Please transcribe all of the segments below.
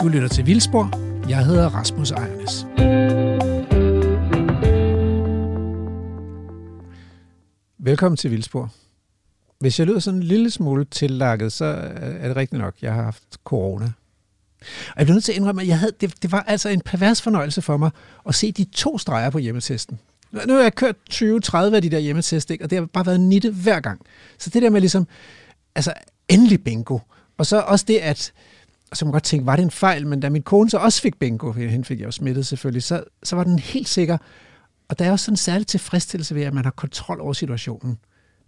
Du lytter til Vildspor. Jeg hedder Rasmus Ejernes. Velkommen til Vildspor. Hvis jeg lyder sådan en lille smule tillakket, så er det rigtigt nok. Jeg har haft corona. Og jeg bliver nødt til at indrømme, at jeg havde, det, det var altså en pervers fornøjelse for mig at se de to streger på hjemmetesten. Nu har jeg kørt 20-30 af de der hjemmetest, ikke? og det har bare været nitte hver gang. Så det der med ligesom, altså endelig bingo. Og så også det, at så man godt tænke, var det en fejl? Men da min kone så også fik bingo, hende fik jeg jo smittet selvfølgelig, så, så var den helt sikker. Og der er også sådan en særlig tilfredsstillelse ved, at man har kontrol over situationen.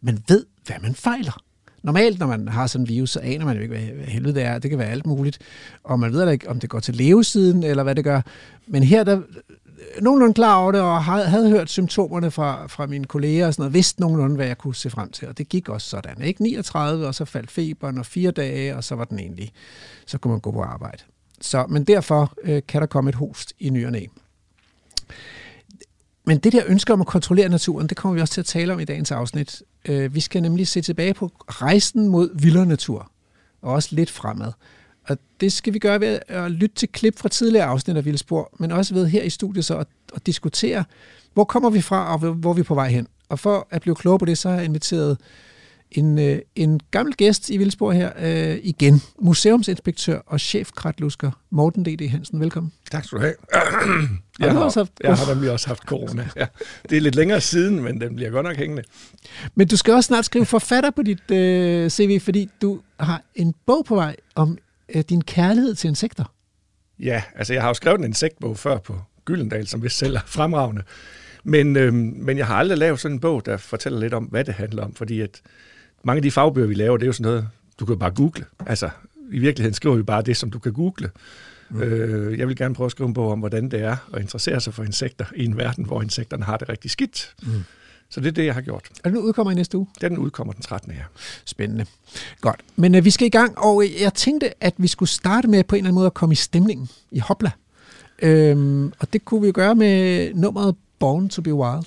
Man ved, hvad man fejler. Normalt, når man har sådan en virus, så aner man jo ikke, hvad helvede det er. Det kan være alt muligt. Og man ved ikke, om det går til levesiden, eller hvad det gør. Men her, der nogenlunde klar over det, og havde hørt symptomerne fra, fra mine kolleger og sådan noget, vidste nogenlunde, hvad jeg kunne se frem til. Og det gik også sådan. Ikke 39, og så faldt feberen, og fire dage, og så var den egentlig. Så kunne man gå på arbejde. Så, men derfor øh, kan der komme et host i ny og næ. Men det der ønske om at kontrollere naturen, det kommer vi også til at tale om i dagens afsnit. Øh, vi skal nemlig se tilbage på rejsen mod vildere natur, og også lidt fremad. Og det skal vi gøre ved at lytte til klip fra tidligere afsnit af Vildspor, men også ved her i studiet så at, at diskutere, hvor kommer vi fra, og hvor er vi på vej hen. Og for at blive klogere på det, så har jeg inviteret en, øh, en gammel gæst i Vildspor her øh, igen. Museumsinspektør og chefkratlusker Morten D.D. Hansen. Velkommen. Tak skal du have. jeg, har, haft... jeg har nemlig også haft corona. Ja. Det er lidt længere siden, men den bliver godt nok hængende. Men du skal også snart skrive forfatter på dit øh, CV, fordi du har en bog på vej om øh, din kærlighed til insekter. Ja, altså jeg har jo skrevet en insektbog før på Gyldendal, som vist selv er fremragende. Men, øh, men jeg har aldrig lavet sådan en bog, der fortæller lidt om, hvad det handler om, fordi at mange af de fagbøger, vi laver, det er jo sådan noget, du kan bare google. Altså, i virkeligheden skriver vi bare det, som du kan google. Mm. Øh, jeg vil gerne prøve at skrive en bog om, hvordan det er at interessere sig for insekter i en verden, hvor insekterne har det rigtig skidt. Mm. Så det er det, jeg har gjort. Og den udkommer i næste uge? Den udkommer den 13. Ja. Spændende. Godt. Men øh, vi skal i gang, og øh, jeg tænkte, at vi skulle starte med på en eller anden måde at komme i stemningen i Hopla. Øhm, og det kunne vi gøre med nummeret Born to be Wild.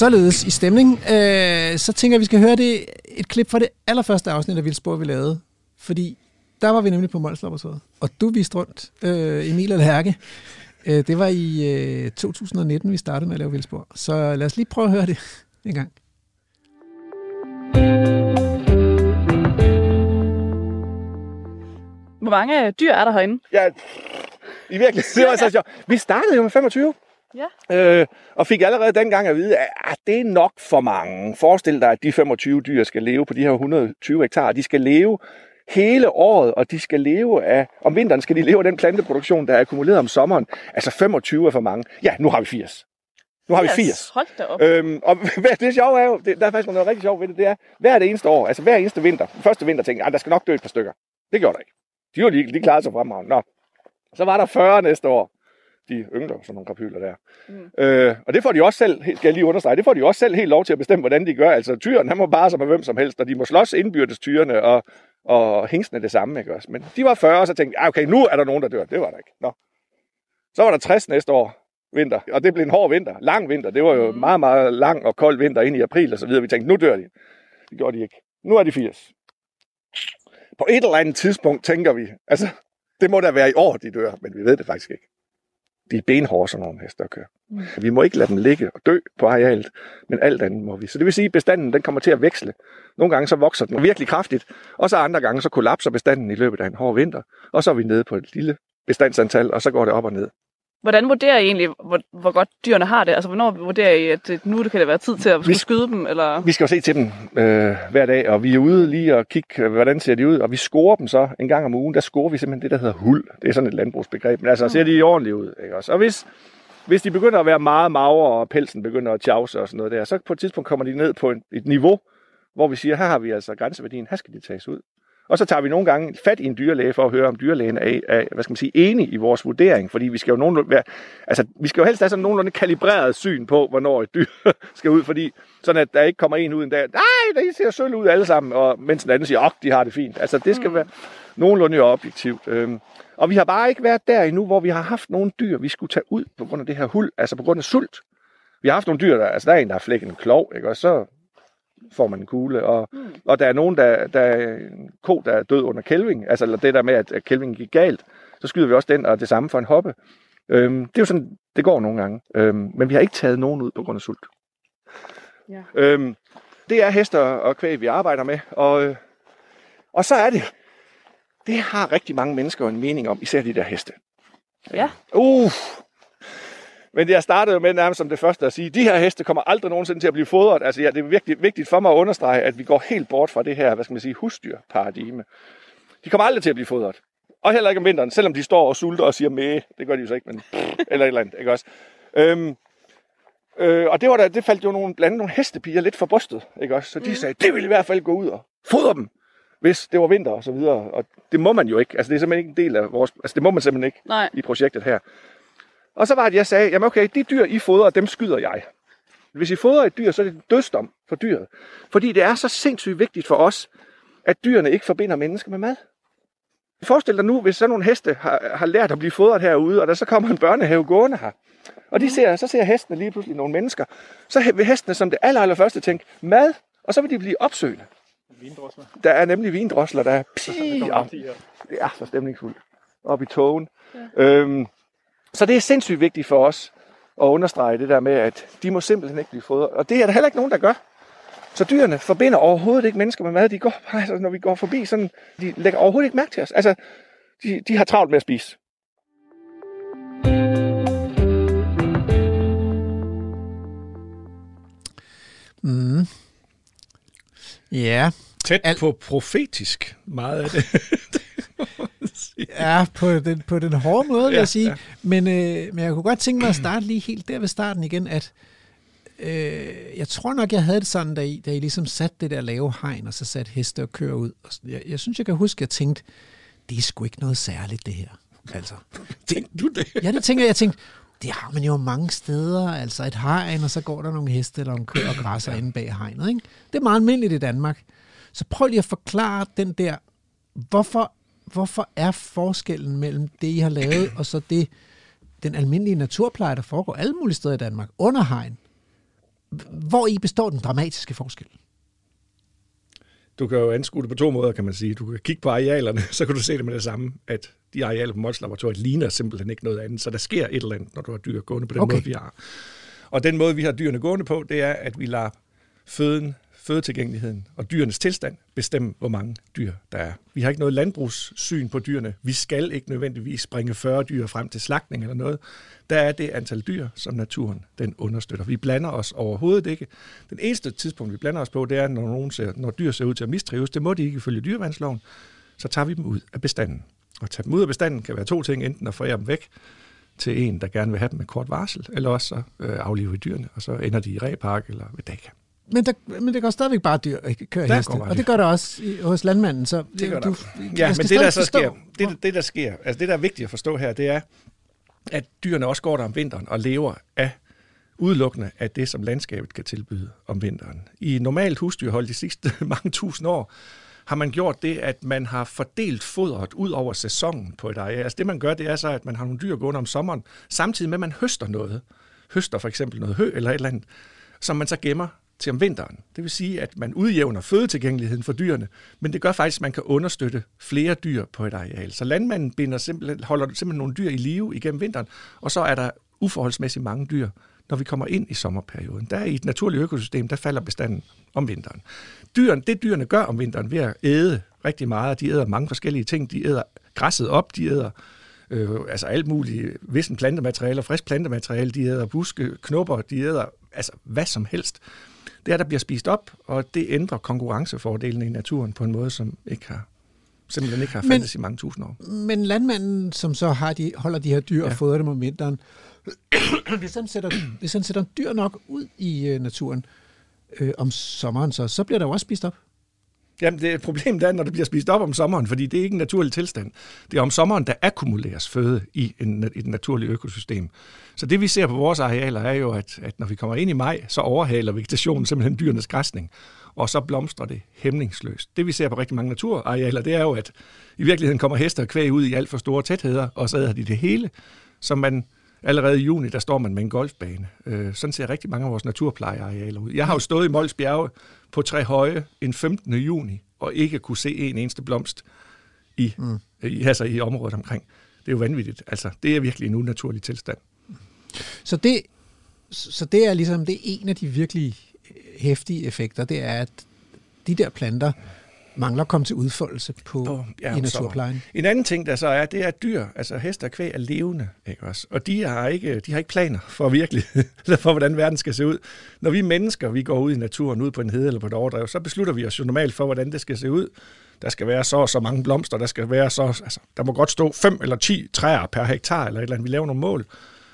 Således i stemning, øh, så tænker jeg, at vi skal høre det, et klip fra det allerførste afsnit af Vildspor, vi lavede. Fordi der var vi nemlig på Mols Laboratoriet. Og du viste rundt, øh, Emil og Lærke. Øh, det var i øh, 2019, vi startede med at lave Vildspor. Så lad os lige prøve at høre det en gang. Hvor mange dyr er der herinde? Ja, i virkeligheden, det var så sjovt. Vi startede jo med 25. Ja. Øh, og fik allerede dengang at vide, at det er nok for mange. Forestil dig, at de 25 dyr skal leve på de her 120 hektar. De skal leve hele året, og de skal leve af, om vinteren skal de leve af den planteproduktion, der er akkumuleret om sommeren. Altså 25 er for mange. Ja, nu har vi 80. Nu har vi 80. Hold da op. Øhm, og det sjove er jo, det, der er faktisk noget rigtig sjovt ved det, det er, hver det eneste år, altså hver eneste vinter, første vinter tænkte jeg, ah, der skal nok dø et par stykker. Det gjorde der ikke. De, var, de, de klarede sig fremragende. Nå. Så var der 40 næste år de yngler, sådan nogle krapyler der. Mm. Øh, og det får de også selv, skal jeg lige understrege, det får de også selv helt lov til at bestemme, hvordan de gør. Altså tyren, han må bare som med hvem som helst, og de må slås indbyrdes tyrene, og, og hængsene det samme, ikke også? Men de var 40, og så tænkte jeg, okay, nu er der nogen, der dør. Det var der ikke. Nå. Så var der 60 næste år, vinter, og det blev en hård vinter, lang vinter. Det var jo mm. meget, meget lang og kold vinter ind i april og så videre. Vi tænkte, nu dør de. Det gjorde de ikke. Nu er de 80. På et eller andet tidspunkt tænker vi, altså, det må da være i år, de dør, men vi ved det faktisk ikke de er benhårde, sådan nogle heste at køre. Mm. Vi må ikke lade dem ligge og dø på arealet, men alt andet må vi. Så det vil sige, at bestanden den kommer til at veksle. Nogle gange så vokser den virkelig kraftigt, og så andre gange så kollapser bestanden i løbet af en hård vinter, og så er vi nede på et lille bestandsantal, og så går det op og ned. Hvordan vurderer I egentlig, hvor, hvor godt dyrene har det? Altså, hvornår vurderer I, at nu det kan det være tid til at vi, skyde dem? Eller? Vi skal jo se til dem øh, hver dag, og vi er ude lige og kigge, hvordan ser de ud, og vi scorer dem så en gang om ugen. Der scorer vi simpelthen det, der hedder hul. Det er sådan et landbrugsbegreb, men altså, ser de ordentligt ud. Ikke også? Og hvis, hvis de begynder at være meget magre, og pelsen begynder at tjavse og sådan noget der, så på et tidspunkt kommer de ned på et, et niveau, hvor vi siger, her har vi altså grænseværdien, her skal det tages ud. Og så tager vi nogle gange fat i en dyrlæge for at høre, om dyrlægen er, er hvad skal man sige, enig i vores vurdering, fordi vi skal jo nogenlunde være, altså, vi skal jo helst have sådan nogenlunde kalibreret syn på, hvornår et dyr skal ud, fordi sådan at der ikke kommer en ud en dag, nej, de ser sølle ud alle sammen, og mens den anden siger, at de har det fint. Altså, det skal mm. være nogenlunde objektivt. Øhm, og vi har bare ikke været der endnu, hvor vi har haft nogle dyr, vi skulle tage ud på grund af det her hul, altså på grund af sult. Vi har haft nogle dyr, der, altså der er en, der har flækket en klov, ikke? og så får man en kugle. Og, mm. og der er nogen, der, der er en ko, der er død under kælving, altså eller det der med, at kælvingen gik galt, så skyder vi også den, og det samme for en hoppe. Øhm, det er jo sådan, det går nogle gange. Øhm, men vi har ikke taget nogen ud på grund af sult. Ja. Øhm, det er hester og kvæg, vi arbejder med. Og, øh, og så er det, det har rigtig mange mennesker en mening om, især de der heste. Ja. Uh, men jeg startede jo med nærmest som det første at sige, de her heste kommer aldrig nogensinde til at blive fodret. Altså ja, det er virkelig vigtigt for mig at understrege, at vi går helt bort fra det her, hvad skal man sige, husdyrparadigme. De kommer aldrig til at blive fodret. Og heller ikke om vinteren, selvom de står og sulter og siger med. Det gør de jo så ikke, men eller et eller andet, ikke også? Øhm, øh, og det, var der, det faldt jo nogle, blandt andet nogle hestepiger lidt for brystet, ikke også? Så de mm. sagde, det vil i hvert fald gå ud og fodre dem, hvis det var vinter og så videre. Og det må man jo ikke. Altså det er simpelthen ikke en del af vores... Altså det må man simpelthen ikke Nej. i projektet her. Og så var det, jeg sagde, jamen okay, de dyr, I fodrer, dem skyder jeg. Hvis I fodrer et dyr, så er det dødsdom for dyret. Fordi det er så sindssygt vigtigt for os, at dyrene ikke forbinder mennesker med mad. Forestil dig nu, hvis sådan nogle heste har, har lært at blive fodret herude, og der så kommer en børnehave gående her, og de ser, så ser hestene lige pludselig nogle mennesker, så vil hestene som det aller, aller første tænke, mad, og så vil de blive opsøgende. Vindrosler. Der er nemlig vindrosler, der er pii, det er så stemningsfuldt. Op i togen. Ja. Øhm, så det er sindssygt vigtigt for os at understrege det der med, at de må simpelthen ikke blive fodret. Og det er der heller ikke nogen, der gør. Så dyrene forbinder overhovedet ikke mennesker med mad. De går, altså, når vi går forbi, sådan, de lægger overhovedet ikke mærke til os. Altså, de, de har travlt med at spise. Mm. Ja. Tæt Al- på profetisk meget af det. ja, på den, på den hårde måde, vil ja, jeg sige. Ja. Men, øh, men jeg kunne godt tænke mig at starte lige helt der ved starten igen, at øh, jeg tror nok, jeg havde det sådan, da I, da I ligesom satte det der lave hegn, og så satte heste og kører ud. Og jeg, jeg synes, jeg kan huske, at jeg tænkte, det er sgu ikke noget særligt, det her. Altså, Tænkte du det? Ja, det tænker jeg. Jeg tænkte, det har man jo mange steder, altså et hegn, og så går der nogle heste eller nogle køer og græsser ja. inde bag hegnet. Ikke? Det er meget almindeligt i Danmark. Så prøv lige at forklare den der, hvorfor, hvorfor er forskellen mellem det, I har lavet, og så det, den almindelige naturpleje, der foregår alle mulige steder i Danmark, under hegn. Hvor I består den dramatiske forskel? Du kan jo anskue det på to måder, kan man sige. Du kan kigge på arealerne, så kan du se det med det samme, at de arealer på Mols Laboratoriet ligner simpelthen ikke noget andet. Så der sker et eller andet, når du har dyr gående på den okay. måde, vi har. Og den måde, vi har dyrene gående på, det er, at vi lader føden fødetilgængeligheden og dyrenes tilstand bestemme, hvor mange dyr der er. Vi har ikke noget landbrugssyn på dyrene. Vi skal ikke nødvendigvis bringe 40 dyr frem til slagtning eller noget. Der er det antal dyr, som naturen den understøtter. Vi blander os overhovedet ikke. Den eneste tidspunkt, vi blander os på, det er, når, nogen ser, når dyr ser ud til at mistrives. Det må de ikke ifølge dyrevandsloven. Så tager vi dem ud af bestanden. Og tage dem ud af bestanden kan være to ting. Enten at forære dem væk til en, der gerne vil have dem med kort varsel, eller også så øh, aflive dyrene, og så ender de i repark eller ved dækker. Men, der, men det går stadigvæk bare dyr at køre der heste, og det gør der også i, hos landmanden. Så det gør du, Ja, men det der så sker, det, det der sker, altså det der er vigtigt at forstå her, det er, at dyrene også går der om vinteren og lever af udelukkende af det, som landskabet kan tilbyde om vinteren. I normalt husdyrhold de sidste mange tusind år, har man gjort det, at man har fordelt fodret ud over sæsonen på et areal. Altså det, man gør, det er så, at man har nogle dyr gående om sommeren, samtidig med, at man høster noget. Høster for eksempel noget hø eller et eller andet, som man så gemmer til om vinteren. Det vil sige, at man udjævner fødetilgængeligheden for dyrene, men det gør faktisk, at man kan understøtte flere dyr på et areal. Så landmanden binder simpelthen, holder simpelthen nogle dyr i live igennem vinteren, og så er der uforholdsmæssigt mange dyr, når vi kommer ind i sommerperioden. Der i et naturligt økosystem, der falder bestanden om vinteren. Dyren, det dyrene gør om vinteren ved at æde rigtig meget, de æder mange forskellige ting. De æder græsset op, de æder øh, altså alt muligt, vissen plantemateriale, frisk plantemateriale, de æder buske, knopper, de æder altså hvad som helst det er, der bliver spist op, og det ændrer konkurrencefordelene i naturen på en måde, som ikke har simpelthen ikke har fandtes i mange tusind år. Men landmanden, som så har de, holder de her dyr ja. og fodrer dem om vinteren, hvis han, sætter, hvis han sætter dyr nok ud i uh, naturen, øh, om sommeren, så, så bliver der jo også spist op. Jamen, det problem er, når det bliver spist op om sommeren, fordi det er ikke en naturlig tilstand. Det er om sommeren, der akkumuleres føde i, en, i et naturligt økosystem. Så det vi ser på vores arealer er jo, at, at når vi kommer ind i maj, så overhaler vegetationen simpelthen dyrenes græsning, og så blomstrer det hæmningsløst. Det vi ser på rigtig mange naturarealer, det er jo, at i virkeligheden kommer hester og kvæg ud i alt for store tætheder, og så æder de det hele, så man allerede i juni, der står man med en golfbane. Øh, sådan ser rigtig mange af vores naturplejearealer ud. Jeg har jo stået i Mols Bjerge på tre høje en 15. juni, og ikke kunne se en eneste blomst i, mm. i, altså i området omkring. Det er jo vanvittigt. Altså, det er virkelig en unaturlig tilstand. Så det, så det er ligesom det er en af de virkelig hæftige effekter, det er, at de der planter, mangler at komme til udfoldelse på, på ja, i naturplejen. Så. En anden ting, der så er, det er, at dyr, altså heste og kvæg, er levende. Ikke også? Og de har, ikke, de har ikke planer for virkelig, eller for hvordan verden skal se ud. Når vi mennesker, vi går ud i naturen, ud på en hede eller på et overdrev, så beslutter vi os jo normalt for, hvordan det skal se ud. Der skal være så og så mange blomster, der skal være så, altså, der må godt stå 5 eller 10 træer per hektar, eller et eller andet. Vi laver nogle mål.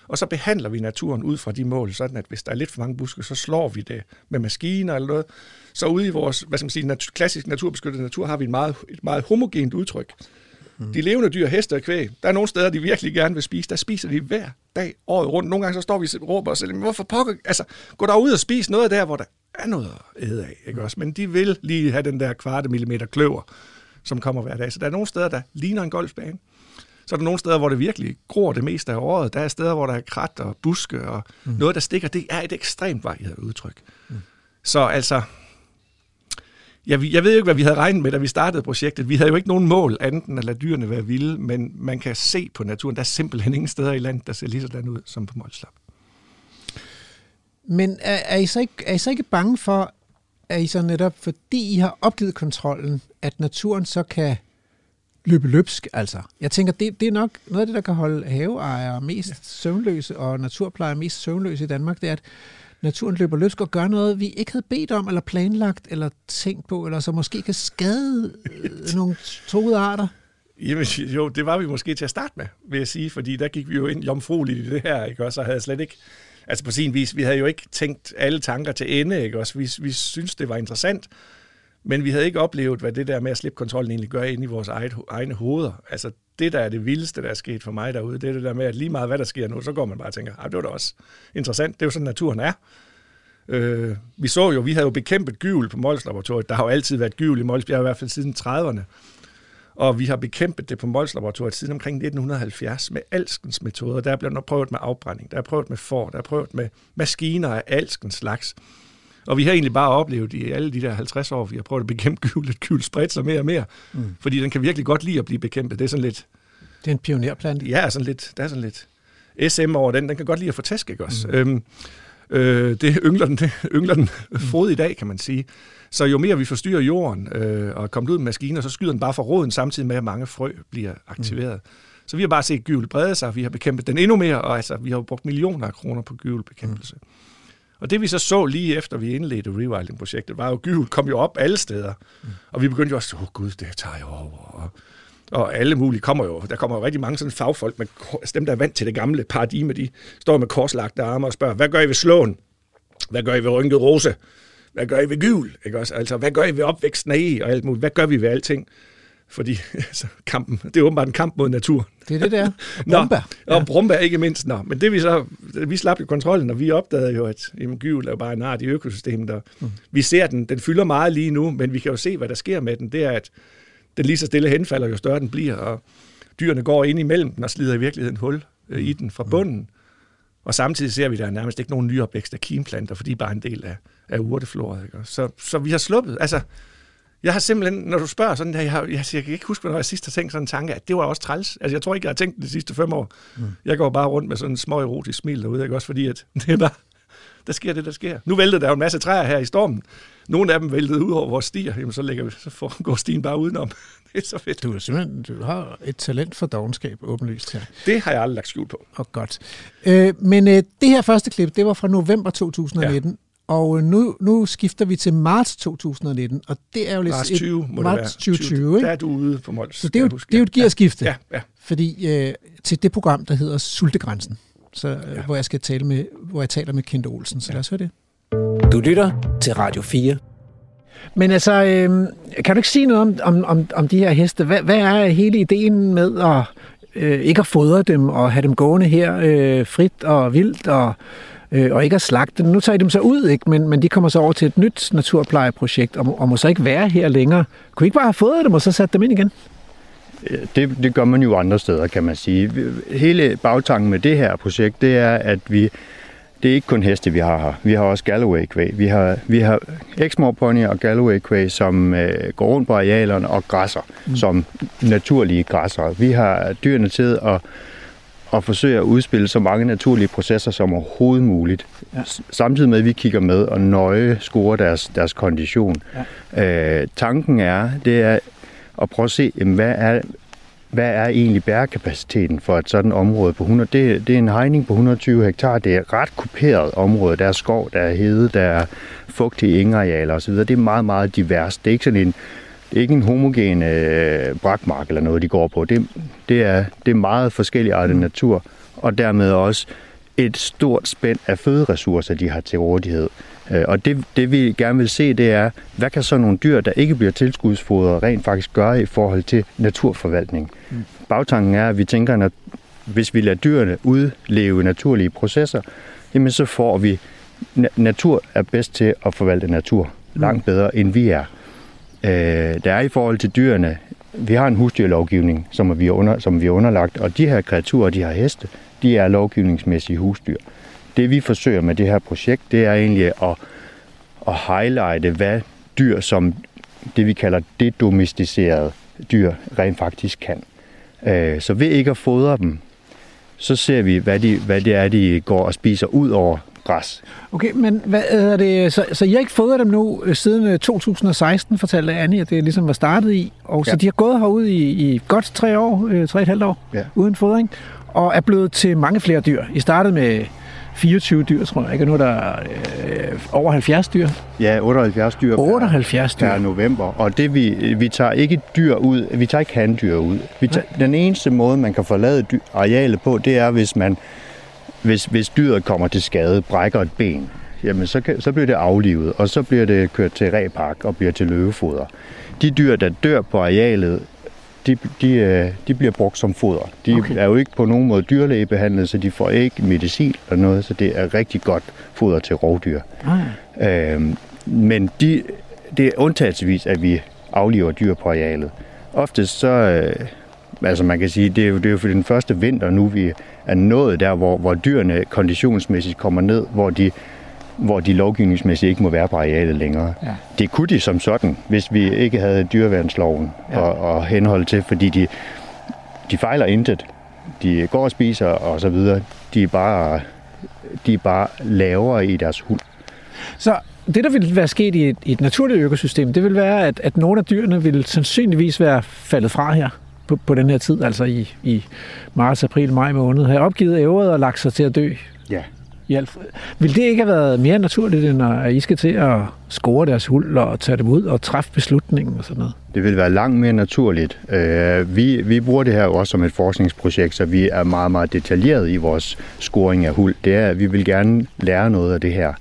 Og så behandler vi naturen ud fra de mål, sådan at hvis der er lidt for mange buske, så slår vi det med maskiner eller noget. Så ude i vores hvad skal man sige, nat- klassisk naturbeskyttede natur har vi et meget, et meget homogent udtryk. Mm. De levende dyr, heste og kvæg, der er nogle steder, de virkelig gerne vil spise. Der spiser de hver dag, året rundt. Nogle gange så står vi og råber os selv, men hvorfor pokker? Altså, gå der ud og spise noget der, hvor der er noget at æde af. Ikke også? Men de vil lige have den der kvarte millimeter kløver, som kommer hver dag. Så der er nogle steder, der ligner en golfbane. Så er der nogle steder, hvor det virkelig gror det meste af året. Der er steder, hvor der er krat og buske og mm. noget, der stikker. Det er et ekstremt varieret udtryk. Mm. Så altså, jeg, jeg ved jo ikke, hvad vi havde regnet med, da vi startede projektet. Vi havde jo ikke nogen mål, andet end at lade dyrene være vilde, men man kan se på naturen, der er simpelthen ingen steder i landet, der ser lige sådan ud som på Molslap. Men er, er, I så ikke, er I så ikke bange for, at I så netop, fordi I har opgivet kontrollen, at naturen så kan løbe løbsk, altså. Jeg tænker, det, det er nok noget af det, der kan holde haveejere mest ja. søvnløse og naturplejere mest søvnløse i Danmark, det er, at naturen løber løbsk og gør noget, vi ikke havde bedt om, eller planlagt, eller tænkt på, eller så måske kan skade øh, nogle troede arter. Jamen, jo, det var vi måske til at starte med, vil jeg sige, fordi der gik vi jo ind jomfrueligt i det her, ikke også, så havde jeg slet ikke, altså på sin vis, vi havde jo ikke tænkt alle tanker til ende, ikke også, vi, vi synes det var interessant, men vi havde ikke oplevet, hvad det der med at slippe kontrollen egentlig gør ind i vores eget, egne hoveder. Altså det, der er det vildeste, der er sket for mig derude, det er det der med, at lige meget hvad der sker nu, så går man bare og tænker, det var da også interessant. Det er jo sådan, naturen er. Øh, vi så jo, vi havde jo bekæmpet gyvel på Mols Laboratoriet. Der har jo altid været gyvel i Mols i hvert fald siden 30'erne. Og vi har bekæmpet det på Mols Laboratoriet siden omkring 1970 med alskens metoder. Der er blevet prøvet med afbrænding, der er prøvet med for, der er prøvet med maskiner af alskens slags. Og vi har egentlig bare oplevet i alle de der 50 år, vi har prøvet at bekæmpe gyvel, at gyvel spredt sig mere og mere. Mm. Fordi den kan virkelig godt lide at blive bekæmpet. Det er sådan lidt... Det er en pionerplante. Ja, sådan lidt, der er sådan lidt SM over den. Den kan godt lide at få tæsk, ikke også? Mm. Øhm, øh, det yngler den, det yngler den mm. frod i dag, kan man sige. Så jo mere vi forstyrrer jorden øh, og kommer ud med maskiner, så skyder den bare for roden, samtidig med, at mange frø bliver aktiveret. Mm. Så vi har bare set gyvel brede sig, vi har bekæmpet den endnu mere, og altså, vi har brugt millioner af kroner på gyvelbekæmpelse. Mm. Og det vi så så lige efter vi indledte rewilding-projektet, var jo, gyvel kom jo op alle steder. Mm. Og vi begyndte jo også, åh oh, gud, det tager jo over. Og, og alle mulige kommer jo, der kommer jo rigtig mange sådan fagfolk, med, altså dem der er vant til det gamle paradigme, de står med korslagte arme og spørger, hvad gør I ved slåen? Hvad gør I ved rynket rose? Hvad gør I ved gyvel? Ikke også? Altså, hvad gør I ved opvæksten af I? Og alt muligt. Hvad gør vi ved alting? Fordi altså, kampen, det er åbenbart en kamp mod natur. Det er det der. Brumba. Nå, og Brumba ikke mindst. Nå. Men det vi så, vi slap jo kontrollen, og vi opdagede jo, at jamen, gyvel er jo bare en art i økosystemet. Og mm. Vi ser den, den fylder meget lige nu, men vi kan jo se, hvad der sker med den. Det er, at den lige så stille henfalder, jo større den bliver, og dyrene går ind imellem den og slider i virkeligheden hul øh, i den fra mm. bunden. Og samtidig ser vi, at der er nærmest ikke nogen nyopvækst af kimplanter, fordi de er bare en del af, af urtefloret. Ikke? Så, så vi har sluppet. Altså, jeg har simpelthen, når du spørger sådan der, jeg, har, jeg, jeg kan ikke huske, hvornår jeg sidst har tænkt sådan en tanke, at det var også træls. Altså, jeg tror ikke, jeg har tænkt det de sidste fem år. Mm. Jeg går bare rundt med sådan en små erotisk smil derude, ikke? også fordi, at det er bare, der sker det, der sker. Nu væltede der jo en masse træer her i stormen. Nogle af dem væltede ud over vores stier, jamen så, lægger vi, så får, går stien bare udenom. det er så fedt. Du, er simpelthen, du har et talent for dogenskab, åbenlyst her. Det har jeg aldrig lagt skjul på. Og godt. Øh, men øh, det her første klip, det var fra november 2019. Ja. Og nu, nu skifter vi til marts 2019, og det er jo lidt... Marts 20 må marts det være. 2020, ikke? Der er du ude på Mols. Så det er jo, det er jo et gearskifte. Ja, ja. Fordi øh, til det program, der hedder Sultegrænsen, så, øh, ja. hvor jeg skal tale med, hvor jeg taler med Kent Olsen. Så ja. lad os høre det. Du lytter til Radio 4. Men altså, øh, kan du ikke sige noget om, om, om, om de her heste? Hvad, hvad er hele ideen med at øh, ikke at fodre dem og have dem gående her øh, frit og vildt og, øh, og ikke at slagte dem? Nu tager I dem så ud, ikke? Men, men de kommer så over til et nyt naturplejeprojekt og, og må så ikke være her længere. Kunne I ikke bare have fodret dem og så sat dem ind igen? Det, det gør man jo andre steder, kan man sige. Hele bagtanken med det her projekt, det er, at vi det er ikke kun heste, vi har her. Vi har også Galloway kvæg. Vi har, vi har Exmoor pony og Galloway kvæg, som øh, går rundt på arealerne og græsser, mm. som naturlige græsser. Vi har dyrene til at, at forsøge at udspille så mange naturlige processer som overhovedet muligt. Ja. Samtidig med, at vi kigger med og nøje scorer deres, deres kondition. Ja. Øh, tanken er, det er at prøve at se, hvad er, hvad er egentlig bærekapaciteten for et sådan område på 100? Det, det er en hegning på 120 hektar. Det er et ret kuperet område. Der er skov, der er hede, der er fugtige ingarealer osv. Det er meget, meget divers. Det er ikke sådan en, det er ikke en homogen øh, brakmark eller noget, de går på. Det, det, er, det er meget forskellig art mm. natur, og dermed også et stort spænd af føderessourcer, de har til rådighed. Øh, og det, det vi gerne vil se, det er, hvad kan så nogle dyr, der ikke bliver tilskudsfodret, rent faktisk gøre i forhold til naturforvaltning. Mm. Bagtanken er, at vi tænker, at hvis vi lader dyrene udleve naturlige processer, jamen så får vi, natur er bedst til at forvalte natur mm. langt bedre, end vi er. Øh, der er i forhold til dyrene, vi har en husdyrlovgivning, som vi, er under, som vi er underlagt, og de her kreaturer, de her heste, de er lovgivningsmæssige husdyr det vi forsøger med det her projekt, det er egentlig at, at highlighte, hvad dyr som det vi kalder det domesticerede dyr rent faktisk kan. Øh, så ved ikke at fodre dem, så ser vi, hvad, de, hvad det er, de går og spiser ud over græs. Okay, men hvad er det, så, så I har ikke fået dem nu øh, siden 2016, øh, fortalte Annie, at det ligesom var startet i, og ja. så de har gået herude i, i godt tre år, tre et halvt år, ja. uden fodring, og er blevet til mange flere dyr. I startede med 24 dyr, tror jeg, ikke? Og nu er der øh, over 70 dyr. Ja, 78 dyr 78 per, dyr. per november. Og det vi, vi tager ikke dyr ud, vi tager ikke handdyr ud. Vi tager, den eneste måde, man kan forlade dyr, arealet på, det er, hvis man hvis, hvis dyret kommer til skade, brækker et ben, jamen så, kan, så bliver det aflivet, og så bliver det kørt til repark og bliver til løvefoder. De dyr, der dør på arealet, de, de, øh, de bliver brugt som foder. De okay. er jo ikke på nogen måde dyrlægebehandlet, så de får ikke medicin eller noget, så det er rigtig godt foder til rovdyr. Ah. Øhm, men de, det er undtagelsesvis, at vi afliver dyr på arealet. Oftest så, øh, altså man kan sige, det er jo, det er jo for den første vinter nu, vi er nået der, hvor, hvor dyrene konditionsmæssigt kommer ned, hvor de hvor de lovgivningsmæssigt ikke må være på arealet længere. Ja. Det kunne de som sådan, hvis vi ikke havde dyreværnsloven ja. og, og henhold til, fordi de, de fejler intet. De går og spiser og så videre. De er bare, de er bare lavere i deres hund. Så det, der ville være sket i et, i et naturligt økosystem, det vil være, at, at nogle af dyrene ville sandsynligvis være faldet fra her på, på den her tid, altså i, i marts, april, maj måned, have opgivet ævret og lagt sig til at dø. Ja. Alfred. Vil det ikke have været mere naturligt, end at I skal til at score deres hul og tage dem ud og træffe beslutningen og sådan noget? Det vil være langt mere naturligt. Øh, vi, vi bruger det her også som et forskningsprojekt, så vi er meget, meget detaljeret i vores scoring af hul. Det er, at vi vil gerne lære noget af det her.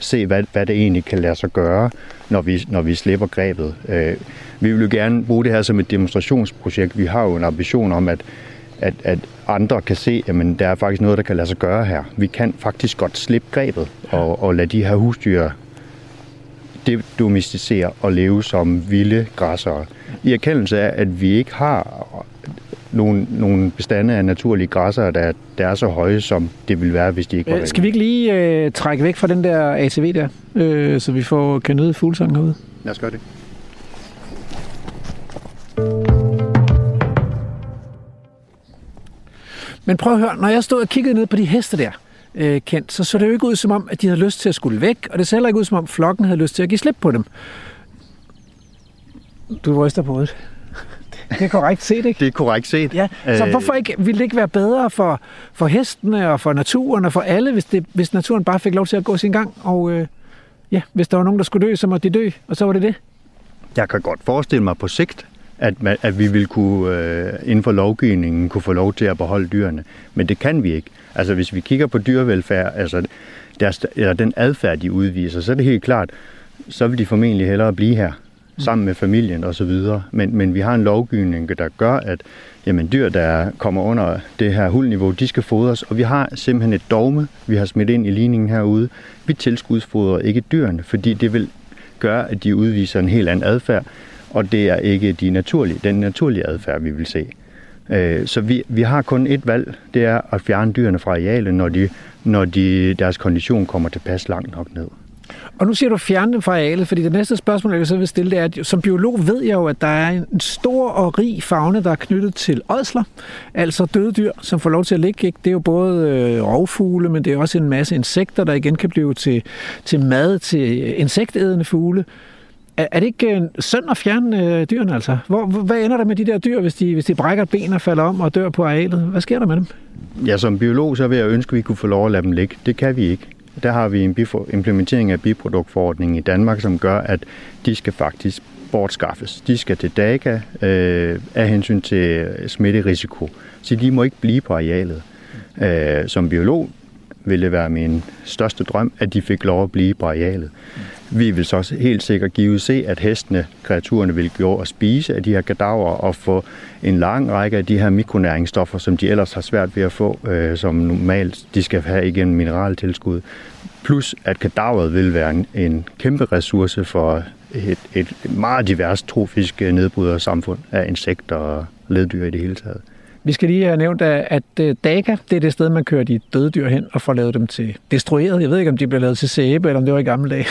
Se, hvad, hvad det egentlig kan lade sig gøre, når vi, når vi slipper grebet. Vi vil jo gerne bruge det her som et demonstrationsprojekt. Vi har jo en ambition om, at at, at andre kan se, at der er faktisk noget, der kan lade sig gøre her. Vi kan faktisk godt slippe grebet og, og lade de her husdyr domesticere og leve som vilde græssere. I erkendelse af, at vi ikke har nogle, nogle bestande af naturlige græsser, der, der er så høje, som det ville være, hvis de ikke var øh, Skal vi ikke lige øh, trække væk fra den der ATV der, øh, så vi får kan nyde fuglesang herude? Lad os gøre det. Men prøv at høre, når jeg stod og kiggede ned på de heste der, øh, kendt, så så det jo ikke ud som om, at de havde lyst til at skulle væk, og det ser heller ikke ud som om, flokken havde lyst til at give slip på dem. Du ryster på det. Det er korrekt set, ikke? Det er korrekt set. Ja. Så øh... hvorfor ikke, ville det ikke være bedre for, for hestene og for naturen og for alle, hvis, det, hvis naturen bare fik lov til at gå sin gang? Og øh, ja, hvis der var nogen, der skulle dø, så måtte de dø, og så var det det. Jeg kan godt forestille mig på sigt, at, man, at vi vil kunne øh, inden for lovgivningen kunne få lov til at beholde dyrene. Men det kan vi ikke. Altså hvis vi kigger på dyrevelfærd, altså deres, eller den adfærd, de udviser, så er det helt klart, så vil de formentlig hellere blive her sammen med familien osv. Men, men vi har en lovgivning, der gør, at jamen, dyr, der kommer under det her hulniveau, de skal fodres, og vi har simpelthen et dogme, vi har smidt ind i ligningen herude. Vi tilskudsfodrer ikke dyrene, fordi det vil gøre, at de udviser en helt anden adfærd, og det er ikke de naturlige, den naturlige adfærd, vi vil se. Øh, så vi, vi har kun et valg, det er at fjerne dyrene fra arealet, når, de, når de, deres kondition kommer til pas langt nok ned. Og nu siger du fjerne dem fra arealet, fordi det næste spørgsmål, jeg så vil stille, det er, at som biolog ved jeg jo, at der er en stor og rig fauna, der er knyttet til ådsler, altså døde dyr, som får lov til at ligge. Ikke? Det er jo både øh, rovfugle, men det er også en masse insekter, der igen kan blive til, til mad til insektædende fugle. Er, er det ikke øh, synd at fjerne øh, dyrene altså? Hvor, hvad ender der med de der dyr, hvis de, hvis de brækker ben og falder om og dør på arealet? Hvad sker der med dem? Ja, som biolog så vil jeg ønske, at vi kunne få lov at lade dem ligge. Det kan vi ikke. Der har vi en implementering af biproduktforordningen i Danmark, som gør, at de skal faktisk bortskaffes. De skal til DAGA øh, af hensyn til smitterisiko. Så de må ikke blive på arealet. Øh, som biolog ville det være min største drøm, at de fik lov at blive på arealet. Vi vil så også helt sikkert give se, at hestene, kreaturerne, vil gå og spise af de her kadaver og få en lang række af de her mikronæringsstoffer, som de ellers har svært ved at få, øh, som normalt de skal have igen mineraltilskud. Plus at kadaveret vil være en, en kæmpe ressource for et, et meget divers trofisk nedbrydersamfund af insekter og leddyr i det hele taget. Vi skal lige have nævnt, at DAGA, det er det sted, man kører de døde dyr hen og får lavet dem til destrueret. Jeg ved ikke, om de bliver lavet til sæbe, eller om det var i gamle dage.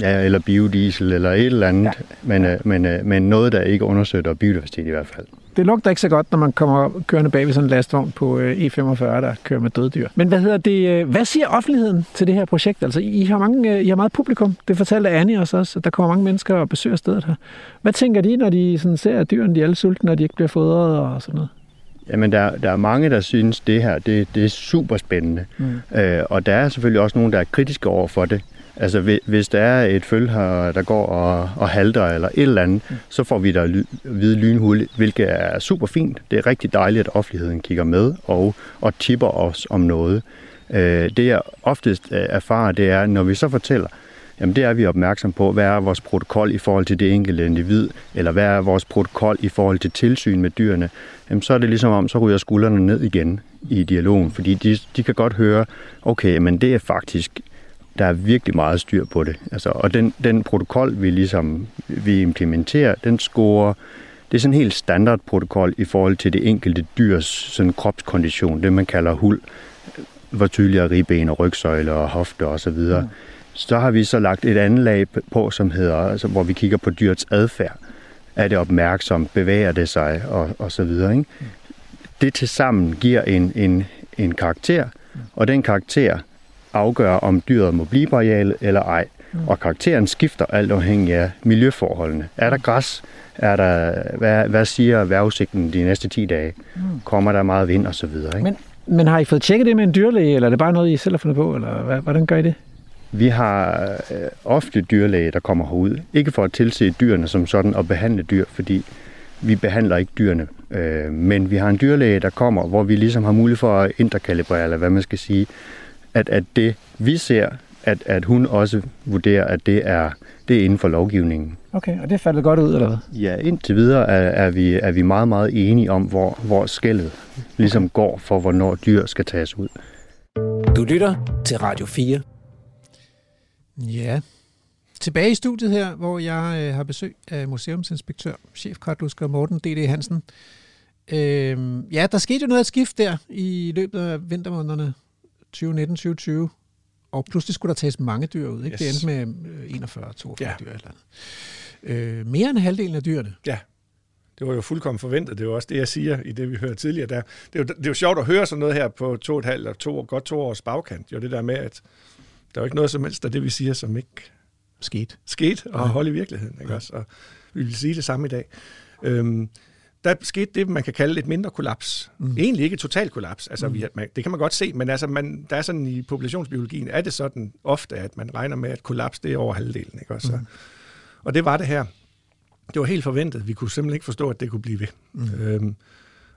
Ja, eller biodiesel, eller et eller andet. Ja. Men, ja. Men, men noget, der ikke understøtter biodiversitet i hvert fald. Det lugter ikke så godt, når man kommer kørende bag ved sådan en lastvogn på E45, der kører med døde dyr. Men hvad hedder det? Hvad siger offentligheden til det her projekt? Altså, I har, mange, I har meget publikum. Det fortalte Annie også, også, at der kommer mange mennesker og besøger stedet her. Hvad tænker de, når de sådan ser, at dyrene de er alle sultne, og de ikke bliver fodret og sådan noget? Jamen, der, der er mange, der synes, det her det, det er super spændende. Mm. Øh, og der er selvfølgelig også nogen, der er kritiske over for det. Altså, hvis der er et føl her, der går og, og halter eller et eller andet, mm. så får vi der ly, hvide lynhul, hvilket er super fint. Det er rigtig dejligt, at offentligheden kigger med og, og tipper os om noget. Øh, det jeg oftest øh, erfarer, det er, når vi så fortæller, Jamen det er vi opmærksom på. Hvad er vores protokol i forhold til det enkelte individ? Eller hvad er vores protokol i forhold til tilsyn med dyrene? Jamen så er det ligesom om, så ryger skuldrene ned igen i dialogen. Fordi de, de kan godt høre, okay, men det er faktisk, der er virkelig meget styr på det. Altså, og den, den protokol, vi ligesom vi implementerer, den scorer det er sådan en helt standardprotokol i forhold til det enkelte dyrs sådan kropskondition, det man kalder hul, hvor tydeligere ribben og rygsøjle og hofte osv. Og mm. Så har vi så lagt et andet lag på, som hedder, altså, hvor vi kigger på dyrets adfærd. Er det opmærksomt? Bevæger det sig? Og, og så videre. Ikke? Det til sammen giver en, en, en karakter, og den karakter afgør, om dyret må blive på arealet eller ej. Og karakteren skifter alt afhængig af miljøforholdene. Er der græs? Er der, hvad, hvad siger vejrudsigten de næste 10 dage? Kommer der meget vind og så videre? Ikke? Men, men har I fået tjekket det med en dyrlæge, eller er det bare noget, I selv har fundet på? Eller hvad, hvordan gør I det? Vi har øh, ofte dyrlæge, der kommer herud. Ikke for at tilse dyrene som sådan og behandle dyr, fordi vi behandler ikke dyrene. Øh, men vi har en dyrlæge, der kommer, hvor vi ligesom har mulighed for at interkalibrere, eller hvad man skal sige, at, at det vi ser, at, at hun også vurderer, at det er, det er inden for lovgivningen. Okay, og det faldet godt ud, eller hvad? Ja, indtil videre er, er, vi, er vi meget, meget enige om, hvor, hvor skældet ligesom okay. går for, hvornår dyr skal tages ud. Du lytter til Radio 4. Ja, tilbage i studiet her, hvor jeg øh, har besøg af museumsinspektør, chefkartlusker Morten D.D. Hansen. Øh, ja, der skete jo noget at skift der i løbet af vintermånederne 2019-2020, og pludselig skulle der tages mange dyr ud. Ikke? Yes. Det endte med 41-42 ja. dyr eller andet. Øh, mere end halvdelen af dyrene. Ja. Det var jo fuldkommen forventet. Det er jo også det, jeg siger i det, vi hørte tidligere. Der. Det, er jo, det er jo sjovt at høre sådan noget her på to og et halvt, to, godt to års bagkant. Jo det der med, at der er jo ikke noget som helst af det, vi siger, som ikke skete, skete og ja. holde i virkeligheden. Ikke ja. også? Og vi vil sige det samme i dag. Øhm, der skete det, man kan kalde et mindre kollaps. Mm. Egentlig ikke et totalt kollaps. Altså, mm. vi, man, det kan man godt se, men altså, man, der er sådan i populationsbiologien, er det sådan ofte, at man regner med, at kollaps det er over halvdelen. Ikke? Også, mm. Og det var det her. det var helt forventet. Vi kunne simpelthen ikke forstå, at det kunne blive ved. Mm. Øhm,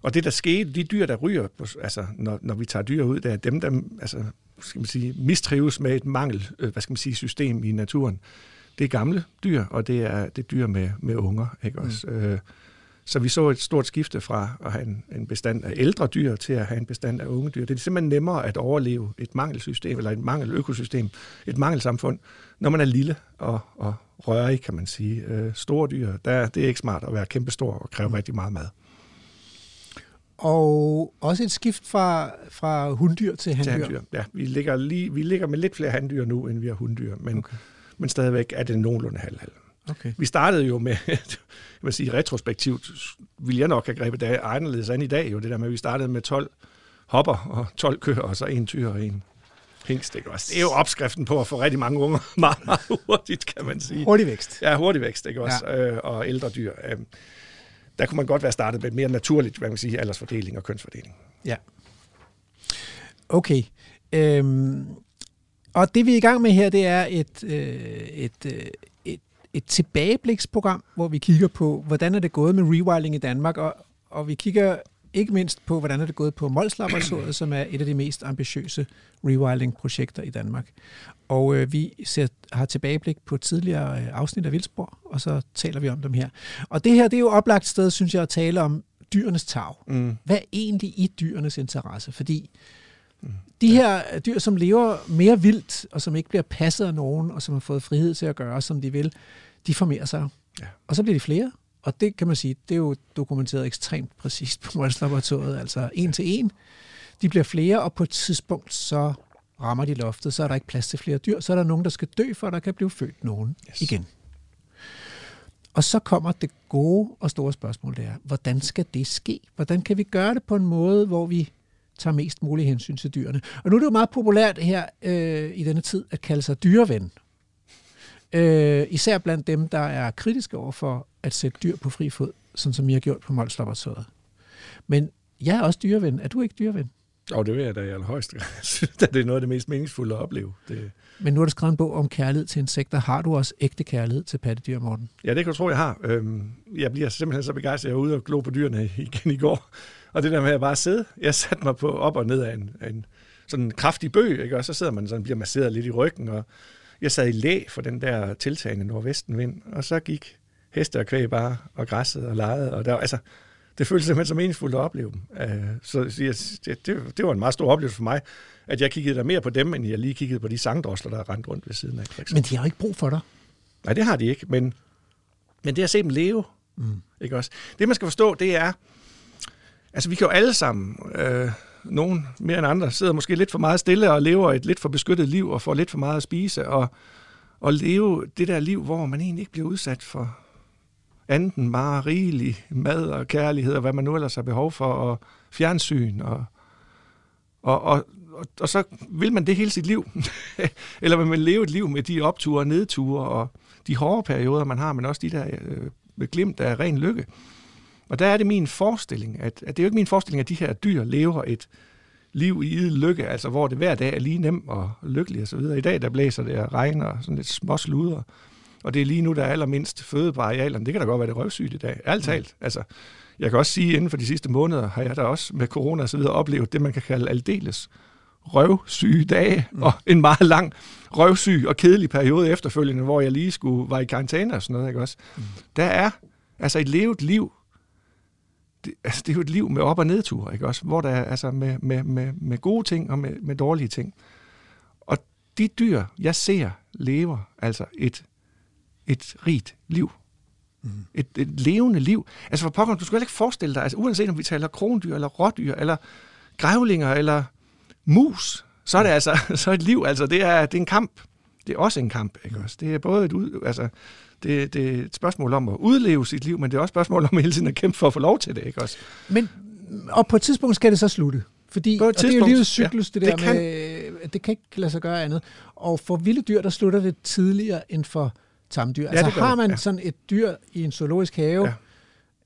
og det, der skete, de dyr, der ryger, altså, når, når vi tager dyr ud, det er dem, der altså, skal man sige, mistrives med et mangel, øh, hvad skal man sige, system i naturen. Det er gamle dyr, og det er, det er dyr med, med unger. Ikke mm. også? Øh, så vi så et stort skifte fra at have en, en bestand af ældre dyr til at have en bestand af unge dyr. Det er simpelthen nemmere at overleve et mangelsystem, eller et mangeløkosystem, et mangelsamfund, når man er lille og, og rørig, kan man sige. Øh, store dyr, der, det er ikke smart at være kæmpestor og kræve mm. rigtig meget mad. Og også et skift fra, fra hunddyr til handdyr. Til handdyr. Ja, vi ligger, lige, vi ligger med lidt flere handdyr nu, end vi har hunddyr, men, okay. men stadigvæk er det nogenlunde halv-halv. Okay. Vi startede jo med, jeg vil sige retrospektivt, vil jeg nok have grebet det anderledes an i dag, jo det der med, at vi startede med 12 hopper og 12 køer, og så en tyr og en hængst. Ikke også? Det er jo opskriften på at få rigtig mange unger meget, meget hurtigt, kan man sige. Hurtig vækst. Ja, hurtig vækst, ikke også? Ja. Øh, og ældre dyr. Øh, der kunne man godt være startet med mere naturligt, hvad man sige, aldersfordeling og kønsfordeling. Ja. Okay. Øhm, og det vi er i gang med her, det er et, øh, et, øh, et, et tilbagebliksprogram, hvor vi kigger på, hvordan er det gået med rewilding i Danmark, og, og vi kigger ikke mindst på, hvordan er det gået på Mols Laboratoriet, som er et af de mest ambitiøse rewilding-projekter i Danmark. Og øh, vi ser, har tilbageblik på tidligere øh, afsnit af Vildspor, og så taler vi om dem her. Og det her, det er jo oplagt sted, synes jeg, at tale om dyrenes tag. Mm. Hvad er egentlig i dyrenes interesse? Fordi mm. de her dyr, som lever mere vildt, og som ikke bliver passet af nogen, og som har fået frihed til at gøre, som de vil, de formerer sig. Ja. Og så bliver de flere, og det kan man sige, det er jo dokumenteret ekstremt præcist på Molslaboratoriet, altså en til en. De bliver flere, og på et tidspunkt så rammer de loftet, så er der ikke plads til flere dyr, så er der nogen, der skal dø, for der kan blive født nogen yes. igen. Og så kommer det gode og store spørgsmål, det er, hvordan skal det ske? Hvordan kan vi gøre det på en måde, hvor vi tager mest muligt hensyn til dyrene? Og nu er det jo meget populært her øh, i denne tid at kalde sig dyreven. Øh, især blandt dem, der er kritiske over for at sætte dyr på fri fod, sådan som I har gjort på Mols Laboratoriet. Men jeg er også dyreven. Er du ikke dyreven? Og det vil jeg da i allerhøjeste grad. Jeg synes, det er noget af det mest meningsfulde at opleve. Det... Men nu har du skrevet en bog om kærlighed til insekter. Har du også ægte kærlighed til pattedyr, Morten? Ja, det kan du tro, jeg har. Øhm, jeg bliver simpelthen så begejstret. Jeg var ude og glo på dyrene igen i går. Og det der med at bare sidde. Jeg satte mig på op og ned af en, en sådan en kraftig bøg, ikke? og så sidder man sådan bliver masseret lidt i ryggen. Og jeg sad i læ for den der tiltagende nordvestenvind, og så gik heste og kvæg bare og græssede og legede. Og der, altså, det føltes simpelthen så meningsfuldt at opleve dem. Uh, så jeg, det, det, det var en meget stor oplevelse for mig, at jeg kiggede der mere på dem, end jeg lige kiggede på de sangdrosler, der rendte rundt ved siden af. Men de har jo ikke brug for dig. Nej, det har de ikke, men, men det at se dem leve, mm. ikke også? Det, man skal forstå, det er, altså vi kan jo alle sammen, øh, nogen mere end andre, sidder måske lidt for meget stille og lever et lidt for beskyttet liv og får lidt for meget at spise, og, og leve det der liv, hvor man egentlig ikke bliver udsat for andet end bare rigelig mad og kærlighed, og hvad man nu ellers har behov for, og fjernsyn, og, og, og, og, og så vil man det hele sit liv. Eller vil man leve et liv med de opture og nedture, og de hårde perioder, man har, men også de der øh, med glimt af ren lykke. Og der er det min forestilling, at, at det er jo ikke min forestilling, at de her dyr lever et liv i idel lykke, altså hvor det hver dag er lige nem og lykkelig og så videre. I dag der blæser det og regner sådan lidt små sluder og det er lige nu, der er allermindst føde på arealerne. Det kan da godt være, det er røvsygt i dag. Alt talt. Mm. Altså, jeg kan også sige, at inden for de sidste måneder har jeg da også med corona og så videre oplevet det, man kan kalde aldeles røvsyge dage, mm. og en meget lang røvsyg og kedelig periode efterfølgende, hvor jeg lige skulle være i karantæne og sådan noget, ikke også? Mm. Der er altså et levet liv, det, altså det er jo et liv med op- og nedture, ikke også? Hvor der er altså med, med, med, med gode ting og med, med dårlige ting. Og de dyr, jeg ser, lever altså et et rigt liv. Mm. Et, et levende liv. Altså for pokker, du skal ikke forestille dig, altså uanset om vi taler krondyr, eller rådyr, eller grævlinger, eller mus, så er det altså så et liv, altså det er, det er en kamp. Det er også en kamp, ikke også? Det er både et, ud, altså, det, det er et spørgsmål om at udleve sit liv, men det er også et spørgsmål om hele tiden at kæmpe for at få lov til det, ikke også? Men, og på et tidspunkt skal det så slutte. Fordi, og det er jo livets cyklus, ja, det der det kan, med, det kan ikke lade sig gøre andet. Og for vilde dyr, der slutter det tidligere end for tamdyr. Ja, altså har man ja. sådan et dyr i en zoologisk have, ja.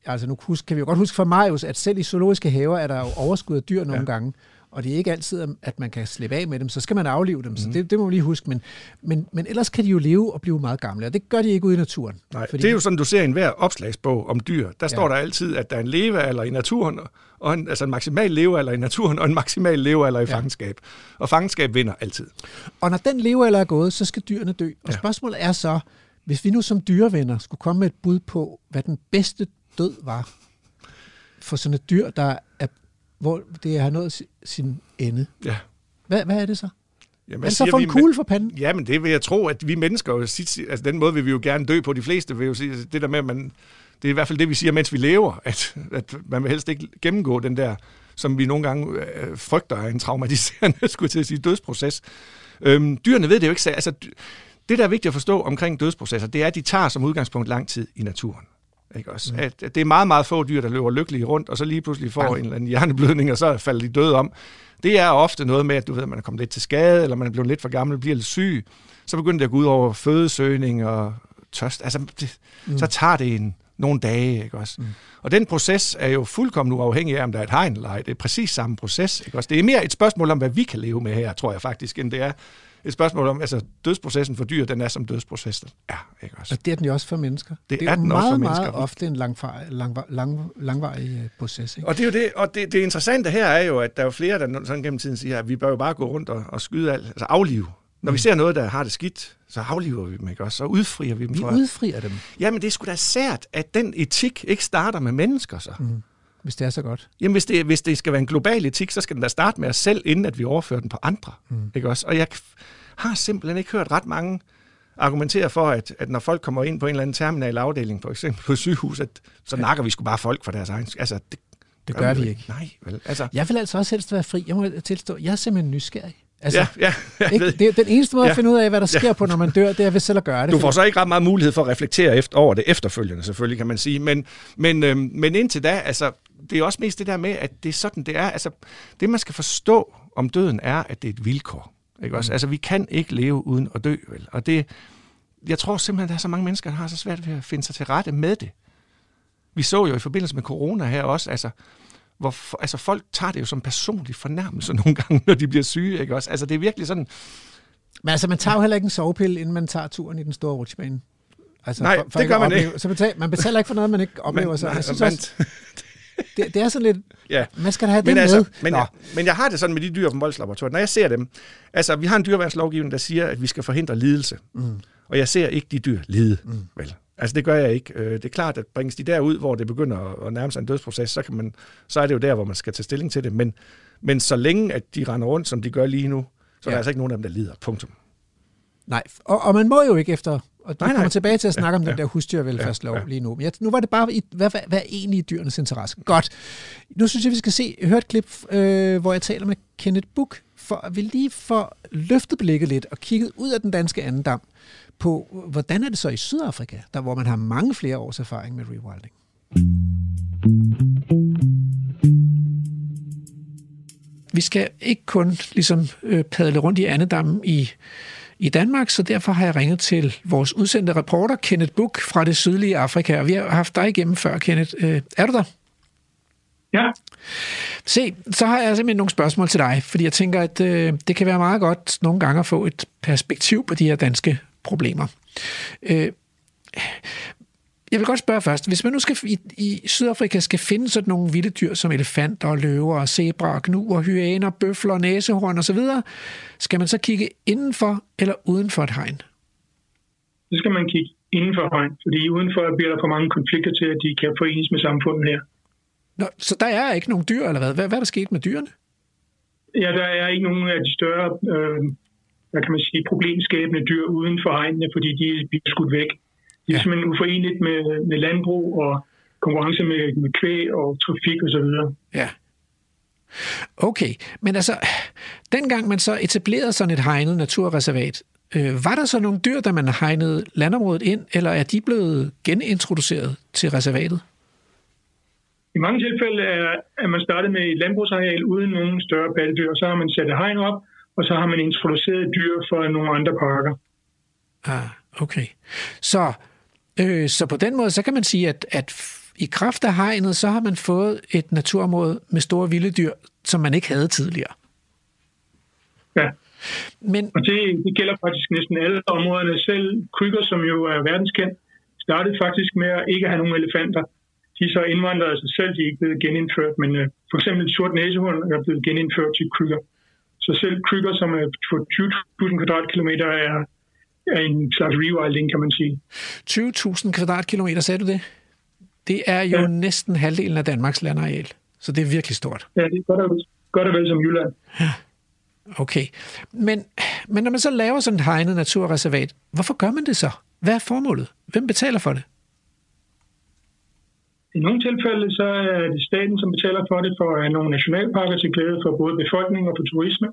altså nu husk, kan vi jo godt huske fra Marius, at selv i zoologiske haver er der jo overskud af dyr nogle ja. gange. Og det er ikke altid, at man kan slippe af med dem, så skal man aflive dem, mm. så mhm. det, det må man lige huske. Men, men, men ellers kan de jo leve og blive meget gamle, og det gør de ikke ude i naturen. Nej, fordi... det er jo sådan, du ser i enhver opslagsbog om dyr. Der ja. står der altid, at der er en levealder i naturen, og en, altså en maksimal levealder i naturen, og en maksimal levealder i ja. fangenskab. Og fangenskab vinder altid. Og når den levealder er gået, så skal dyrene dø. Og ja. spørgsmålet er så, hvis vi nu som dyrevenner skulle komme med et bud på, hvad den bedste død var for sådan et dyr, der er, hvor det har nået sin ende. Ja. Hvad, hvad er det så? Jamen, hvad så for en kugle for panden? Ja, men det vil jeg tro, at vi mennesker jo altså den måde vil vi jo gerne dø på. De fleste vil jo sige, det der med, at man, det er i hvert fald det, vi siger, mens vi lever, at, at man vil helst ikke gennemgå den der, som vi nogle gange øh, frygter er en traumatiserende, skulle til at sige, dødsproces. Øhm, dyrene ved det jo ikke. Altså, det, der er vigtigt at forstå omkring dødsprocesser, det er, at de tager som udgangspunkt lang tid i naturen. Ikke også? Mm. At, at det er meget, meget få dyr, der løber lykkelige rundt, og så lige pludselig får Bang. en eller anden hjerneblødning, og så falder de døde om. Det er ofte noget med, at du ved, man er kommet lidt til skade, eller man er blevet lidt for gammel, bliver lidt syg. Så begynder det at gå ud over fødesøgning og tørst. Altså, det, mm. så tager det en, nogle dage, ikke også? Mm. Og den proces er jo fuldkommen uafhængig af, om der er et hegn eller ej. Det er præcis samme proces, ikke også? Det er mere et spørgsmål om, hvad vi kan leve med her, tror jeg faktisk, end det er et spørgsmål om, altså dødsprocessen for dyr, den er som dødsprocessen er. Ikke også? Og det er den jo også for mennesker. Det, det er, er den meget, også for mennesker. meget ofte en langvar, lang, lang, langvarig øh, proces. Ikke? Og det er jo det, og det, det interessante her er jo, at der er jo flere, der sådan gennem tiden siger, at vi bør jo bare gå rundt og, og skyde alt, altså aflive. Når mm. vi ser noget, der har det skidt, så afliver vi dem, ikke også? Så udfrier vi dem. Vi for, udfrier dem? Jamen, det er sgu da sært, at den etik ikke starter med mennesker, så. Mm. Hvis det er så godt. Jamen, hvis det, hvis det skal være en global etik, så skal den da starte med os selv, inden at vi overfører den på andre. Mm. Ikke også? Og jeg har simpelthen ikke hørt ret mange argumentere for, at, at når folk kommer ind på en eller anden terminal afdeling, for eksempel på sygehus, at så ja. nakker vi sgu bare folk for deres egen... Altså, det, det gør, gør vi ikke. Nej, vel. Altså. Jeg vil altså også helst være fri. Jeg må tilstå, jeg er simpelthen nysgerrig. Altså, ja, ja, jeg ikke? Det er den eneste måde ja, at finde ud af, hvad der sker ja. på, når man dør, det er ved selv at gøre det. Du får så ikke ret meget mulighed for at reflektere efter, over det efterfølgende, selvfølgelig, kan man sige. Men, men, øhm, men indtil da, altså, det er også mest det der med, at det er sådan, det er. Altså, det, man skal forstå om døden, er, at det er et vilkår. Ikke også? Mm. Altså, vi kan ikke leve uden at dø, vel? Og det, jeg tror simpelthen, at der er så mange mennesker, der har så svært ved at finde sig til rette med det. Vi så jo i forbindelse med corona her også, altså, hvor altså, folk tager det jo som personlig fornærmelse nogle gange, når de bliver syge, ikke også? Altså, det er virkelig sådan... Men altså, man tager jo heller ikke en sovepille, inden man tager turen i den store rutsjebane. Altså, Nej, for, for det gør man opleve, ikke. Så betaler, man betaler ikke for noget, man ikke oplever. Man, så jeg synes man, også, det, det er sådan lidt... Ja. Man skal da have men det altså, med. Men, jeg, men jeg har det sådan med de dyr på Molslaboratoriet. Når jeg ser dem... Altså, vi har en dyreværnslovgivning, der siger, at vi skal forhindre lidelse. Mm. Og jeg ser ikke de dyr lide. Mm. Vel? Altså, det gør jeg ikke. Øh, det er klart, at bringes de derud, hvor det begynder at nærme sig en dødsproces, så, kan man, så er det jo der, hvor man skal tage stilling til det. Men, men så længe, at de render rundt, som de gør lige nu, så ja. er der altså ikke nogen af dem, der lider. Punktum. Nej, og, og man må jo ikke efter og du nej, kommer nej. tilbage til at snakke ja, om den ja, der husdyrvelfærdslov ja, ja. lige nu. Men jeg, nu var det bare, i, hvad, hvad, hvad er egentlig i dyrenes interesse? Godt. Nu synes jeg, vi skal se, høre et klip, øh, hvor jeg taler med Kenneth Book, for at vi lige får løftet blikket lidt og kigget ud af den danske andendam på, hvordan er det så i Sydafrika, der hvor man har mange flere års erfaring med rewilding. Vi skal ikke kun ligesom øh, padle rundt i andedammen i i Danmark, så derfor har jeg ringet til vores udsendte reporter, Kenneth Buch fra det sydlige Afrika, og vi har haft dig igennem før, Kenneth. Øh, er du der? Ja. Se, så har jeg simpelthen nogle spørgsmål til dig, fordi jeg tænker, at øh, det kan være meget godt nogle gange at få et perspektiv på de her danske problemer. Øh, jeg vil godt spørge først, hvis man nu skal i, i Sydafrika skal finde sådan nogle vilde dyr som elefanter, løver, zebraer, gnuer, hyæner, bøfler, næsehorn osv., skal man så kigge indenfor eller uden for et hegn? Så skal man kigge inden for hegn, fordi udenfor bliver der for mange konflikter til, at de kan forenes med samfundet her. Nå, så der er ikke nogen dyr, eller hvad? Hvad, hvad er der sket med dyrene? Ja, der er ikke nogen af de større, øh, hvad kan man sige, problemskabende dyr uden for hegnene, fordi de bliver skudt væk. Det er ja. simpelthen uforeneligt med, med landbrug og konkurrence med, med kvæg og trafik osv. Ja. Okay, men altså, dengang man så etablerede sådan et hegnet naturreservat, øh, var der så nogle dyr, da man hegnede landområdet ind, eller er de blevet genintroduceret til reservatet? I mange tilfælde er, at man startet med et landbrugsareal uden nogen større pattedyr, og så har man sat et hegn op, og så har man introduceret dyr for nogle andre parker. Ah, okay. Så Øh, så på den måde, så kan man sige, at, at i kraft af hegnet, så har man fået et naturområde med store vilde dyr, som man ikke havde tidligere. Ja. Men... Og det, det gælder faktisk næsten alle områderne. Selv krykker, som jo er verdenskendt, startede faktisk med at ikke have nogen elefanter. De er så indvandret af sig selv, de er ikke blevet genindført, men uh, for eksempel sort næsehund er blevet genindført til krykker. Så selv krykker, som er på 20.000 kvadratkilometer, er, er en slags rewilding, kan man sige. 20.000 kvadratkilometer, sagde du det? Det er jo ja. næsten halvdelen af Danmarks landareal, så det er virkelig stort. Ja, det er godt og, godt og vel som Jylland. Ja. Okay. Men, men når man så laver sådan et hegnet naturreservat, hvorfor gør man det så? Hvad er formålet? Hvem betaler for det? I nogle tilfælde så er det staten, som betaler for det for nogle nationalparker til glæde for både befolkning og for turisme.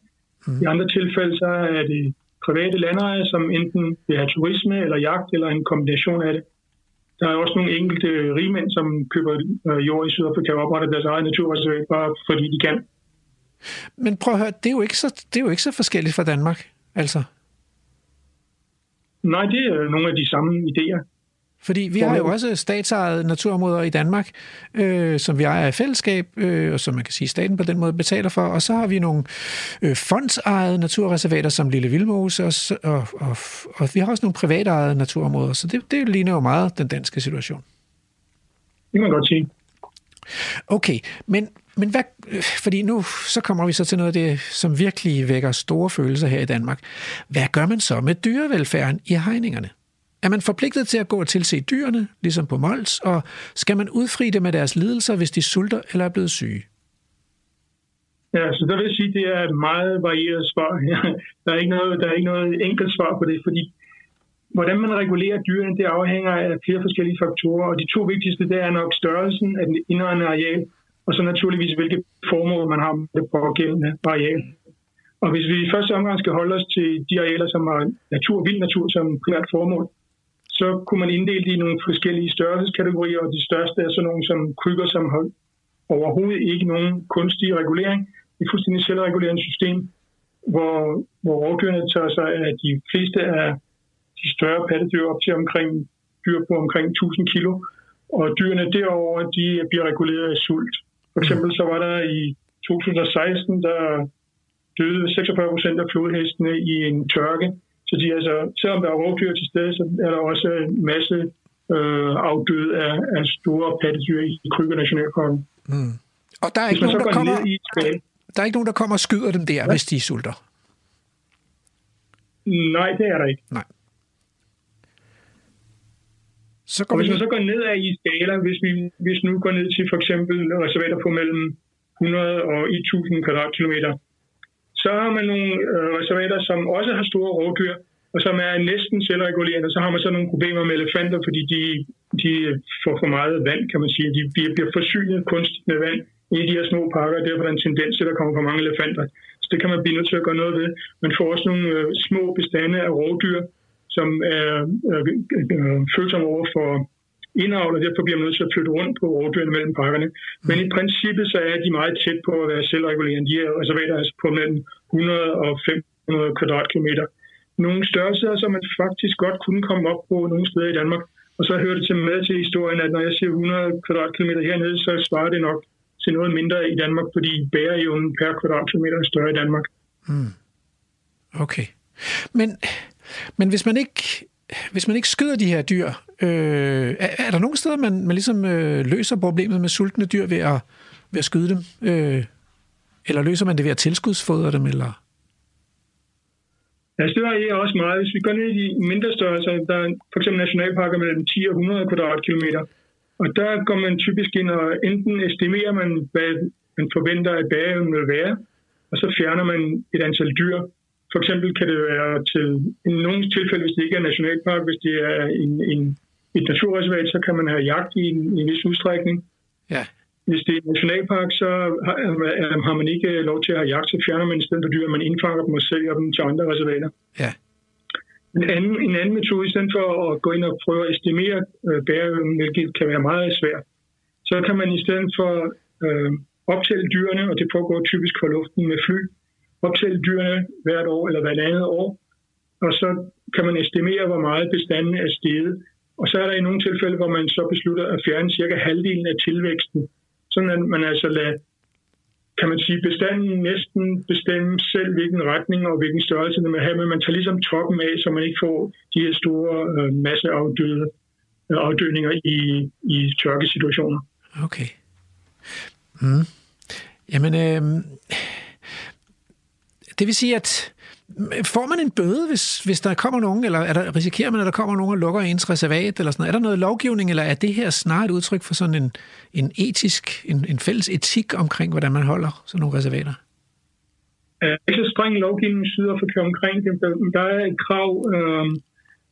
Mm. I andre tilfælde så er det private landejere, som enten vil have turisme eller jagt eller en kombination af det. Der er også nogle enkelte rigmænd, som køber øh, jord i Sydafrika og opretter deres eget naturreservat, bare fordi de kan. Men prøv at høre, det er jo ikke så, det er jo ikke så forskelligt fra Danmark, altså. Nej, det er nogle af de samme idéer. Fordi vi har jo også statsejede naturområder i Danmark, øh, som vi ejer i fællesskab, øh, og som man kan sige, staten på den måde betaler for. Og så har vi nogle øh, fondsejede naturreservater, som Lille Vildmose, og, og, og, og vi har også nogle privatejede naturområder. Så det, det ligner jo meget den danske situation. Det kan man godt sige. Okay, men, men hvad, fordi nu så kommer vi så til noget af det, som virkelig vækker store følelser her i Danmark. Hvad gør man så med dyrevelfærden i hegningerne? Er man forpligtet til at gå og tilse dyrene, ligesom på Mols, og skal man udfri dem med deres lidelser, hvis de sulter eller er blevet syge? Ja, så der vil jeg sige, at det er et meget varieret svar. der, er ikke noget, der er ikke noget enkelt svar på det, fordi hvordan man regulerer dyrene, det afhænger af flere forskellige faktorer, og de to vigtigste, det er nok størrelsen af den indre areal, og så naturligvis, hvilke formål man har med det pågældende areal. Og hvis vi i første omgang skal holde os til de arealer, som har natur, vild natur som primært formål, så kunne man inddele det i nogle forskellige størrelseskategorier, og de største er sådan nogle som krykker, som har overhovedet ikke nogen kunstig regulering. Det er fuldstændig selvregulerende system, hvor, hvor rovdyrene tager sig af de fleste af de større pattedyr op til omkring dyr på omkring 1000 kilo. Og dyrene derover de bliver reguleret af sult. For eksempel så var der i 2016, der døde 46 procent af flodhestene i en tørke så de, altså, selvom der er rovdyr til stede, så er der også en masse øh, afdøde af, af store pattedyr i Krybbe Nationalparken. Mm. Og der er, ikke nogen, der, kommer, i der er ikke nogen, der kommer og skyder dem der, ja. hvis de sulter? Nej, det er der ikke. Nej. Så går og hvis man så går ned af i skala, hvis vi hvis nu går ned til for eksempel reservater på mellem 100 og 1000 kvadratkilometer, så har man nogle øh, reservater, som også har store rovdyr, og som er næsten selvregulerende. Så har man så nogle problemer med elefanter, fordi de, de får for meget vand, kan man sige. De bliver, bliver forsynet kunstigt med vand i de her små pakker, og derfor er der en tendens til, at der kommer for mange elefanter. Så det kan man blive nødt til at gøre noget ved. Man får også nogle øh, små bestande af rovdyr, som er øh, øh, følsomme over for indavl, og derfor bliver man nødt til at flytte rundt på rovdyrene mellem pakkerne. Men i princippet så er de meget tæt på at være selvregulerende. De er reservater altså på mellem 100 og 500 kvadratkilometer. Nogle størrelser, som man faktisk godt kunne komme op på nogle steder i Danmark. Og så hører det til med til historien, at når jeg siger 100 kvadratkilometer hernede, så svarer det nok til noget mindre i Danmark, fordi bæreevnen per kvadratkilometer er større i Danmark. Mm. Okay. Men, men hvis man ikke hvis man ikke skyder de her dyr, øh, er, er der nogle steder, man, man ligesom øh, løser problemet med sultne dyr ved at, ved at skyde dem? Øh, eller løser man det ved at tilskudsfodre dem? Eller? Ja, det varierer også meget. Hvis vi går ned i de mindre størrelser, der er for eksempel nationalparker mellem 10 og 100 kvadratkilometer, og der går man typisk ind og enten estimerer man, hvad man forventer, at bæreevnen vil være, og så fjerner man et antal dyr, for eksempel kan det være til i nogle tilfælde, hvis det ikke er nationalpark, hvis det er en, en, et naturreservat, så kan man have jagt i en, en vis udstrækning. Ja. Hvis det er en nationalpark, så har, har man ikke lov til at have jagt, så fjerner man i stedet for dyr, man indfanger dem og sælger dem til andre reservater. Ja. En anden, en anden metode, i stedet for at gå ind og prøve at estimere øh, bæreevnen, hvilket kan være meget svært, så kan man i stedet for øh, optælle dyrene, og det foregår typisk for luften med fly, optælle dyrene hvert år eller hvert andet år, og så kan man estimere, hvor meget bestanden er steget Og så er der i nogle tilfælde, hvor man så beslutter at fjerne cirka halvdelen af tilvæksten, sådan at man altså lader kan man sige, bestanden næsten bestemme selv, hvilken retning og hvilken størrelse den vil have, men man tager ligesom toppen af, så man ikke får de her store øh, masseafdøde øh, i, i tørkesituationer. Okay. Mm. Jamen, øh, det vil sige, at øh, Får man en bøde, hvis, hvis der kommer nogen, eller er der, risikerer man, at der kommer nogen og lukker ens reservat, eller sådan noget? Er der noget lovgivning, eller er det her snart et udtryk for sådan en, en etisk, en, en fælles etik omkring, hvordan man holder sådan nogle reservater? Der er ikke så streng lovgivning Sydafrika omkring det. Der er et krav, øh,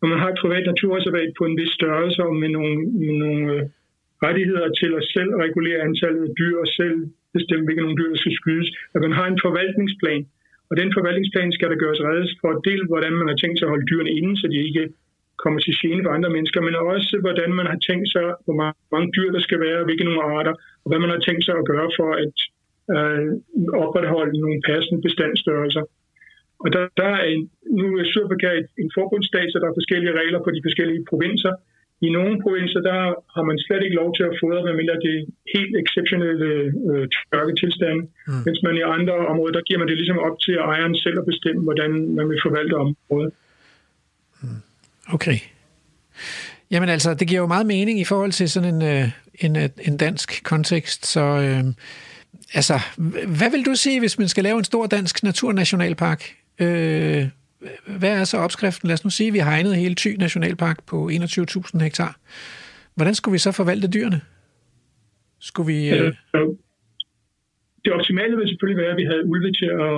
når man har et privat naturreservat på en vis størrelse, og med nogle, med nogle øh, rettigheder til at selv regulere antallet af dyr, og selv bestemme, hvilke nogle dyr, der skal skydes, at man har en forvaltningsplan, og den forvaltningsplan skal der gøres reddes for del, hvordan man har tænkt sig at holde dyrene inde, så de ikke kommer til gene for andre mennesker, men også hvordan man har tænkt sig, hvor mange dyr der skal være, hvilke nogle arter, og hvad man har tænkt sig at gøre for at øh, opretholde nogle passende bestandsstørrelser. Og der, der er en, nu er Sydafrika en forbundsstat, så der er forskellige regler på de forskellige provinser, i nogle provinser, der har man slet ikke lov til at fodre, medmindre det er helt exceptionelle øh, tørketilstande. Mm. Mens man i andre områder, der giver man det ligesom op til ejeren selv at bestemme, hvordan man vil forvalte området. Mm. Okay. Jamen altså, det giver jo meget mening i forhold til sådan en, øh, en, øh, en dansk kontekst, så øh, altså, hvad vil du sige, hvis man skal lave en stor dansk naturnationalpark? Øh, hvad er så opskriften? Lad os nu sige, at vi har hegnet hele Thy Nationalpark på 21.000 hektar. Hvordan skulle vi så forvalte dyrene? Skulle vi... Øh... Det optimale vil selvfølgelig være, at vi havde ulve til at,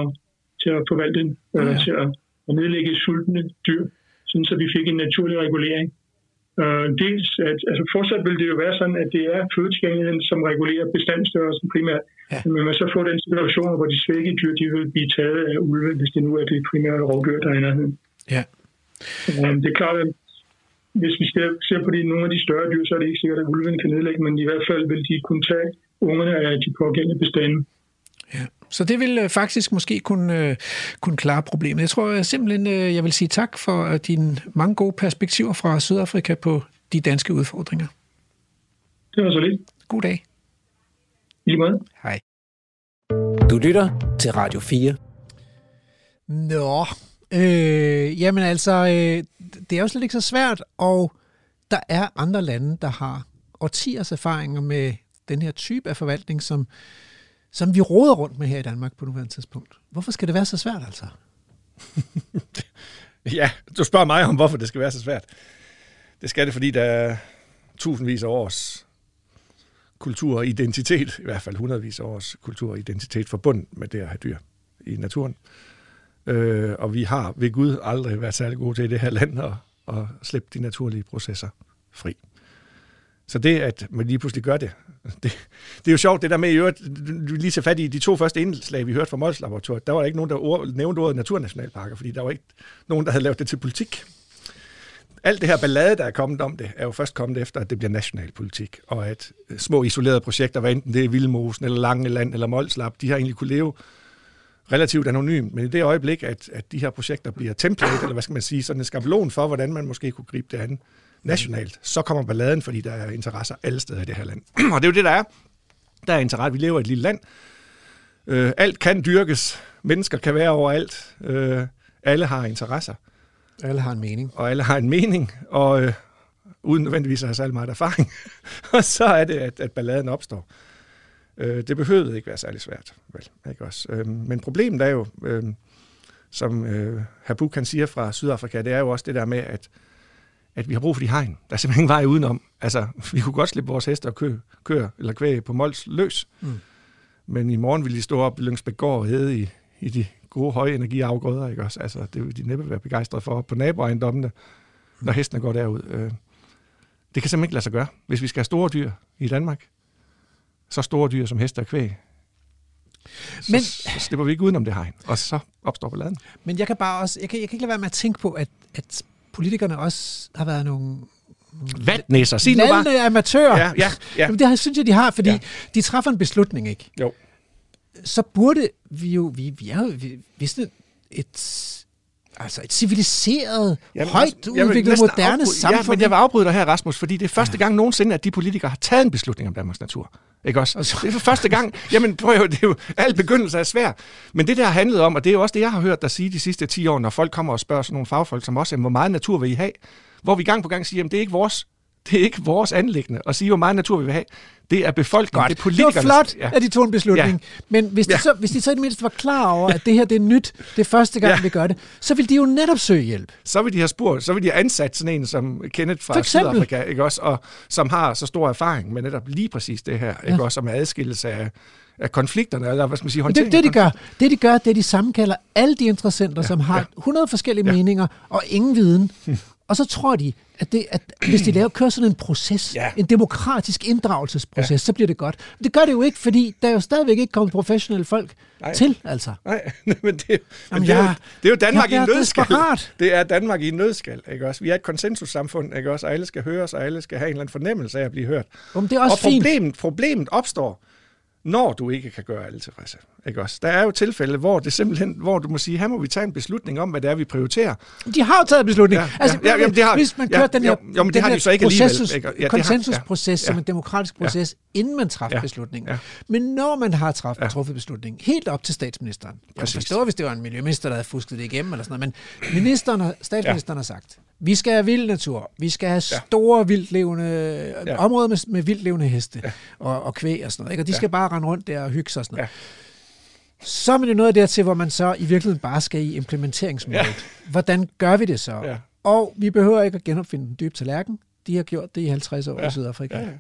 til at forvalte den, ja. eller til at, at nedlægge sultne dyr, sådan så vi fik en naturlig regulering. Uh, dels, at, altså fortsat vil det jo være sådan, at det er fødetilgængeligheden, som regulerer bestandsstørrelsen primært. Ja. Men man så får den situation, hvor de svække dyr, de vil blive taget af ulve, hvis det nu er det primære rovdyr, der er i nærheden. Ja. Um, det er klart, at hvis vi ser, ser på de, nogle af de større dyr, så er det ikke sikkert, at ulven kan nedlægge, men i hvert fald vil de kunne tage ungerne af de pågældende bestande. Ja. Så det vil øh, faktisk måske kunne, øh, kunne klare problemet. Jeg tror simpelthen, øh, jeg vil sige tak for dine mange gode perspektiver fra Sydafrika på de danske udfordringer. Det var så lidt. God dag. I måde. Hej. Du lytter til Radio 4. Nå, øh, jamen altså, øh, det er jo slet ikke så svært, og der er andre lande, der har årtiers erfaringer med den her type af forvaltning, som som vi råder rundt med her i Danmark på nuværende tidspunkt. Hvorfor skal det være så svært altså? ja, du spørger mig om, hvorfor det skal være så svært. Det skal det, fordi der er tusindvis af års kultur og identitet, i hvert fald hundredvis af års kultur og identitet forbundet med det at have dyr i naturen. Øh, og vi har ved Gud aldrig været særlig gode til i det her land at, at slippe de naturlige processer fri. Så det, at man lige pludselig gør det, det, det er jo sjovt, det der med i øvrigt, lige så fat i de to første indslag, vi hørte fra Mols Laboratoriet, der var der ikke nogen, der ord, nævnte ordet naturnationalparker, fordi der var ikke nogen, der havde lavet det til politik. Alt det her ballade, der er kommet om det, er jo først kommet efter, at det bliver nationalpolitik, og at øh, små isolerede projekter, hvad enten det er Vildmosen, eller Langeland, eller Molslap, de har egentlig kunne leve relativt anonymt, men i det øjeblik, at, at de her projekter bliver template, eller hvad skal man sige, sådan en skabelon for, hvordan man måske kunne gribe det an, nationalt, så kommer balladen, fordi der er interesser alle steder i det her land. og det er jo det, der er. Der er interesse. Vi lever i et lille land. Øh, alt kan dyrkes. Mennesker kan være overalt. Øh, alle har interesser. Alle har en mening. Og alle har en mening, og øh, uden nødvendigvis at have særlig meget erfaring. og så er det, at, at balladen opstår. Øh, det behøvede ikke være særlig svært. Vel, ikke også? Øh, men problemet er jo, øh, som øh, Habu kan siger fra Sydafrika, det er jo også det der med, at at vi har brug for de hegn. Der er simpelthen ingen vej udenom. Altså, vi kunne godt slippe vores heste og kø, køre eller kvæg på Mols løs. Mm. Men i morgen vil de stå op i Lyngsbæk Gård og hede i, i de gode høje energiafgrøder, ikke også? Altså, det vil de næppe være begejstrede for på naboejendommene, mm. når hestene går derud. Øh, det kan simpelthen ikke lade sig gøre. Hvis vi skal have store dyr i Danmark, så store dyr som heste og kvæg, så, men, så slipper vi ikke udenom det hegn, og så opstår balladen. Men jeg kan bare også, jeg kan, jeg kan ikke lade være med at tænke på, at, at politikerne også har været nogle Vatnæsser, sig nu bare. amatører. Ja, ja, ja. Jamen, det synes jeg, de har, fordi ja. de træffer en beslutning, ikke? Jo. Så burde vi jo, vi, vi er jo, vi, hvis det et, Altså et civiliseret, jamen, højt udviklet, moderne afbryde, samfund. Ja, men jeg vil afbryde dig her, Rasmus, fordi det er første gang nogensinde, at de politikere har taget en beslutning om Danmarks natur. Ikke også? Altså. Det er for første gang. Jamen, prøv, det er jo, al begyndelse er svær. Men det der har handlet om, og det er jo også det, jeg har hørt dig sige de sidste 10 år, når folk kommer og spørger sådan nogle fagfolk som også, hvor meget natur vil I have? Hvor vi gang på gang siger, at det er ikke vores det er ikke vores anlæggende at sige, hvor meget natur vi vil have. Det er befolkningen, Godt. det er politikerne. Det var flot, ja. at de tog en beslutning. Ja. Men hvis de, ja. så, hvis de så i det mindste var klar over, at det her det er nyt, det er første gang, ja. vi gør det, så vil de jo netop søge hjælp. Så vil de have spurgt, så vil de have ansat sådan en som Kenneth fra Sydafrika, ikke også, og som har så stor erfaring med netop lige præcis det her, ja. ikke også, som adskillelse af af konflikterne, eller hvad skal man sige, det, det, de gør, det, de gør, det er, de sammenkalder alle de interessenter, ja, som har ja. 100 forskellige ja. meninger og ingen viden. Og så tror de, at, det, at hvis de laver, kører sådan en proces, ja. en demokratisk inddragelsesproces, ja. så bliver det godt. Men det gør det jo ikke, fordi der er jo stadigvæk ikke kommet professionelle folk Nej. til, altså. Nej, men, det, men Jamen, det, er, jo, det er jo Danmark i en nødskal. Det er Danmark i en nødskal, ikke også? Vi er et konsensussamfund, ikke også? Og alle skal høres, og alle skal have en eller anden fornemmelse af at blive hørt. Jamen, det er også og problemet, fint. problemet opstår, når du ikke kan gøre alle tilfredse. Ikke også? Der er jo tilfælde, hvor det simpelthen, hvor du må sige, her må vi tage en beslutning om, hvad det er, vi prioriterer. De har jo taget beslutning. Ja, altså, ja, jamen, det har, hvis man kører ja, den her, jo, men det har de så ikke alligevel. Ikke? Ja, konsensusproces ja, som en demokratisk proces, ja, inden man træffer ja, beslutningen. Ja. Men når man har træffet, ja. truffet beslutningen, helt op til statsministeren. Jeg forstår, hvis det var en miljøminister, der havde fusket det igennem, eller sådan noget, men ministeren, statsministeren ja. har sagt, vi skal have vild natur. Vi skal have store ja. vildlevende ja. områder med, med vildlevende heste ja. og, og kvæg og sådan noget. Ikke? Og de ja. skal bare rende rundt der og hygge sig og sådan noget. Ja. Så er det noget dertil, hvor man så i virkeligheden bare skal i implementeringsmålet. Ja. Hvordan gør vi det så? Ja. Og vi behøver ikke at genopfinde den dybe tallerken. De har gjort det i 50 år ja. i Sydafrika. Ja, ja.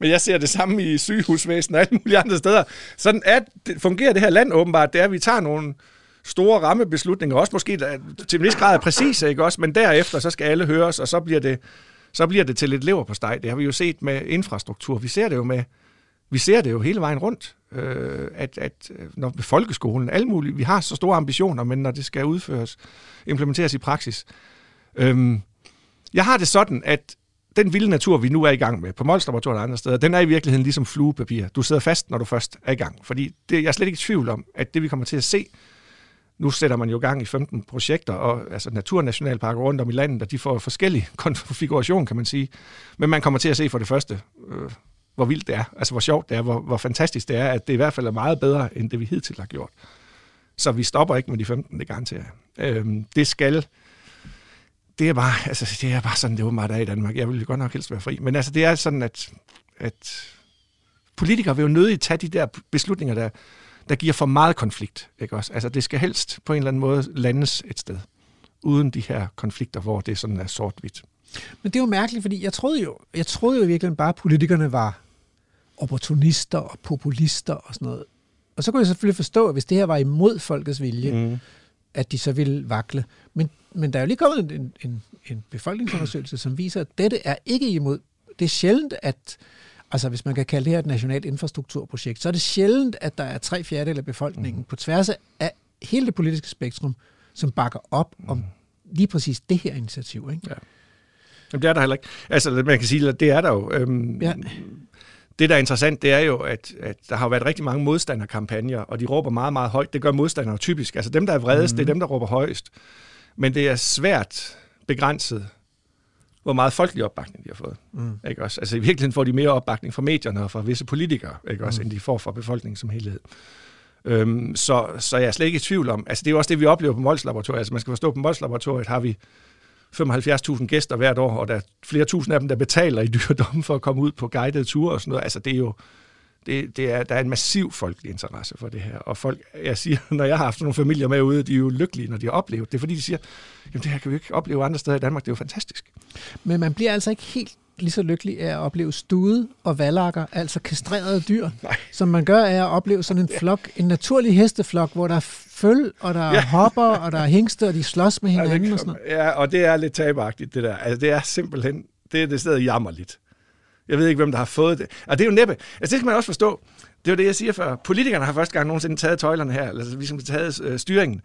Men jeg ser det samme i sygehusvæsenet og alle mulige andre steder. Sådan at det fungerer det her land åbenbart, det er, at vi tager nogle store rammebeslutninger, også måske til en vis grad er præcise, ikke også? Men derefter, så skal alle høres, og så bliver det, så bliver det til lidt lever på steg. Det har vi jo set med infrastruktur. Vi ser det jo med, vi ser det jo hele vejen rundt, øh, at, at øh, når folkeskolen, alle mulige, vi har så store ambitioner, men når det skal udføres, implementeres i praksis. Øh, jeg har det sådan, at den vilde natur, vi nu er i gang med, på Mols Laboratoriet og andre steder, den er i virkeligheden ligesom fluepapir. Du sidder fast, når du først er i gang. Fordi det, jeg er slet ikke i tvivl om, at det vi kommer til at se, nu sætter man jo gang i 15 projekter, og altså naturnationalparker rundt om i landet, og de får forskellige konfiguration, kan man sige. Men man kommer til at se for det første, øh, hvor vildt det er, altså hvor sjovt det er, hvor, hvor fantastisk det er, at det i hvert fald er meget bedre, end det vi hidtil har gjort. Så vi stopper ikke med de 15, det garanterer jeg. Øh, det skal det er bare, altså, det er bare sådan, det åbenbart er i Danmark. Jeg vil jo godt nok helst være fri. Men altså, det er sådan, at, at politikere vil jo nødigt tage de der beslutninger, der, der giver for meget konflikt. Ikke også? Altså, det skal helst på en eller anden måde landes et sted, uden de her konflikter, hvor det sådan er sort-hvidt. Men det er jo mærkeligt, fordi jeg troede jo, jeg troede jo virkelig bare, at politikerne var opportunister og populister og sådan noget. Og så kunne jeg selvfølgelig forstå, at hvis det her var imod folkets vilje, mm. at de så ville vakle. Men, men der er jo lige kommet en, en, en befolkningsundersøgelse, som viser, at dette er ikke imod. Det er sjældent, at altså hvis man kan kalde det her et nationalt infrastrukturprojekt, så er det sjældent, at der er tre fjerdedel af befolkningen mm. på tværs af hele det politiske spektrum, som bakker op mm. om lige præcis det her initiativ. Ikke? Ja. Jamen, det er der heller ikke. Altså, man kan sige, at det er der jo. Øhm, ja. Det, der er interessant, det er jo, at, at der har været rigtig mange modstanderkampagner, og de råber meget, meget højt. Det gør modstandere typisk. Altså dem, der er vredest, mm. det er dem, der råber højst. Men det er svært begrænset hvor meget folkelig opbakning de har fået. Mm. Ikke også? Altså i virkeligheden får de mere opbakning fra medierne og fra visse politikere, ikke også, mm. end de får fra befolkningen som helhed. Øhm, så, så jeg er slet ikke i tvivl om, altså det er jo også det, vi oplever på Mols Laboratoriet. Altså man skal forstå, på Mols Laboratoriet har vi 75.000 gæster hvert år, og der er flere tusind af dem, der betaler i dyrdom for at komme ud på guidede ture og sådan noget. Altså det er jo, det, det er, der er en massiv folkelig interesse for det her. Og folk, jeg siger, når jeg har haft nogle familier med ude, de er jo lykkelige, når de har oplevet det. fordi, de siger, jamen det her kan vi ikke opleve andre steder i Danmark, det er jo fantastisk. Men man bliver altså ikke helt lige så lykkelig af at opleve stude og valakker, altså kastrerede dyr, Nej. som man gør af at opleve sådan en flok, en naturlig hesteflok, hvor der er føl, og der er ja. hopper, og der er hængste, og de slås med hinanden. Ja, det, og sådan noget. ja, og det er lidt tabagtigt, det der. Altså, det er simpelthen, det er det sted jammerligt. Jeg ved ikke, hvem der har fået det. Og det er jo næppe. Altså, det skal man også forstå. Det er jo det, jeg siger før. Politikerne har første gang nogensinde taget tøjlerne her, altså vi har taget øh, styringen.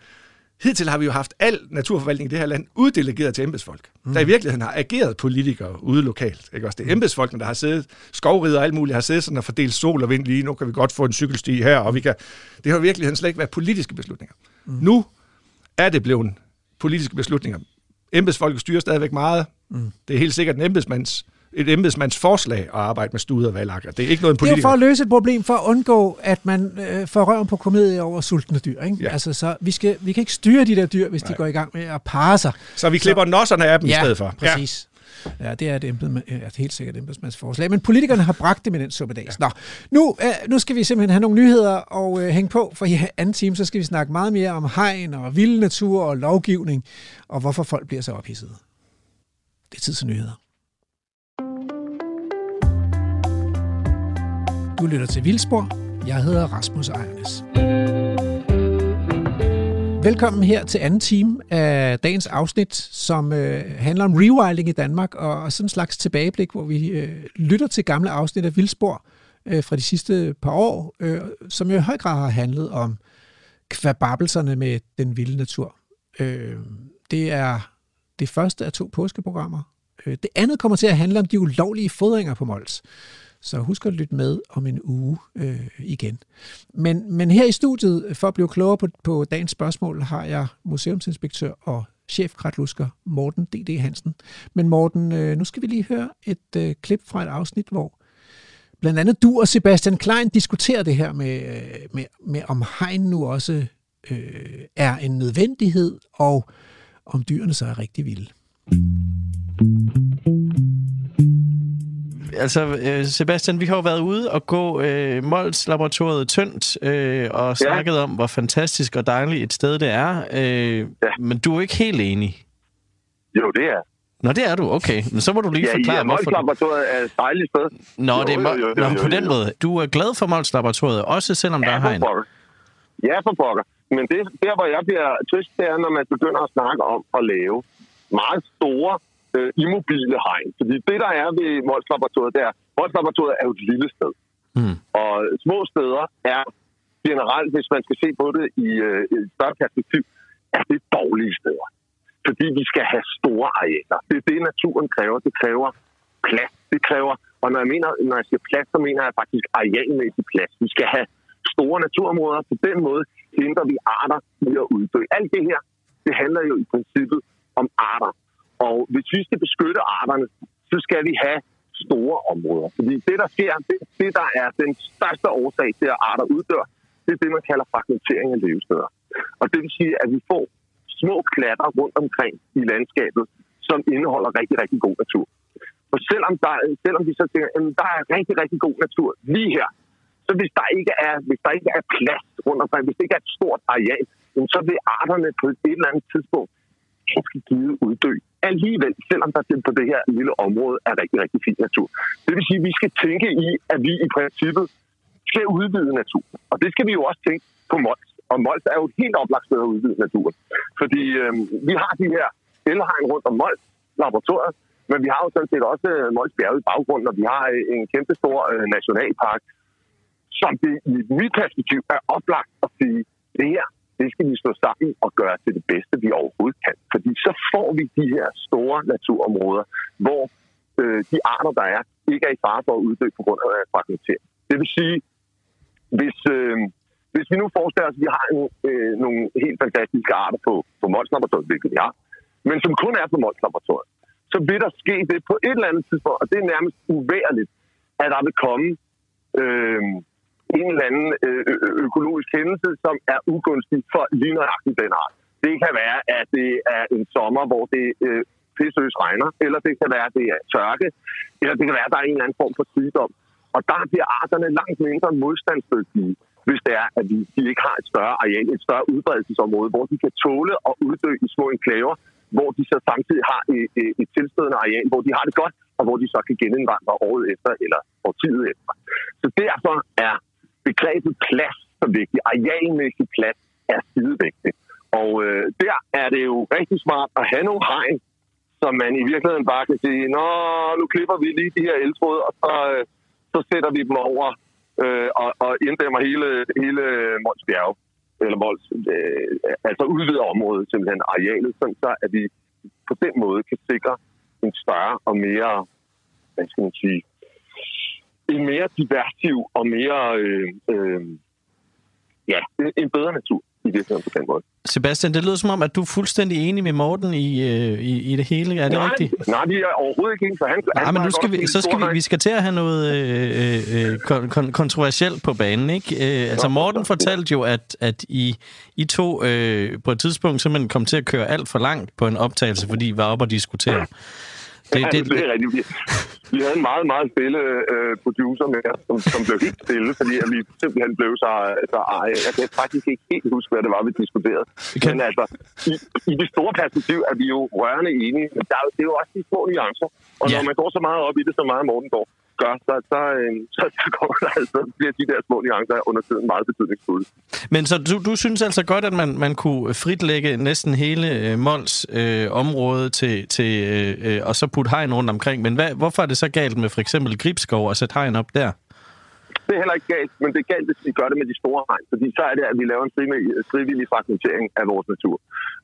Hidtil har vi jo haft al naturforvaltning i det her land uddelegeret til embedsfolk, mm. der i virkeligheden har ageret politikere ude lokalt. Ikke? Også det er mm. embedsfolkene, der har siddet, skovrider og alt muligt, har siddet sådan og fordelt sol og vind lige, nu kan vi godt få en cykelsti her, og vi kan... Det har i virkeligheden slet ikke været politiske beslutninger. Mm. Nu er det blevet politiske beslutninger. Embedsfolket styrer stadigvæk meget. Mm. Det er helt sikkert en embedsmands et embedsmands forslag at arbejde med studer og valakker. Det er ikke noget, en politiker... Det er for at løse et problem, for at undgå, at man øh, får røven på komedie over sultne dyr. Ikke? Ja. Altså, så vi, skal, vi kan ikke styre de der dyr, hvis Nej. de går i gang med at parre sig. Så vi klipper så, nosserne af dem ja, i stedet for. præcis. Ja. Ja, det er et, embed, ja, helt sikkert embedsmandsforslag. Men politikerne har bragt det med den suppedags. Ja. Nå, nu, øh, nu skal vi simpelthen have nogle nyheder og øh, hænge på, for i anden time, så skal vi snakke meget mere om hegn og vild natur og lovgivning, og hvorfor folk bliver så ophidsede. Det er tid til nyheder. Du lytter til Vildspor. Jeg hedder Rasmus Ejernes. Velkommen her til anden time af dagens afsnit, som øh, handler om rewilding i Danmark, og sådan en slags tilbageblik, hvor vi øh, lytter til gamle afsnit af Vildspor øh, fra de sidste par år, øh, som jo i høj grad har handlet om kvababelserne med den vilde natur. Øh, det er det første af to påskeprogrammer. Øh, det andet kommer til at handle om de ulovlige fodringer på Mols. Så husk at lytte med om en uge øh, igen. Men, men her i studiet, for at blive klogere på, på dagens spørgsmål, har jeg museumsinspektør og chefkratlusker Morten D.D. Hansen. Men Morten, øh, nu skal vi lige høre et øh, klip fra et afsnit, hvor blandt andet du og Sebastian Klein diskuterer det her med, øh, med, med om hegn nu også øh, er en nødvendighed, og om dyrene så er rigtig vilde altså øh, Sebastian, vi har jo været ude og gå øh, Mols Laboratoriet tyndt øh, og ja. snakket om, hvor fantastisk og dejligt et sted det er. Øh, ja. Men du er ikke helt enig? Jo, det er Nå, det er du. Okay. Men så må du lige ja, forklare, ja, hvorfor... Ja, Laboratoriet er et dejligt sted. Nå, jo, det er, jo, jo, jo, Nå, på den måde. Du er glad for Mols Laboratoriet, også selvom ja, der er hegn. Ja, for pokker. Men det, der, hvor jeg bliver trist, det er, når man begynder at snakke om at lave meget store øh, immobile hegn. Fordi det, der er ved Mols Laboratoriet, det er, Mols Laboratoriet er jo et lille sted. Mm. Og små steder er generelt, hvis man skal se på det i øh, et større perspektiv, er det dårlige steder. Fordi vi skal have store arealer. Det er det, naturen kræver. Det kræver plads. Det kræver, og når jeg, mener, når jeg siger plads, så mener jeg faktisk arealmæssig plads. Vi skal have store naturområder. På den måde hindrer vi arter i at uddø. Alt det her, det handler jo i princippet om arter. Og hvis vi skal beskytte arterne, så skal vi have store områder. Fordi det, der sker, det, det der er den største årsag til, at arter uddør, det er det, man kalder fragmentering af levesteder. Og det vil sige, at vi får små klatter rundt omkring i landskabet, som indeholder rigtig, rigtig god natur. Og selvom, der, selvom vi så tænker, at der er rigtig, rigtig god natur lige her, så hvis der ikke er, hvis der ikke er plads rundt omkring, hvis det ikke er et stort areal, så vil arterne på et eller andet tidspunkt ganske givet uddø. Alligevel, selvom der på det her lille område er rigtig, rigtig fin natur. Det vil sige, at vi skal tænke i, at vi i princippet skal udvide naturen. Og det skal vi jo også tænke på Mols. Og Mols er jo et helt oplagt sted at udvide naturen. Fordi øh, vi har de her elhegn rundt om Mols, laboratoriet, men vi har jo sådan set også øh, Mols Bjerge i baggrunden, og vi har øh, en kæmpe stor øh, nationalpark, som det i mit perspektiv er oplagt at sige, det her, det skal vi stå sammen og gøre til det bedste, vi overhovedet kan. Fordi så får vi de her store naturområder, hvor øh, de arter, der er, ikke er i fare for at uddø på grund af fragmentering. Det vil sige, hvis, øh, hvis vi nu forestiller os, at vi har en, øh, nogle helt fantastiske arter på, på Mols Laboratoriet, hvilket vi har, men som kun er på Mols Laboratoriet, så vil der ske det på et eller andet tidspunkt, og det er nærmest uværligt, at der vil komme øh, en eller anden øh, økologisk hændelse, som er ugunstig for lige nøjagtigt den art. Det kan være, at det er en sommer, hvor det øh, pissøs regner, eller det kan være, at det er tørke, eller det kan være, at der er en eller anden form for sygdom. Og der bliver arterne langt mindre modstandsdygtige, hvis det er, at de, de ikke har et større areal, et større udbredelsesområde, hvor de kan tåle og uddø i små enklaver, hvor de så samtidig har et, et, et tilstødende areal, hvor de har det godt, og hvor de så kan genindvandre året efter eller årtiet efter. Så derfor er begrebet plads så vigtigt. Arealmæssig plads er sidevægtigt. Og øh, der er det jo rigtig smart at have nogle hegn, som man i virkeligheden bare kan sige, nå, nu klipper vi lige de her eltråde, og så, øh, så sætter vi dem over øh, og, og inddæmmer hele, hele Mols Bjerge, eller Mols, øh, altså udvider området, simpelthen arealet, sådan så at vi på den måde kan sikre en større og mere, hvad skal man sige, en mere diversiv og mere, øh, øh, ja, en bedre natur. i virkeligheden på den måde. Sebastian, det lyder som om, at du er fuldstændig enig med Morten i, øh, i, i det hele. Er det nej, rigtigt? Nej, det er overhovedet ikke enig, for han... Nej, han men nu skal vi, så skal vi, vi skal til at have noget øh, øh, kon, kon, kontroversielt på banen, ikke? Øh, altså, Morten fortalte jo, at, at I, I to øh, på et tidspunkt simpelthen kom til at køre alt for langt på en optagelse, fordi I var oppe og diskutere. Det, ja, det, det er rigtigt. Vi, vi havde en meget, meget stille øh, producer med os, som, som blev helt stille, fordi at vi simpelthen blev så, så ej. Jeg kan faktisk ikke helt huske, hvad det var, vi diskuterede. Okay. Men altså, i, i det store perspektiv er vi jo rørende enige. Men der, det er jo også de små nuancer. Og ja. når man går så meget op i det, som meget Morten går, gør, så, så, øh, så, så, går der, altså, bliver de der små nuancer under tiden meget betydningsfulde. Men så du, du synes altså godt, at man, man kunne fritlægge næsten hele øh, Mols øh, område til, til øh, øh, og så putte hegn rundt omkring. Men hvad, hvorfor er det så galt med for eksempel Gribskov og sætte hegn op der? Det er heller ikke galt, men det er galt, hvis vi gør det med de store hegn, fordi så er det, at vi laver en frivillig fragmentering af vores natur.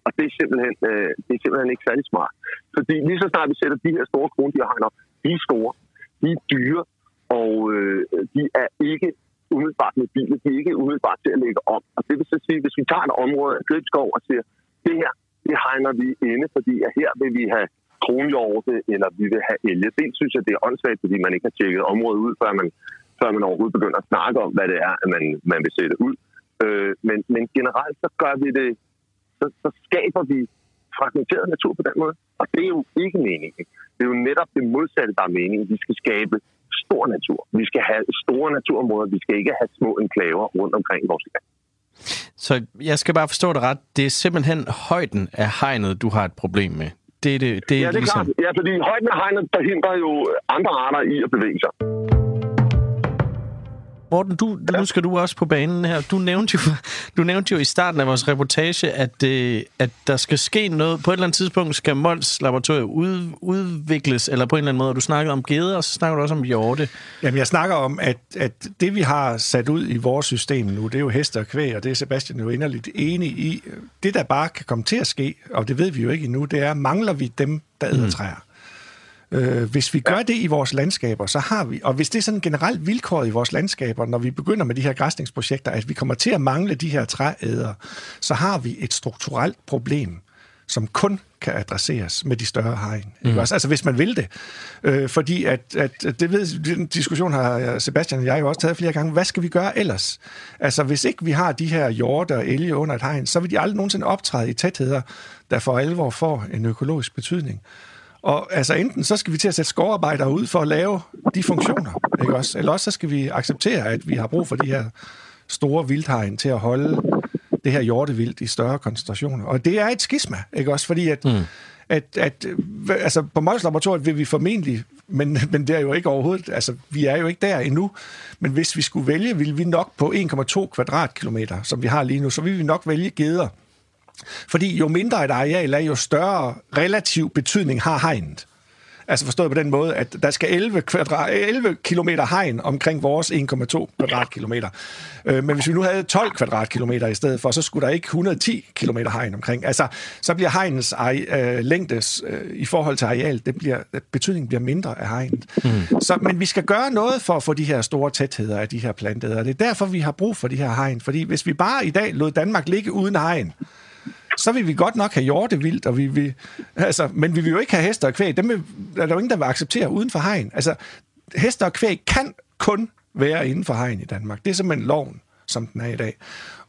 Og det er simpelthen, øh, det er simpelthen ikke særlig smart. Fordi lige så snart vi sætter de her store krondyrhegn op, de er store, de er dyre, og øh, de er ikke umiddelbart mobile, de er ikke umiddelbart til at lægge om. Og det vil så sige, hvis vi tager et område af Gribskov og siger, det her, det hegner vi inde, fordi at her vil vi have kronhjorte, eller vi vil have elge. Det synes jeg, det er åndssvagt, fordi man ikke har tjekket området ud, før man, før man overhovedet begynder at snakke om, hvad det er, at man, man vil sætte ud. Øh, men, men generelt så gør vi det, så, så skaber vi fragmenteret natur på den måde. Og det er jo ikke meningen. Det er jo netop det modsatte, der er meningen. Vi skal skabe stor natur. Vi skal have store naturområder. Vi skal ikke have små enklaver rundt omkring vores land. Så jeg skal bare forstå det ret. Det er simpelthen højden af hegnet, du har et problem med. Det er det, det er ja, det er ligesom... klart. Ja, fordi højden af hegnet forhindrer jo andre arter i at bevæge sig. Morten, du, ja. nu skal du også på banen her. Du nævnte jo, du nævnte jo i starten af vores reportage, at, øh, at der skal ske noget. På et eller andet tidspunkt skal Mols Laboratoriet ud, udvikles, eller på en eller anden måde. Og du snakkede om geder, og så snakker du også om hjorte. Jamen, jeg snakker om, at, at det, vi har sat ud i vores system nu, det er jo heste og kvæg, og det er Sebastian jo inderligt enig i. Det, der bare kan komme til at ske, og det ved vi jo ikke endnu, det er, mangler vi dem, der æder mm. Øh, hvis vi gør det i vores landskaber, så har vi, og hvis det er sådan generelt vilkåret i vores landskaber, når vi begynder med de her græsningsprojekter, at vi kommer til at mangle de her trææder, så har vi et strukturelt problem, som kun kan adresseres med de større hegn. Mm. Ikke også? Altså hvis man vil det. Øh, fordi at, at, det ved, den diskussion har Sebastian og jeg jo også taget flere gange. Hvad skal vi gøre ellers? Altså hvis ikke vi har de her hjorte og elge under et hegn, så vil de aldrig nogensinde optræde i tætheder, der for alvor får en økologisk betydning. Og altså enten så skal vi til at sætte skovarbejdere ud for at lave de funktioner, ikke også? Eller også så skal vi acceptere, at vi har brug for de her store vildhegn til at holde det her hjortevildt i større koncentrationer. Og det er et skisma, ikke også? Fordi at, mm. at, at altså på Mols Laboratoriet vil vi formentlig, men, men det er jo ikke overhovedet, altså vi er jo ikke der endnu, men hvis vi skulle vælge, ville vi nok på 1,2 kvadratkilometer, som vi har lige nu, så vil vi nok vælge geder fordi jo mindre et areal er, jo større relativ betydning har hegnet. Altså forstået på den måde, at der skal 11, kvadrat, 11 kilometer hegn omkring vores 1,2 kvadratkilometer. Øh, men hvis vi nu havde 12 kvadratkilometer i stedet for, så skulle der ikke 110 kilometer hegn omkring. Altså, så bliver hegnens øh, længdes øh, i forhold til areal, det bliver, betydningen bliver mindre af hegnet. Mm. Så, men vi skal gøre noget for at få de her store tætheder af de her planteder. Det er derfor, vi har brug for de her hegn. Fordi hvis vi bare i dag lod Danmark ligge uden hegn, så vil vi godt nok have hjortevildt, og vi vil, altså, men vi vil jo ikke have hester og kvæg. Dem vil, er der jo ingen, der vil acceptere uden for hegn. Altså, hester og kvæg kan kun være inden for hegn i Danmark. Det er simpelthen loven, som den er i dag.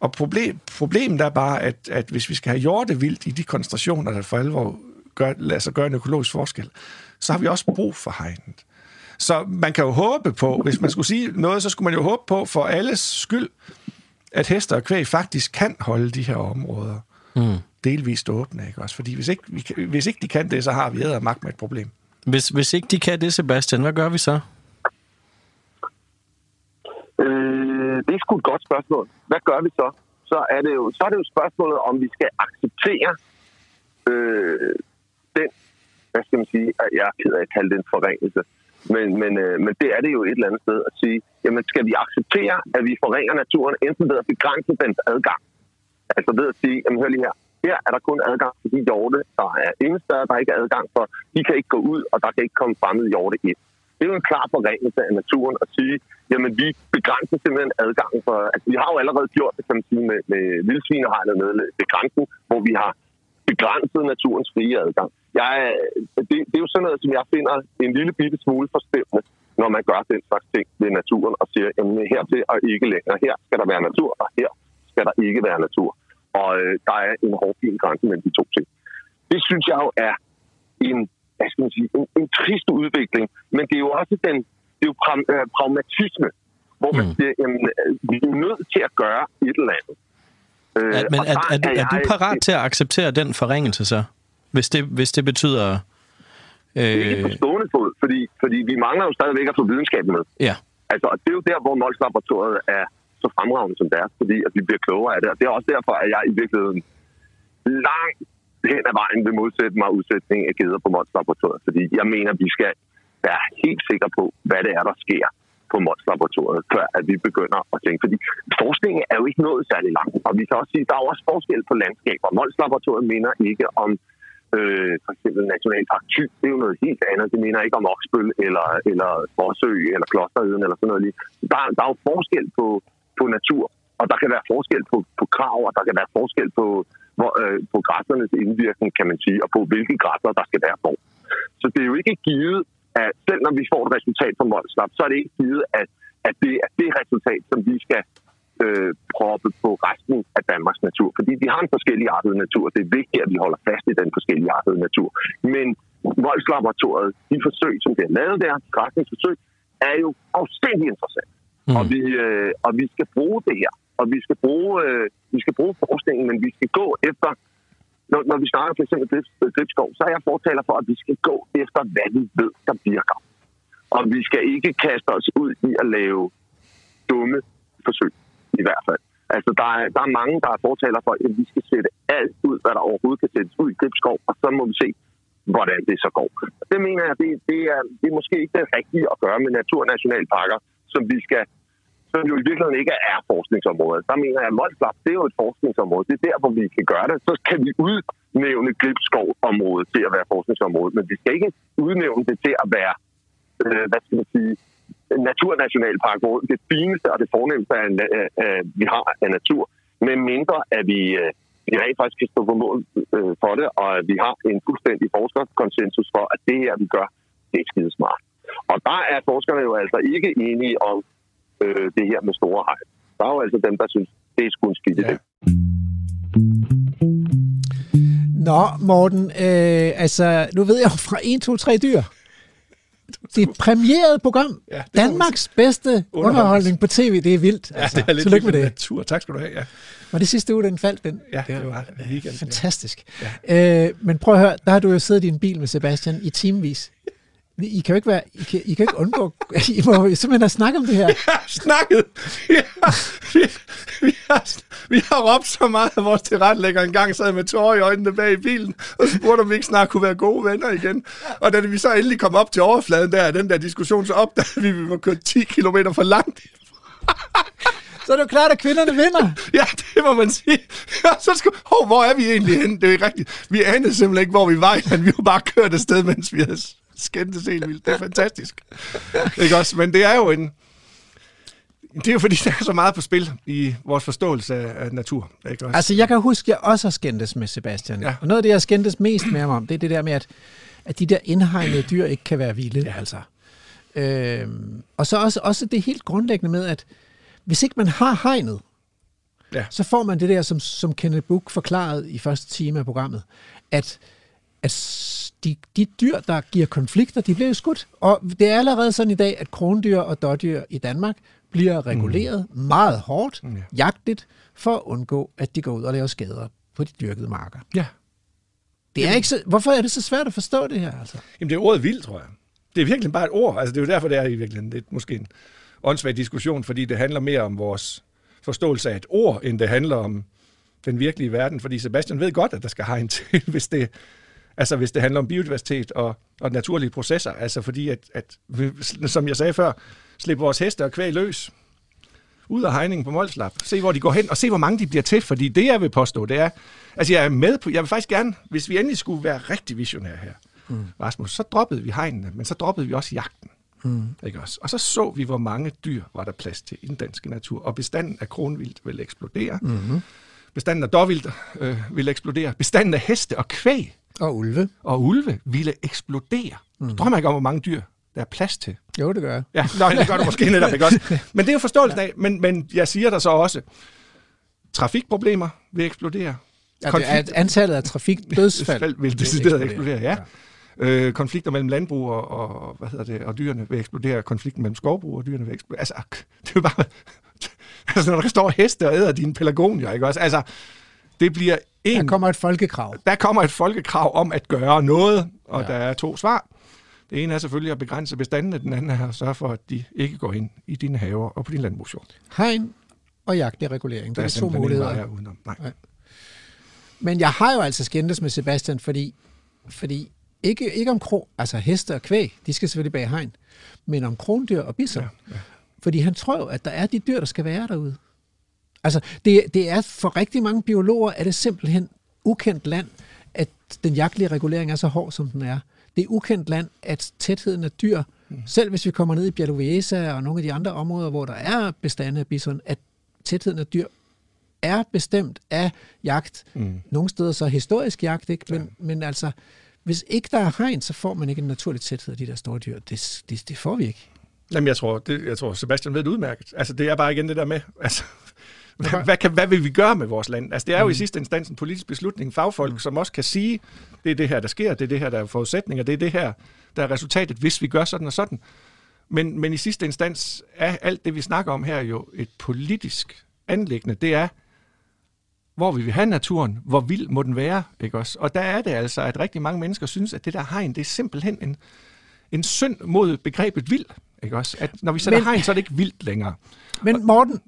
Og problem, problemet er bare, at, at hvis vi skal have hjortevildt i de koncentrationer, der for alvor gør, altså lader sig gøre en økologisk forskel, så har vi også brug for hegnet. Så man kan jo håbe på, hvis man skulle sige noget, så skulle man jo håbe på for alles skyld, at hester og kvæg faktisk kan holde de her områder mm. delvist åbne. Ikke? Også fordi hvis ikke, vi, hvis ikke de kan det, så har vi æder magt med et problem. Hvis, hvis ikke de kan det, Sebastian, hvad gør vi så? Øh, det er sgu et godt spørgsmål. Hvad gør vi så? Så er det jo, så er det jo spørgsmålet, om vi skal acceptere øh, den, hvad skal man sige, at jeg er ked af at kalde det en forringelse. Men, men, øh, men det er det jo et eller andet sted at sige, jamen skal vi acceptere, at vi forringer naturen enten ved at begrænse dens adgang, Altså ved at sige, jamen hør lige her, her er der kun adgang til de hjorte, der er ingen steder, der ikke er adgang for. De kan ikke gå ud, og der kan ikke komme fremmede hjorte ind. det er jo en klar forringelse af naturen at sige, jamen vi begrænser simpelthen adgangen for, altså vi har jo allerede gjort det, kan man sige, med, med vildsvinehegnet nede ved grænsen, hvor vi har begrænset naturens frie adgang. Jeg, det, det er jo sådan noget, som jeg finder en lille bitte smule forstemmende, når man gør den slags ting ved naturen og siger, jamen hertil og ikke længere. Her skal der være natur, og her skal der ikke være natur. Og øh, der er en hårdfin grænse mellem de to ting. Det synes jeg jo er en, hvad skal man sige, en, en trist udvikling, men det er jo også den, det er jo pra, øh, pragmatisme, hvor man mm. siger, jamen, øh, vi er nødt til at gøre et eller andet. Øh, er, men er, er, er, er du parat til at acceptere den forringelse så? Hvis det, hvis det betyder... Øh... Ikke på stående fod, fordi, fordi vi mangler jo stadigvæk at få videnskaben med. Ja. Altså, det er jo der, hvor Mols Laboratoriet er så fremragende som det er, fordi at vi bliver klogere af det. Og det er også derfor, at jeg i virkeligheden langt hen ad vejen vil modsætte mig udsætning af geder på Mols Laboratoriet. Fordi jeg mener, at vi skal være helt sikre på, hvad det er, der sker på Mols Laboratoriet, før at vi begynder at tænke. Fordi forskningen er jo ikke nået særlig langt. Og vi kan også sige, at der er også forskel på landskaber. Mols Laboratoriet minder ikke om øh, for eksempel Nationalpark Thy. Det er jo noget helt andet. Det minder ikke om Oksbøl eller, eller Forsø eller Klosterøen, eller sådan noget. Der, der er jo forskel på, på natur, og der kan være forskel på, på krav, og der kan være forskel på, hvor, øh, på græssernes indvirkning, kan man sige, og på hvilke græsser, der skal være hvor. Så det er jo ikke givet, at selv når vi får et resultat fra voldslap, så er det ikke givet, at, at det er det resultat, som vi skal øh, proppe på resten af Danmarks natur. Fordi vi har en forskellig artet natur. Det er vigtigt, at vi holder fast i den forskellige artede natur. Men Molslaboratoriet, de forsøg, som bliver lavet der, græsningsforsøg, er jo afstændig interessant. Mm. Og, vi, øh, og vi skal bruge det her. Og vi skal bruge, øh, vi skal bruge forskningen, men vi skal gå efter... Når, når vi snakker for eksempel Gribskov, så er jeg fortaler for, at vi skal gå efter, hvad vi ved, der virker. Og vi skal ikke kaste os ud i at lave dumme forsøg, i hvert fald. Altså, der er, der er mange, der er fortaler for, at vi skal sætte alt ud, hvad der overhovedet kan sættes ud i gribskov, og så må vi se, hvordan det så går. Det mener jeg, det, det, er, det er måske ikke det rigtige at gøre med naturnationalparker, som vi skal som jo i virkeligheden ikke er forskningsområdet. Der mener jeg, at Molslap, det er jo et forskningsområde. Det er der, hvor vi kan gøre det. Så kan vi udnævne Gribskov-området til at være forskningsområde, men vi skal ikke udnævne det til at være, øh, hvad skal man sige, naturnationalpark, hvor det fineste og det fornemmeste, af, øh, vi har af natur, med mindre at vi, øh, vi rent faktisk kan stå på mål øh, for det, og at vi har en fuldstændig forskerkonsensus for, at det her, vi gør, det er skide smart. Og der er forskerne jo altså ikke enige om, øh, det her med store hej. Der er jo altså dem, der synes, det er sgu en skidt ja. Nå, Morten, øh, altså, nu ved jeg jo fra 1, 2, 3 dyr. Det er premieret program. Ja, det Danmarks bedste underholdning på tv. Det er vildt. Altså. Ja, det er lidt Tillykke med det. Natur. Tak skal du have. Ja. Var det sidste uge, den faldt? Den? Ja, det var weekend. Fantastisk. Ja. Øh, men prøv at høre, der har du jo siddet i din bil med Sebastian i timevis. I kan jo ikke være, I kan, I kan ikke undgå, I må simpelthen have snakket om det her. Vi har snakket. Vi har, vi, vi, har, vi har råbt så meget, at vores tilrettelægger engang sad med tårer i øjnene bag i bilen, og spurgte, om vi ikke snart kunne være gode venner igen. Og da vi så endelig kom op til overfladen der, den der diskussion, så opdagede vi, at vi var kørt 10 km for langt. Så er det jo klart, at kvinderne vinder. Ja, det må man sige. så skal, oh, hvor er vi egentlig henne? Det er ikke rigtigt. Vi anede simpelthen ikke, hvor vi var, men vi var bare kørt afsted, mens vi havde skændtes helt vildt. Det er fantastisk. ikke også? Men det er jo en... Det er jo fordi, der er så meget på spil i vores forståelse af natur. Ikke også? Altså, jeg kan huske, at jeg også har skændtes med Sebastian. Ja. Og noget af det, jeg skændtes mest med ham om, det er det der med, at, at de der indhegnede dyr ikke kan være vilde. Ja. Altså. Øhm, og så også, også det helt grundlæggende med, at hvis ikke man har hegnet, ja. så får man det der, som, som Kenneth Book forklarede i første time af programmet, at, at de, de dyr, der giver konflikter, de bliver jo skudt. Og det er allerede sådan i dag, at krondyr og dårdyr i Danmark bliver reguleret mm. meget hårdt, mm. jagtigt, for at undgå, at de går ud og laver skader på de dyrkede marker. Ja. Det er ikke så, hvorfor er det så svært at forstå det her? Altså? Jamen, det er ordet vild, tror jeg. Det er virkelig bare et ord. Altså, det er jo derfor, det er i virkeligheden lidt måske en åndssvag diskussion, fordi det handler mere om vores forståelse af et ord, end det handler om den virkelige verden. Fordi Sebastian ved godt, at der skal hegn til, hvis det, Altså hvis det handler om biodiversitet og, og naturlige processer. Altså fordi, at, at vi, som jeg sagde før, slippe vores heste og kvæg løs ud af hegningen på Molslap. Se, hvor de går hen, og se, hvor mange de bliver til. Fordi det, jeg vil påstå, det er... Altså, jeg er med på... Jeg vil faktisk gerne, hvis vi endelig skulle være rigtig visionære her, mm. Rasmus, så droppede vi hegnene, men så droppede vi også jagten. Mm. Ikke også? Og så så vi, hvor mange dyr var der plads til i den danske natur. Og bestanden af kronvildt vil eksplodere. Mm-hmm. Bestanden af dårvildt øh, vil eksplodere. Bestanden af heste og kvæg og ulve. Og ulve ville eksplodere. Mm. Du drømmer ikke om, hvor mange dyr der er plads til. Jo, det gør jeg. Ja, nej, det gør du måske netop ikke også. Men det er jo forståelsen af. Men, men jeg siger der så også, trafikproblemer vil eksplodere. Ja, Konflikt... antallet af trafikdødsfald vil decideret eksplodere, ja. ja. Øh, konflikter mellem landbrug og, og, hvad hedder det, og dyrene vil eksplodere. Konflikten mellem skovbrug og dyrene vil eksplodere. Altså, det er bare... altså, når der står heste og æder dine pelagonier, ikke også? Altså, det bliver en... Der kommer et folkekrav. Der kommer et folkekrav om at gøre noget, og ja. der er to svar. Det ene er selvfølgelig at begrænse bestandene, den anden er at sørge for, at de ikke går ind i dine haver og på din landbrugsjord. Hegn og jagtlig regulering. Det er, er to muligheder. udenom. Nej. Nej. Men jeg har jo altså skændtes med Sebastian, fordi, fordi ikke, ikke om kro, altså heste og kvæg, de skal selvfølgelig bag hegn, men om krondyr og bisser. Ja, ja. Fordi han tror jo, at der er de dyr, der skal være derude. Altså, det, det er for rigtig mange biologer, er det simpelthen ukendt land, at den jagtlige regulering er så hård, som den er. Det er ukendt land, at tætheden af dyr, mm. selv hvis vi kommer ned i Bialowieza og nogle af de andre områder, hvor der er bestande af bison, at tætheden af dyr er bestemt af jagt. Mm. Nogle steder så historisk jagt, ikke? Men, ja. men altså, hvis ikke der er hegn, så får man ikke en naturlig tæthed af de der store dyr. Det, det, det får vi ikke. Jamen, jeg tror, det, jeg tror, Sebastian ved det udmærket. Altså, det er bare igen det der med, altså, hvad, hvad, kan, hvad vil vi gøre med vores land? Altså, det er jo mm. i sidste instans en politisk beslutning. Fagfolk, mm. som også kan sige, det er det her, der sker, det er det her, der er forudsætninger, det er det her, der er resultatet, hvis vi gør sådan og sådan. Men, men i sidste instans er alt det, vi snakker om her, jo et politisk anlæggende. Det er, hvor vi vil have naturen, hvor vild må den være, ikke også? Og der er det altså, at rigtig mange mennesker synes, at det der hegn, det er simpelthen en, en synd mod begrebet vild, ikke også? At når vi sætter men, hegn, så er det ikke vildt længere. Men Morten,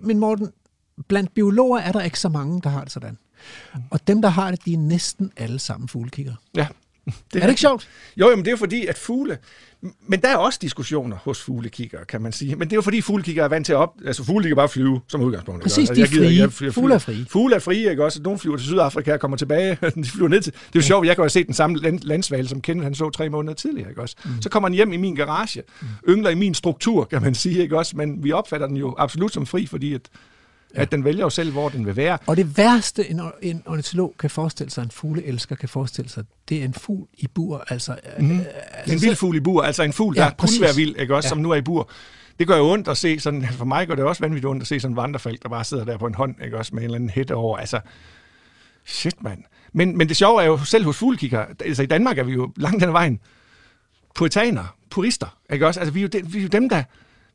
men Morten, blandt biologer er der ikke så mange, der har det sådan. Og dem, der har det, de er næsten alle sammen fuglekigger. Ja. Det er, er det ikke sjovt? Jo, men det er jo fordi, at fugle... Men der er også diskussioner hos fuglekigger, kan man sige. Men det er jo fordi, fuglekigger er vant til at op... Altså, fugle kan bare flyve som udgangspunkt. Præcis, altså, de er frie. Jeg, jeg, fugle er frie. Fugle er frie, ikke også? Nogle flyver til Sydafrika og kommer tilbage. de flyver ned til... Det er jo sjovt, jeg kan jo have set den samme land, landsvalg, som Kenneth han så tre måneder tidligere, ikke også? Mm. Så kommer han hjem i min garage, mm. yngler i min struktur, kan man sige, ikke også? Men vi opfatter den jo absolut som fri, fordi at Ja. At den vælger jo selv, hvor den vil være. Og det værste, en, en ornitolog kan forestille sig, en fugleelsker kan forestille sig, det er en fugl i bur. Altså, øh, altså, en vild fugl i bur, altså en fugl, der ja, kunne være vild, ikke også, ja. som nu er i bur. Det gør jo ondt at se sådan, for mig gør det også vanvittigt ondt at se sådan en vandrefald, der bare sidder der på en hånd, ikke også, med en eller anden hætte over. Altså, shit, mand. Men, men det sjove er jo, selv hos fuglekigger, altså i Danmark er vi jo langt den vejen puritaner, purister, ikke også? Altså vi er jo, de, vi er jo dem, der,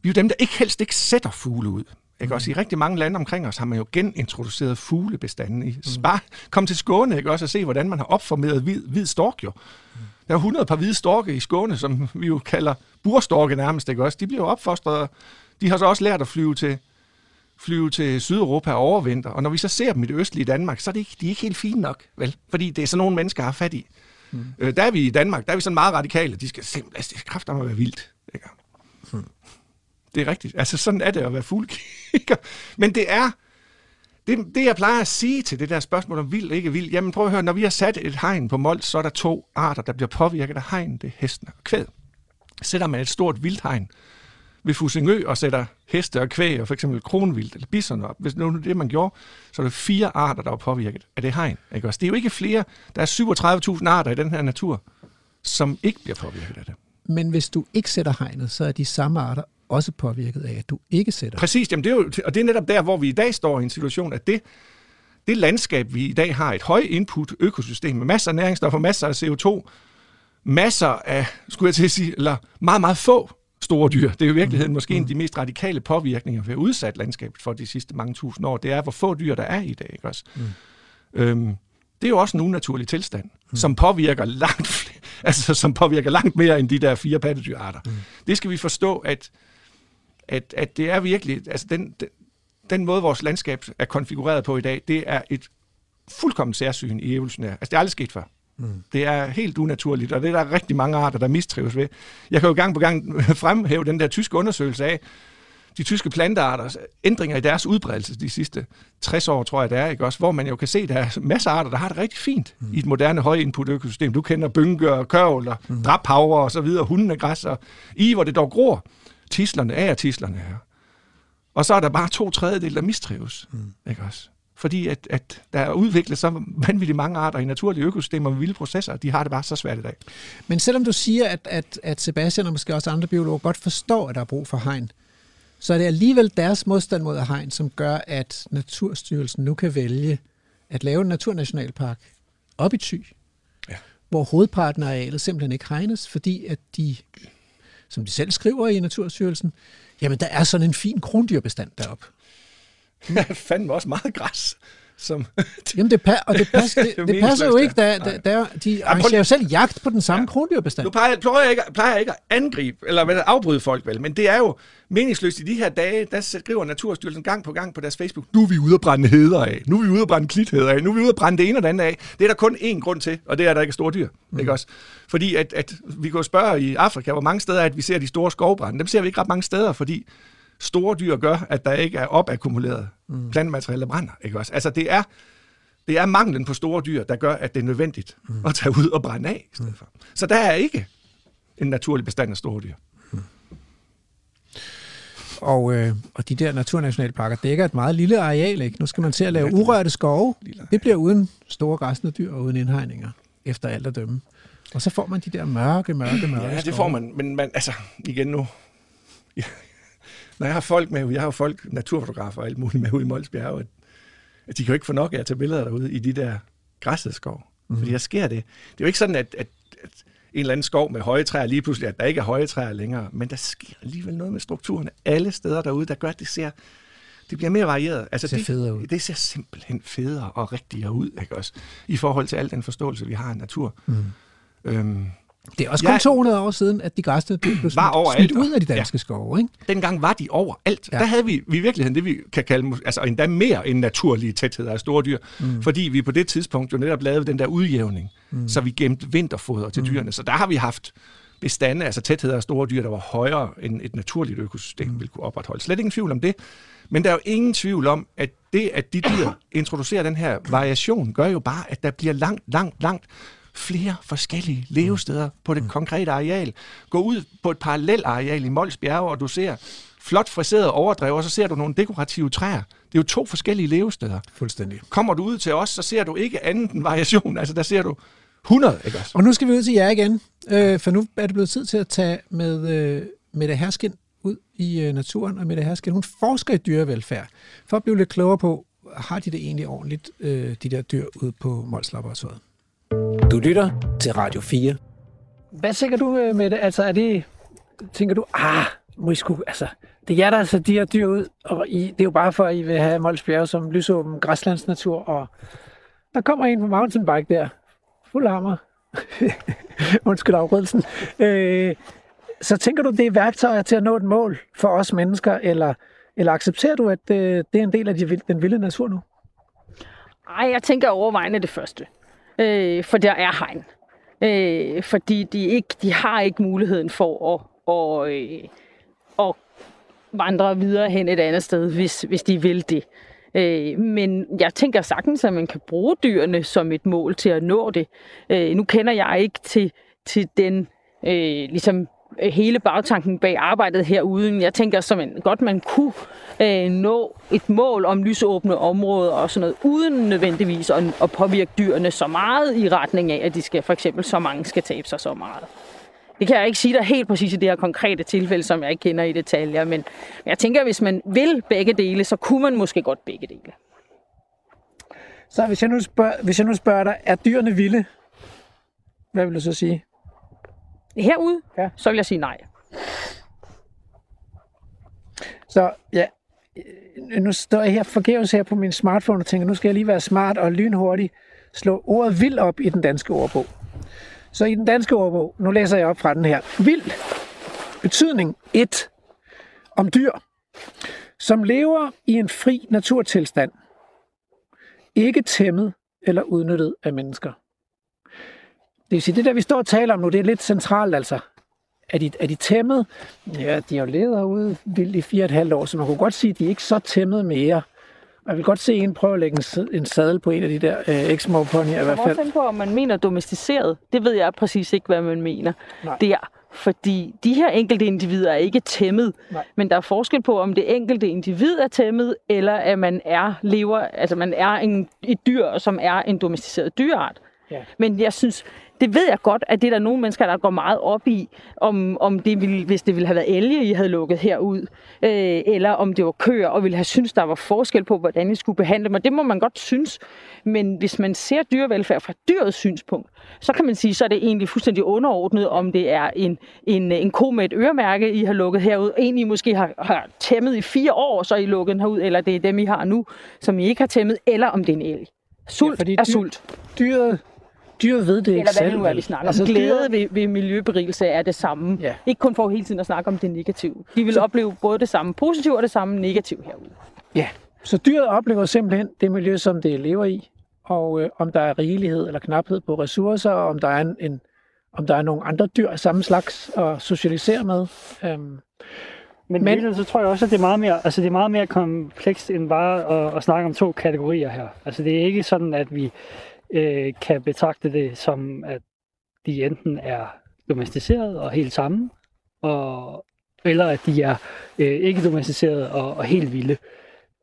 vi er jo dem, der ikke helst ikke sætter fugle ud. Ikke? Også i rigtig mange lande omkring os har man jo genintroduceret fuglebestanden. I. Mm. Bare kom til Skåne ikke? Også og se, hvordan man har opformeret hvid, hvid stork jo. Mm. Der er 100 par hvide storke i Skåne, som vi jo kalder burstorke nærmest. Ikke? Også, de bliver jo opfostret. De har så også lært at flyve til, flyve til Sydeuropa og overvinter. Og når vi så ser dem i det østlige Danmark, så er de ikke, de er ikke helt fine nok. Vel? Fordi det er sådan nogle mennesker, har fat i. Mm. Øh, der er vi i Danmark, der er vi sådan meget radikale. De skal simpelthen, altså, det skal kræfter være vildt. Det er rigtigt. Altså, sådan er det at være fuglekigger. Men det er, det, det jeg plejer at sige til det der spørgsmål om vild ikke vild, jamen prøv at høre, når vi har sat et hegn på Mols, så er der to arter, der bliver påvirket af hegn, det er hesten og kvæd. Sætter man et stort vildhegn ved Fusingø og sætter heste og kvæg og for eksempel kronvildt eller bison op, hvis nu det man gjorde, så er der fire arter, der var påvirket af det hegn. Ikke også? Det er jo ikke flere, der er 37.000 arter i den her natur, som ikke bliver påvirket af det. Men hvis du ikke sætter hegnet, så er de samme arter også påvirket af, at du ikke sætter. Præcis, jamen det er jo, og det er netop der, hvor vi i dag står i en situation, at det, det landskab, vi i dag har, et høj input økosystem med masser af næringsstoffer, masser af CO2, masser af, skulle jeg til at sige, eller meget, meget få store dyr. Det er jo i virkeligheden mm. måske mm. en af de mest radikale påvirkninger, vi har udsat landskabet for de sidste mange tusind år. Det er, hvor få dyr der er i dag. Ikke også? Mm. Øhm, det er jo også en unaturlig tilstand, mm. som påvirker langt altså, som påvirker langt mere end de der fire pattedyrarter. Mm. Det skal vi forstå, at at, at det er virkelig, altså den, den, den måde, vores landskab er konfigureret på i dag, det er et fuldkommen særsyn i evolutionær. Altså, det er aldrig sket før. Mm. Det er helt unaturligt, og det er der rigtig mange arter, der mistrives ved. Jeg kan jo gang på gang fremhæve den der tyske undersøgelse af, de tyske plantearter, ændringer i deres udbredelse de sidste 60 år, tror jeg det er, ikke også? hvor man jo kan se, at der er masser af arter, der har det rigtig fint mm. i et moderne højinput-økosystem. Du kender bynke og kørvel og mm. drabhavre og så videre, hundene, græs og i, hvor det dog gror. Tislerne, er tislerne her. Og så er der bare to tredjedel, der mistrives. Mm. Ikke også? Fordi at, at der er udviklet så vanvittigt mange arter i naturlige økosystemer med vilde processer, de har det bare så svært i dag. Men selvom du siger, at, at, at Sebastian og måske også andre biologer godt forstår, at der er brug for hegn, så er det alligevel deres modstand mod hegn, som gør, at Naturstyrelsen nu kan vælge at lave en naturnationalpark op i Thy, ja. hvor hovedparten af arealet simpelthen ikke hegnes, fordi at de, som de selv skriver i Naturstyrelsen, jamen der er sådan en fin krondyrbestand deroppe. Ja, fandme også meget græs. Som Jamen det, pa- og det, pas, det, det, det passer jo ikke, da, da, da de arrangerer jo selv jagt på den samme ja. krondyrbestand. Nu plejer, plejer, jeg ikke, plejer jeg ikke at angribe, eller hvad, afbryde folk vel, men det er jo meningsløst i de her dage, der skriver Naturstyrelsen gang på gang på deres Facebook, nu er vi ude at brænde heder af, nu er vi ude at brænde klitheder af, nu er vi ude at brænde det ene og det andet af. Det er der kun én grund til, og det er, at der ikke er store dyr. Mm. Ikke også? Fordi at, at vi kan jo spørge i Afrika, hvor mange steder er, at vi ser de store skovbrænde. Dem ser vi ikke ret mange steder, fordi store dyr gør, at der ikke er opakkumuleret mm. plantemateriale, der brænder. Ikke også? Altså det er, det er manglen på store dyr, der gør, at det er nødvendigt mm. at tage ud og brænde af i stedet for. Så der er ikke en naturlig bestand af store dyr. Mm. Og, øh, og de der naturnationalparker dækker et meget lille areal. Ikke? Nu skal man til at lave urørte skove. Det bliver uden store græsne dyr og uden indhegninger, efter alt at dømme. Og så får man de der mørke, mørke, mørke Ja, det får man. Men man, altså, igen nu, når jeg har folk med, jeg har folk, naturfotografer og alt muligt med ude i Mols Bjerge, at, at de kan jo ikke få nok af at tage billeder derude i de der græssedskov. Mm. Fordi der sker det. Det er jo ikke sådan, at, at, at en eller anden skov med høje træer lige pludselig, at der ikke er høje træer længere, men der sker alligevel noget med strukturen alle steder derude, der gør, at det ser, det bliver mere varieret. Altså, det ser federe ud. Det ser simpelthen federe og rigtigere ud, ikke også? I forhold til al den forståelse, vi har af natur. Mm. Øhm, det er også kun ja, 200 år siden, at de græsne blev smidt, var smidt ud af de danske ja. skove. Ikke? Dengang var de overalt. Ja. Der havde vi, vi i virkeligheden det, vi kan kalde altså endda mere end naturlige tætheder af store dyr. Mm. Fordi vi på det tidspunkt jo netop lavede den der udjævning, mm. så vi gemte vinterfoder til mm. dyrene. Så der har vi haft bestande, altså tætheder af store dyr, der var højere end et naturligt økosystem mm. ville kunne opretholde. Slet ingen tvivl om det. Men der er jo ingen tvivl om, at det, at de dyr introducerer den her variation, gør jo bare, at der bliver langt, langt, langt flere forskellige levesteder på det mm. konkrete areal. Gå ud på et parallelt areal i Mols Bjerge, og du ser flot friseret overdrev, og så ser du nogle dekorative træer. Det er jo to forskellige levesteder. Fuldstændig. Kommer du ud til os, så ser du ikke andet end variation. Altså, der ser du 100, ikke også? Og nu skal vi ud til jer igen, øh, for nu er det blevet tid til at tage med øh, Mette Herskin ud i øh, naturen, og Mette Herskin, hun forsker i dyrevelfærd, for at blive lidt klogere på, har de det egentlig ordentligt, øh, de der dyr ude på Mols Laboratoriet? Du lytter til Radio 4. Hvad tænker du øh, med det? Altså, er det, tænker du, ah, må I sku, altså, det er jer, der altså de her dyr ud, og I, det er jo bare for, at I vil have Mols Bjerge som lysåben græslandsnatur, og der kommer en på mountainbike der, fuld hammer. Undskyld afryddelsen. Øh, så tænker du, det er værktøjer til at nå et mål for os mennesker, eller, eller accepterer du, at øh, det er en del af de, den vilde natur nu? Nej, jeg tænker overvejende det første øh, for der er hegn. Øh, fordi de, ikke, de har ikke muligheden for at, og, øh, at vandre videre hen et andet sted, hvis, hvis de vil det. Øh, men jeg tænker sagtens, at man kan bruge dyrene som et mål til at nå det. Øh, nu kender jeg ikke til, til den øh, ligesom Øh, hele bagtanken bag arbejdet herude. Jeg tænker som en, godt, man kunne øh, nå et mål om lysåbne områder og sådan noget, uden nødvendigvis at, at påvirke dyrene så meget i retning af, at de skal, for eksempel så mange skal tabe sig så meget. Det kan jeg ikke sige dig helt præcis i det her konkrete tilfælde, som jeg ikke kender i detaljer, men jeg tænker, at hvis man vil begge dele, så kunne man måske godt begge dele. Så hvis jeg nu spørger, hvis jeg nu spørger dig, er dyrene vilde? Hvad vil du så sige? Herude, ja. så vil jeg sige nej. Så ja, nu står jeg her forgæves her på min smartphone og tænker, nu skal jeg lige være smart og lynhurtig slå ordet vild op i den danske ordbog. Så i den danske ordbog, nu læser jeg op fra den her. Vild, betydning 1, om dyr, som lever i en fri naturtilstand, ikke tæmmet eller udnyttet af mennesker. Det vil sige, det der, vi står og taler om nu, det er lidt centralt altså. er de, er de tæmmet? Ja, de har jo levet herude vildt i fire og et halvt år, så man kunne godt sige, at de er ikke så tæmmet mere. Og jeg vil godt se en prøve at lægge en, en sadel på en af de der øh, her i hvert fald. Jeg på, om man mener domesticeret. Det ved jeg præcis ikke, hvad man mener Nej. der. Fordi de her enkelte individer er ikke tæmmet, Nej. men der er forskel på, om det enkelte individ er tæmmet, eller at man er lever, altså man er en, et dyr, som er en domesticeret dyreart. Ja. Men jeg synes, det ved jeg godt, at det er der nogle mennesker, der går meget op i, om, om det ville, hvis det ville have været elge, I havde lukket herud, øh, eller om det var køer, og ville have synes der var forskel på, hvordan I skulle behandle dem. Og det må man godt synes. Men hvis man ser dyrevelfærd fra dyrets synspunkt, så kan man sige, så er det egentlig fuldstændig underordnet, om det er en, en, en ko med et øremærke, I har lukket herud, en I måske har, har tæmmet i fire år, så I lukket den herud, eller det er dem, I har nu, som I ikke har tæmmet, eller om det er en elg. Sult ja, er dyr, sult. Dyret dyret ved det ikke Eller hvad selv. nu er, vi snakker altså, om. Glæde ved, ved miljøberigelse er det samme. Ja. Ikke kun for hele tiden at snakke om det negative. De vil så... opleve både det samme positive og det samme negative herude. Ja, så dyret oplever simpelthen det miljø, som det lever i, og øh, om der er rigelighed eller knaphed på ressourcer, og om der er en, en om der er nogle andre dyr af samme slags at socialisere med. Øhm, men, men så tror jeg også, at det er meget mere, altså det er meget mere komplekst end bare at, at snakke om to kategorier her. Altså det er ikke sådan, at vi øh, kan betragte det som, at de enten er domesticeret og helt sammen, og, eller at de er øh, ikke domesticeret og, og helt vilde.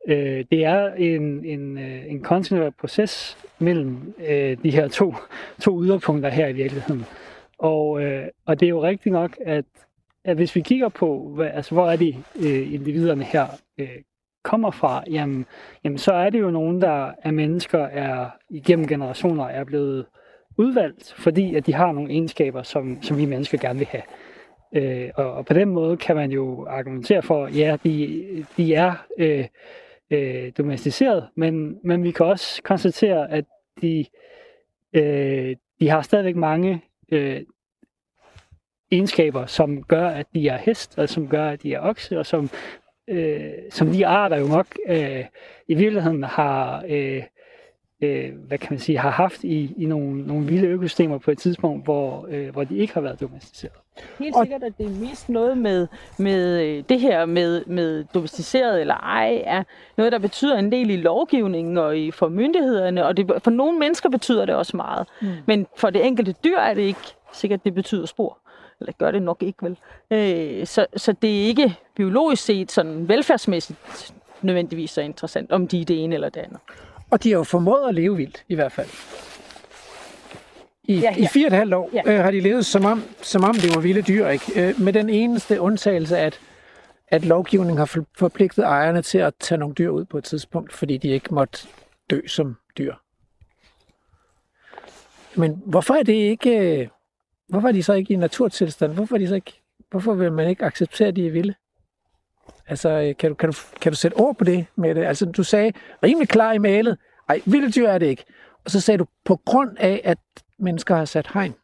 Øh, det er en, en, øh, en kontinuerlig proces mellem øh, de her to, to yderpunkter her i virkeligheden. Og, øh, og det er jo rigtigt nok, at, at hvis vi kigger på, hvad, altså, hvor er de øh, individerne her øh, kommer fra, jamen, jamen så er det jo nogen, der af mennesker, er igennem generationer er blevet udvalgt, fordi at de har nogle egenskaber, som, som vi mennesker gerne vil have. Øh, og, og på den måde kan man jo argumentere for, ja, de, de er øh, øh, domesticeret, men, men vi kan også konstatere, at de, øh, de har stadigvæk mange øh, egenskaber, som gør, at de er hest, og som gør, at de er okse, og som øh, som de arter jo nok øh, i virkeligheden har, øh, øh, hvad kan man sige, har haft i, i nogle, nogle vilde økosystemer på et tidspunkt, hvor, øh, hvor de ikke har været domesticeret. Helt sikkert, at det er mest noget med, med øh, det her med, med domesticeret eller ej, er noget, der betyder en del i lovgivningen og i, for myndighederne, og det, for nogle mennesker betyder det også meget. Mm. Men for det enkelte dyr er det ikke sikkert, det betyder spor eller gør det nok ikke vel. Øh, så, så det er ikke biologisk set sådan velfærdsmæssigt nødvendigvis så interessant, om de er det ene eller det andet. Og de har jo formået at leve vildt, i hvert fald. I, ja, ja. i fire og et halvt år ja. øh, har de levet, som om, som om det var vilde dyr, ikke? Øh, med den eneste undtagelse, at, at lovgivningen har forpligtet ejerne til at tage nogle dyr ud på et tidspunkt, fordi de ikke måtte dø som dyr. Men hvorfor er det ikke øh, Hvorfor er de så ikke i naturtilstand? Hvorfor, er de så ikke, hvorfor vil man ikke acceptere, at de er vilde? Altså, øh, kan du, kan, du, kan du sætte ord på det med det? Altså, du sagde rimelig klar i malet. Ej, vilde dyr er det ikke. Og så sagde du, på grund af, at mennesker har sat hegn.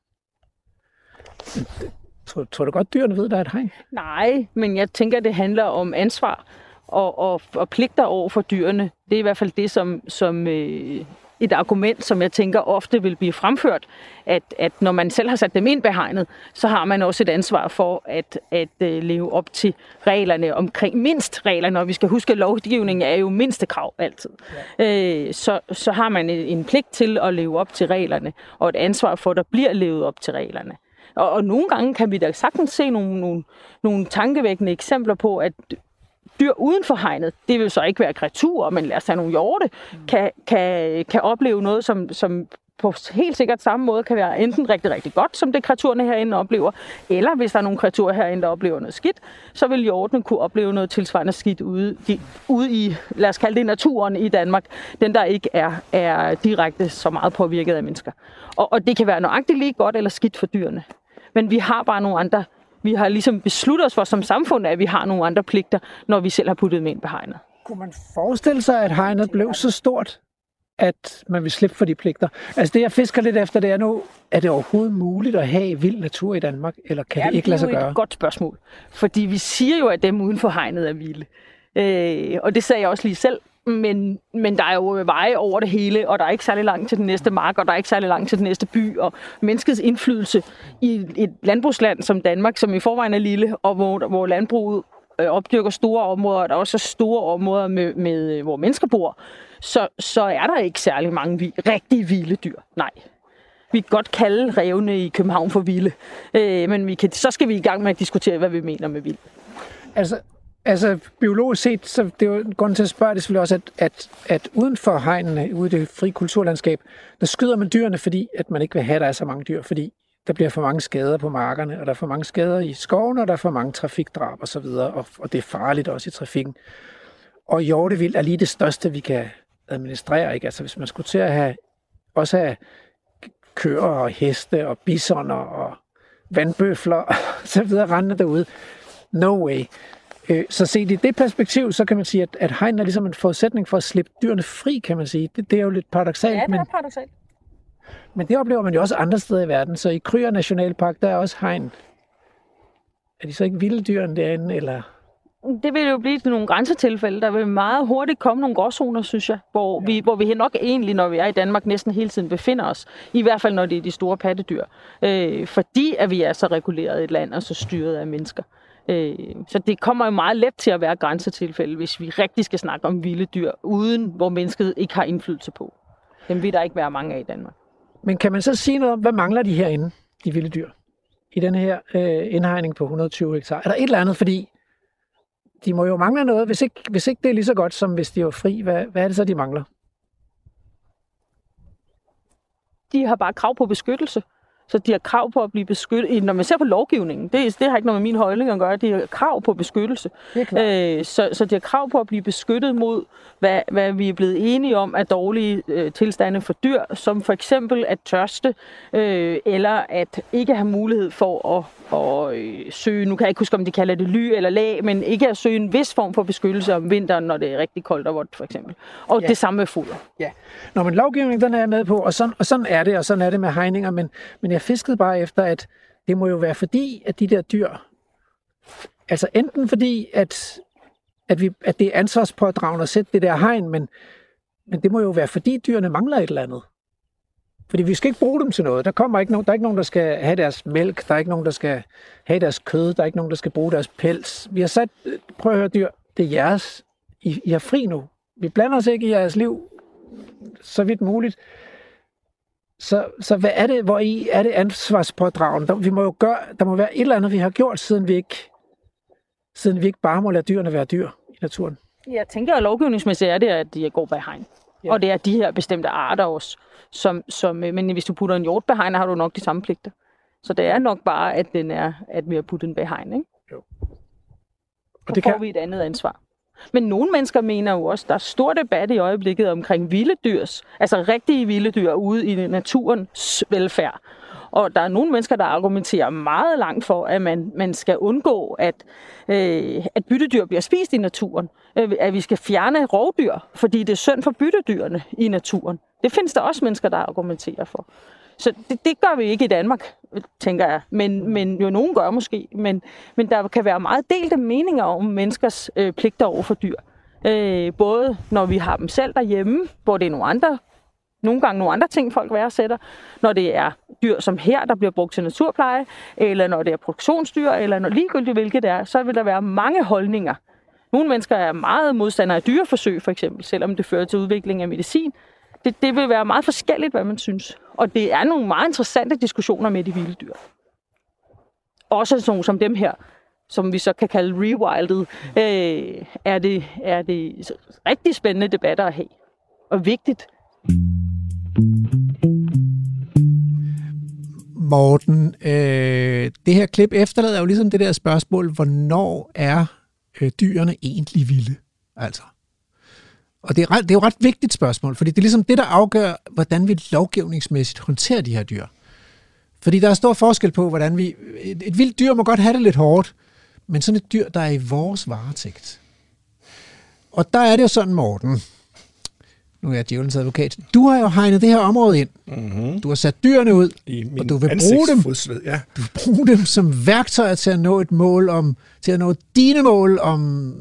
Tror, tror du godt, dyrene ved, der er et hegn? Nej, men jeg tænker, det handler om ansvar og, og, og pligter over for dyrene. Det er i hvert fald det, som, som øh, et argument, som jeg tænker ofte vil blive fremført, at, at når man selv har sat dem ind behegnet, så har man også et ansvar for at, at uh, leve op til reglerne omkring mindst reglerne, og vi skal huske, at lovgivningen er jo mindste krav altid. Ja. Uh, så, så har man en, en pligt til at leve op til reglerne, og et ansvar for, at der bliver levet op til reglerne. Og, og nogle gange kan vi da sagtens se nogle, nogle, nogle tankevækkende eksempler på, at dyr uden for hegnet, det vil så ikke være kreaturer, men lad os tage nogle hjorte, mm. kan, kan, kan opleve noget, som, som på helt sikkert samme måde kan være enten rigtig, rigtig godt, som det kreaturerne herinde oplever, eller hvis der er nogle kreaturer herinde, der oplever noget skidt, så vil hjortene kunne opleve noget tilsvarende skidt ude, de, ude i, lad os kalde det naturen i Danmark, den der ikke er, er direkte så meget påvirket af mennesker. Og, og det kan være nøjagtigt lige godt eller skidt for dyrene. Men vi har bare nogle andre vi har ligesom besluttet os for som samfund, at vi har nogle andre pligter, når vi selv har puttet med ind på hegnet. Kunne man forestille sig, at hegnet blev så stort, at man vil slippe for de pligter? Altså det, jeg fisker lidt efter, det er nu, er det overhovedet muligt at have vild natur i Danmark, eller kan ja, det ikke lade sig gøre? det er et godt spørgsmål. Fordi vi siger jo, at dem uden for hegnet er vilde. Øh, og det sagde jeg også lige selv men, men der er jo veje over det hele, og der er ikke særlig langt til den næste mark, og der er ikke særlig langt til den næste by, og menneskets indflydelse i et landbrugsland som Danmark, som i forvejen er lille, og hvor, hvor landbruget øh, opdyrker store områder, og der er også store områder, med, med, øh, hvor mennesker bor, så, så er der ikke særlig mange vi, vilde dyr. Nej. Vi kan godt kalde revne i København for vilde, øh, men vi kan, så skal vi i gang med at diskutere, hvad vi mener med vild. Altså, Altså, biologisk set, så det er jo grunden til at spørge det selvfølgelig også, at, at, at uden for hegnene, ude i det frie kulturlandskab, der skyder man dyrene, fordi at man ikke vil have, at der er så mange dyr, fordi der bliver for mange skader på markerne, og der er for mange skader i skoven, og der er for mange trafikdrab osv., og, og, og det er farligt også i trafikken. Og hjortevild er lige det største, vi kan administrere. Ikke? Altså, hvis man skulle til at have, også have køer og heste og bisoner og vandbøfler og så videre rendende derude, no way. Øh, så set i det perspektiv, så kan man sige, at, at hegn er ligesom en forudsætning for at slippe dyrene fri, kan man sige. Det, det er jo lidt paradoxalt. Ja, det er paradoxalt. Men det oplever man jo også andre steder i verden. Så i Kryer Nationalpark, der er også hegn. Er de så ikke vilde dyrene derinde, eller? Det vil jo blive til nogle grænsetilfælde. Der vil meget hurtigt komme nogle gråzoner, synes jeg, hvor, ja. vi, hvor vi nok egentlig, når vi er i Danmark, næsten hele tiden befinder os. I hvert fald, når det er de store pattedyr. Øh, fordi at vi er så reguleret et land og så styret af mennesker. Øh, så det kommer jo meget let til at være grænsetilfælde, hvis vi rigtig skal snakke om vilde dyr, uden hvor mennesket ikke har indflydelse på. Dem vil der ikke være mange af i Danmark. Men kan man så sige noget om, hvad mangler de herinde, de vilde dyr? I den her øh, indhegning på 120 hektar. Er der et eller andet, fordi de må jo mangle noget, hvis ikke, hvis ikke det er lige så godt, som hvis de var fri. Hvad, hvad er det så, de mangler? De har bare krav på beskyttelse. Så de har krav på at blive beskyttet. Når man ser på lovgivningen, det, det har ikke noget med min holdning at gøre, de har krav på beskyttelse. Øh, så, så de har krav på at blive beskyttet mod, hvad, hvad vi er blevet enige om af dårlige øh, tilstande for dyr, som for eksempel at tørste, øh, eller at ikke have mulighed for at, at øh, søge, nu kan jeg ikke huske, om de kalder det ly eller lag, men ikke at søge en vis form for beskyttelse om vinteren, når det er rigtig koldt og vådt, for eksempel. Og ja. det samme med foder. Ja. Nå, men lovgivningen, den er jeg med på, og sådan, og sådan er det, og sådan er det med hegninger, men, men jeg fiskede bare efter, at det må jo være fordi, at de der dyr, altså enten fordi, at, at, vi, at det er ansvarspådragende at sætte det der hegn, men, men det må jo være fordi, dyrene mangler et eller andet. Fordi vi skal ikke bruge dem til noget. Der, kommer ikke nogen, der er ikke nogen, der skal have deres mælk. Der er ikke nogen, der skal have deres kød. Der er ikke nogen, der skal bruge deres pels. Vi har sat, prøv at høre dyr, det er jeres. I, I er fri nu. Vi blander os ikke i jeres liv så vidt muligt. Så, så hvad er det, hvor I er det ansvarspådragende? Der, vi må jo gøre, der må være et eller andet, vi har gjort, siden vi ikke, siden vi ikke bare må lade dyrene være dyr i naturen. Jeg tænker, at lovgivningsmæssigt er det, at de går bag hegn. Ja. Og det er de her bestemte arter også. Som, som, men hvis du putter en hjort bag hegn, har du nok de samme pligter. Så det er nok bare, at, den er, at vi har puttet den bag hegn. Ikke? Jo. Og det får kan... vi et andet ansvar. Men nogle mennesker mener jo også, at der er stor debat i øjeblikket omkring vilde dyrs, altså rigtige vilde dyr ude i naturens velfærd. Og der er nogle mennesker, der argumenterer meget langt for, at man, man skal undgå, at, øh, at byttedyr bliver spist i naturen. Øh, at vi skal fjerne rovdyr, fordi det er synd for byttedyrene i naturen. Det findes der også mennesker, der argumenterer for. Så det, det gør vi ikke i Danmark, tænker jeg. Men, men jo nogen gør måske. Men, men der kan være meget delte meninger om menneskers øh, pligter over for dyr. Øh, både når vi har dem selv derhjemme, hvor det er nogle andre, nogle gange nogle andre ting, folk værdsætter. Når det er dyr som her, der bliver brugt til naturpleje, eller når det er produktionsdyr, eller når ligegyldigt hvilket det er, så vil der være mange holdninger. Nogle mennesker er meget modstandere af dyreforsøg, for eksempel, selvom det fører til udvikling af medicin det, det vil være meget forskelligt, hvad man synes. Og det er nogle meget interessante diskussioner med de vilde dyr. Også sådan som dem her, som vi så kan kalde rewilded, øh, er, det, er det rigtig spændende debatter at have. Og vigtigt. Morten, øh, det her klip efterlader jo ligesom det der spørgsmål, hvornår er øh, dyrene egentlig vilde? Altså, og det er, ret, det er jo et ret vigtigt spørgsmål, fordi det er ligesom det, der afgør, hvordan vi lovgivningsmæssigt håndterer de her dyr. Fordi der er stor forskel på, hvordan vi... Et, et vildt dyr må godt have det lidt hårdt, men sådan et dyr, der er i vores varetægt. Og der er det jo sådan, Morten, nu er jeg djævelens advokat, du har jo hegnet det her område ind. Mm-hmm. Du har sat dyrene ud, I og du vil bruge dem, ja. du vil bruge dem som værktøjer til at nå et mål om, til at nå dine mål om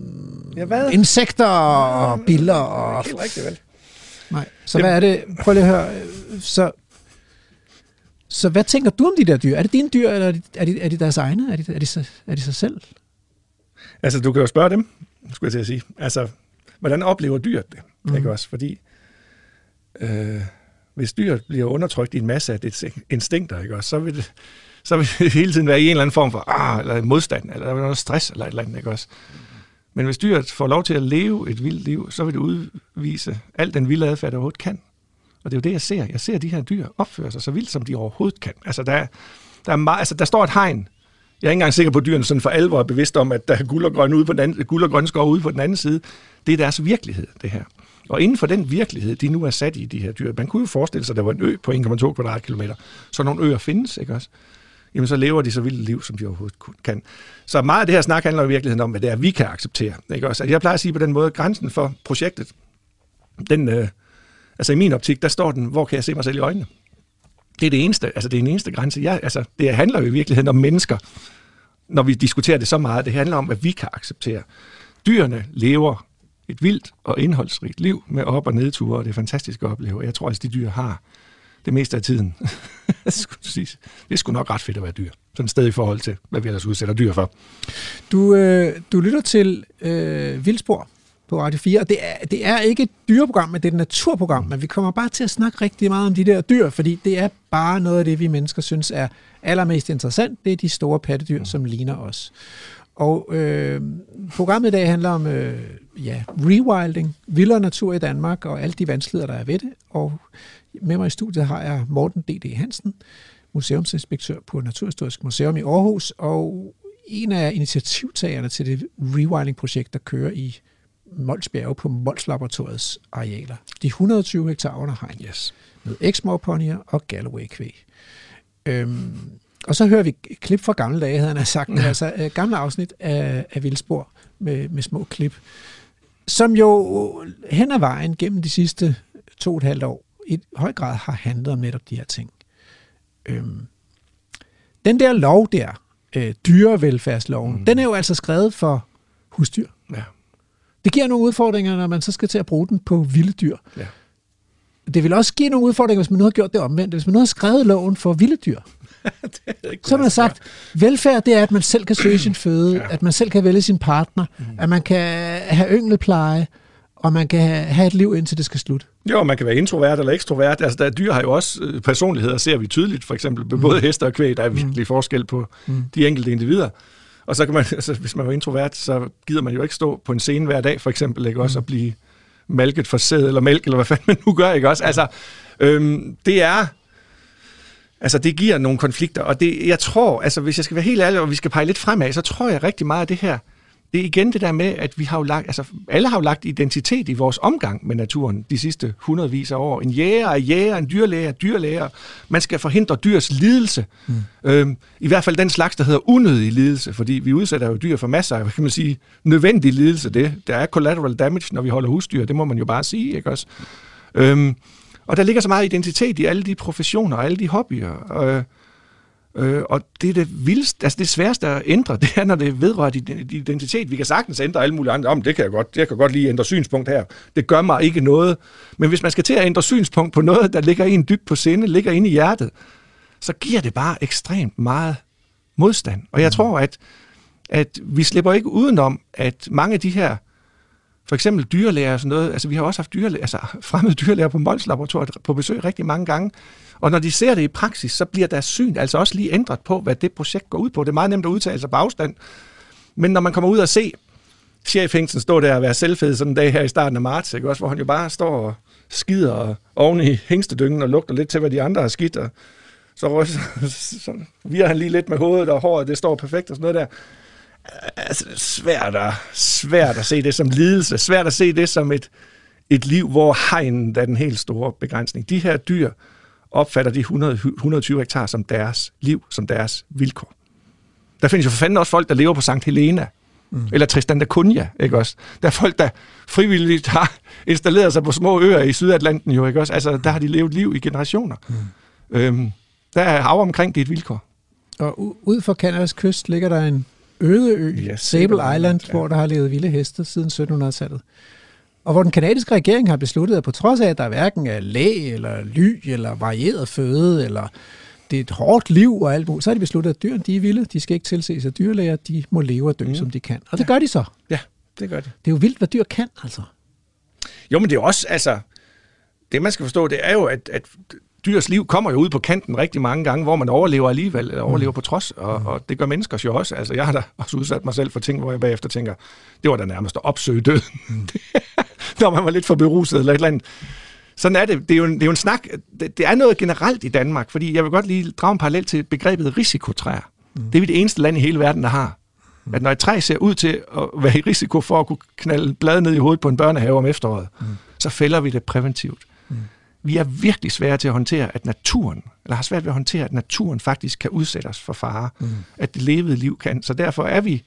ja, hvad? insekter og biller. Og... Det er ikke rigtigt, vel? Nej, så hvad er det? Prøv lige at høre. Så, så hvad tænker du om de der dyr? Er det dine dyr, eller er de, er de, er de deres egne? Er de, er, de, er de sig selv? Altså, du kan jo spørge dem, skulle jeg til at sige. Altså, hvordan oplever dyret det? Mm. Ikke også? Fordi øh, hvis dyret bliver undertrykt i en masse af dets instinkter, ikke også? Så vil det, så vil det hele tiden være i en eller anden form for ah, eller modstand, eller noget stress, eller et eller andet, ikke også? Men hvis dyret får lov til at leve et vildt liv, så vil det udvise al den vilde adfærd, der overhovedet kan. Og det er jo det, jeg ser. Jeg ser de her dyr opføre sig så vildt, som de overhovedet kan. Altså, der, der, er meget, altså, der står et hegn. Jeg er ikke engang sikker på, at dyrene sådan for alvor er bevidst om, at der er guld og grøn, ude på den anden, guld og grøn skov ude på den anden side. Det er deres virkelighed, det her. Og inden for den virkelighed, de nu er sat i, de her dyr, man kunne jo forestille sig, at der var en ø på 1,2 kvadratkilometer. Så nogle øer findes, ikke også? Jamen, så lever de så vildt liv, som de overhovedet kan. Så meget af det her snak handler i virkeligheden om, hvad det er, vi kan acceptere. Ikke også? Altså, jeg plejer at sige på den måde, at grænsen for projektet, den, øh, altså i min optik, der står den, hvor kan jeg se mig selv i øjnene? Det er det eneste, altså det er den eneste grænse. Jeg, altså, det handler jo i virkeligheden om mennesker, når vi diskuterer det så meget. Det handler om, hvad vi kan acceptere. Dyrene lever et vildt og indholdsrigt liv med op- og nedture, og det er fantastisk at opleve. Jeg tror, at de dyr har det meste af tiden. det er sgu nok ret fedt at være dyr. Sådan et sted i forhold til, hvad vi ellers udsætter dyr for. Du, øh, du lytter til øh, Vildspor på Radio 4, og det er, det er ikke et dyreprogram, men det er et naturprogram, men vi kommer bare til at snakke rigtig meget om de der dyr, fordi det er bare noget af det, vi mennesker synes er allermest interessant. Det er de store pattedyr, mm. som ligner os. Og øh, programmet i dag handler om øh, ja, rewilding, vildere natur i Danmark og alle de vanskeligheder, der er ved det. Og med mig i studiet har jeg Morten D.D. Hansen, museumsinspektør på Naturhistorisk Museum i Aarhus, og en af initiativtagerne til det rewilding-projekt, der kører i Mols Bjerge på Mols Laboratoriets arealer. De 120 hektar under hegn. Yes. Med Exmoor-ponyer og Galloway-kvæg. Øhm, og så hører vi klip fra gamle dage, havde han sagt. Ja. Altså øh, gamle afsnit af, af Vildspor med, med små klip, som jo hen ad vejen gennem de sidste to og et halvt år i høj grad har handlet om netop de her ting. Øhm, den der lov der, øh, dyrevelfærdsloven, mm. den er jo altså skrevet for husdyr. Ja. Det giver nogle udfordringer, når man så skal til at bruge den på vilde dyr. Ja. Det vil også give nogle udfordringer, hvis man nu har gjort det omvendt. Hvis man nu har skrevet loven for vilde dyr, så har man sagt, velfærd det er, at man selv kan søge sin føde, ja. at man selv kan vælge sin partner, mm. at man kan have ynglepleje, og man kan have et liv indtil det skal slutte. Jo, man kan være introvert eller ekstrovert. Altså, der dyr har jo også øh, personligheder, ser vi tydeligt, for eksempel med mm. både heste og kvæg, der er virkelig mm. forskel på mm. de enkelte individer. Og så kan man, altså, hvis man er introvert, så gider man jo ikke stå på en scene hver dag, for eksempel, ikke også, mm. at blive malket for sæd eller mælk, eller hvad fanden man nu gør, ikke også? Altså, øhm, det er, altså det giver nogle konflikter, og det, jeg tror, altså hvis jeg skal være helt ærlig, og vi skal pege lidt fremad, så tror jeg rigtig meget af det her, det er igen det der med, at vi har jo lagt, altså alle har jo lagt identitet i vores omgang med naturen de sidste hundredvis af år. En jæger er jæger, en dyrlæger er dyrlæger. Man skal forhindre dyrs lidelse. Mm. Øhm, I hvert fald den slags, der hedder unødig lidelse, fordi vi udsætter jo dyr for masser af, kan man sige, nødvendig lidelse. Det, der er collateral damage, når vi holder husdyr, det må man jo bare sige, ikke også? Øhm, og der ligger så meget identitet i alle de professioner og alle de hobbyer. Øh, Øh, og det er det vildeste, altså det sværeste at ændre, det er, når det vedrører identitet. Vi kan sagtens ændre alle mulige andre. Om det kan jeg godt, jeg kan godt lige ændre synspunkt her. Det gør mig ikke noget. Men hvis man skal til at ændre synspunkt på noget, der ligger en dybt på sinde, ligger inde i hjertet, så giver det bare ekstremt meget modstand. Og jeg mm. tror, at, at vi slipper ikke udenom, at mange af de her for eksempel dyrelæger og sådan noget. Altså, vi har også haft dyrelæger, altså, fremmede dyrelæger på Mols Laboratoriet på besøg rigtig mange gange. Og når de ser det i praksis, så bliver deres syn altså også lige ændret på, hvad det projekt går ud på. Det er meget nemt at udtale sig på afstand. Men når man kommer ud og se chefhængsen stå der og være selvfed sådan en dag her i starten af marts, ikke? Også, hvor han jo bare står og skider oven i hængstedyngen og lugter lidt til, hvad de andre har skidt, og så, så, så virer han lige lidt med hovedet, og håret det står perfekt og sådan noget der altså, svært, at, svært at se det som lidelse, svært at se det som et, et liv, hvor hegnen er den helt store begrænsning. De her dyr opfatter de 100, 120 hektar som deres liv, som deres vilkår. Der findes jo for fanden også folk, der lever på Sankt Helena, mm. eller Tristan da Cunha, ikke også? Der er folk, der frivilligt har installeret sig på små øer i Sydatlanten, jo, ikke også? Altså, der har de levet liv i generationer. Mm. Øhm, der er hav omkring et vilkår. Og ud for Kanadas kyst ligger der en øde ø, ja, Sable Island, ja. hvor der har levet vilde heste siden 1700-tallet. Og hvor den kanadiske regering har besluttet, at på trods af, at der hverken er læg eller ly eller varieret føde, eller det er et hårdt liv og alt muligt, så har de besluttet, at dyrene de er vilde, de skal ikke tilses af dyrlæger, de må leve og dø, mm. som de kan. Og det ja. gør de så. Ja, det gør de. Det er jo vildt, hvad dyr kan, altså. Jo, men det er også, altså, det man skal forstå, det er jo, at, at dyrs liv kommer jo ud på kanten rigtig mange gange, hvor man overlever alligevel, eller overlever mm. på trods, og, mm. og det gør mennesker jo også. Altså, jeg har da også udsat mig selv for ting, hvor jeg bagefter tænker, det var da nærmest at opsøge døden. Mm. Når man var lidt for beruset eller et eller andet. Sådan er det. Det er jo en, det er jo en snak. Det, det er noget generelt i Danmark, fordi jeg vil godt lige drage en parallel til begrebet risikotræer. Mm. Det er vi det eneste land i hele verden, der har. Mm. At når et træ ser ud til at være i risiko for at kunne knalde blade ned i hovedet på en børnehave om efteråret, mm. så fælder vi det præventivt. Mm vi er virkelig svære til at håndtere, at naturen, eller har svært ved at håndtere, at naturen faktisk kan udsætte os for fare, mm. at det levede liv kan. Så derfor er vi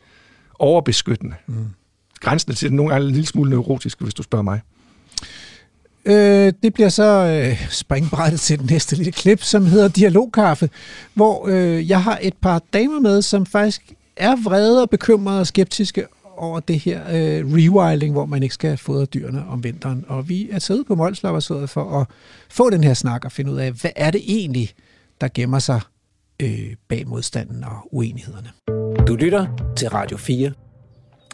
overbeskyttende. Mm. Grænsen til det nogle gange en lille smule neurotisk, hvis du spørger mig. Øh, det bliver så øh, springbrættet til den næste lille klip, som hedder Dialogkaffe, hvor øh, jeg har et par damer med, som faktisk er vrede og bekymrede og skeptiske over det her øh, rewilding, hvor man ikke skal fodre dyrene om vinteren. Og vi er siddet på Mols for at få den her snak og finde ud af, hvad er det egentlig, der gemmer sig øh, bag modstanden og uenighederne. Du lytter til Radio 4.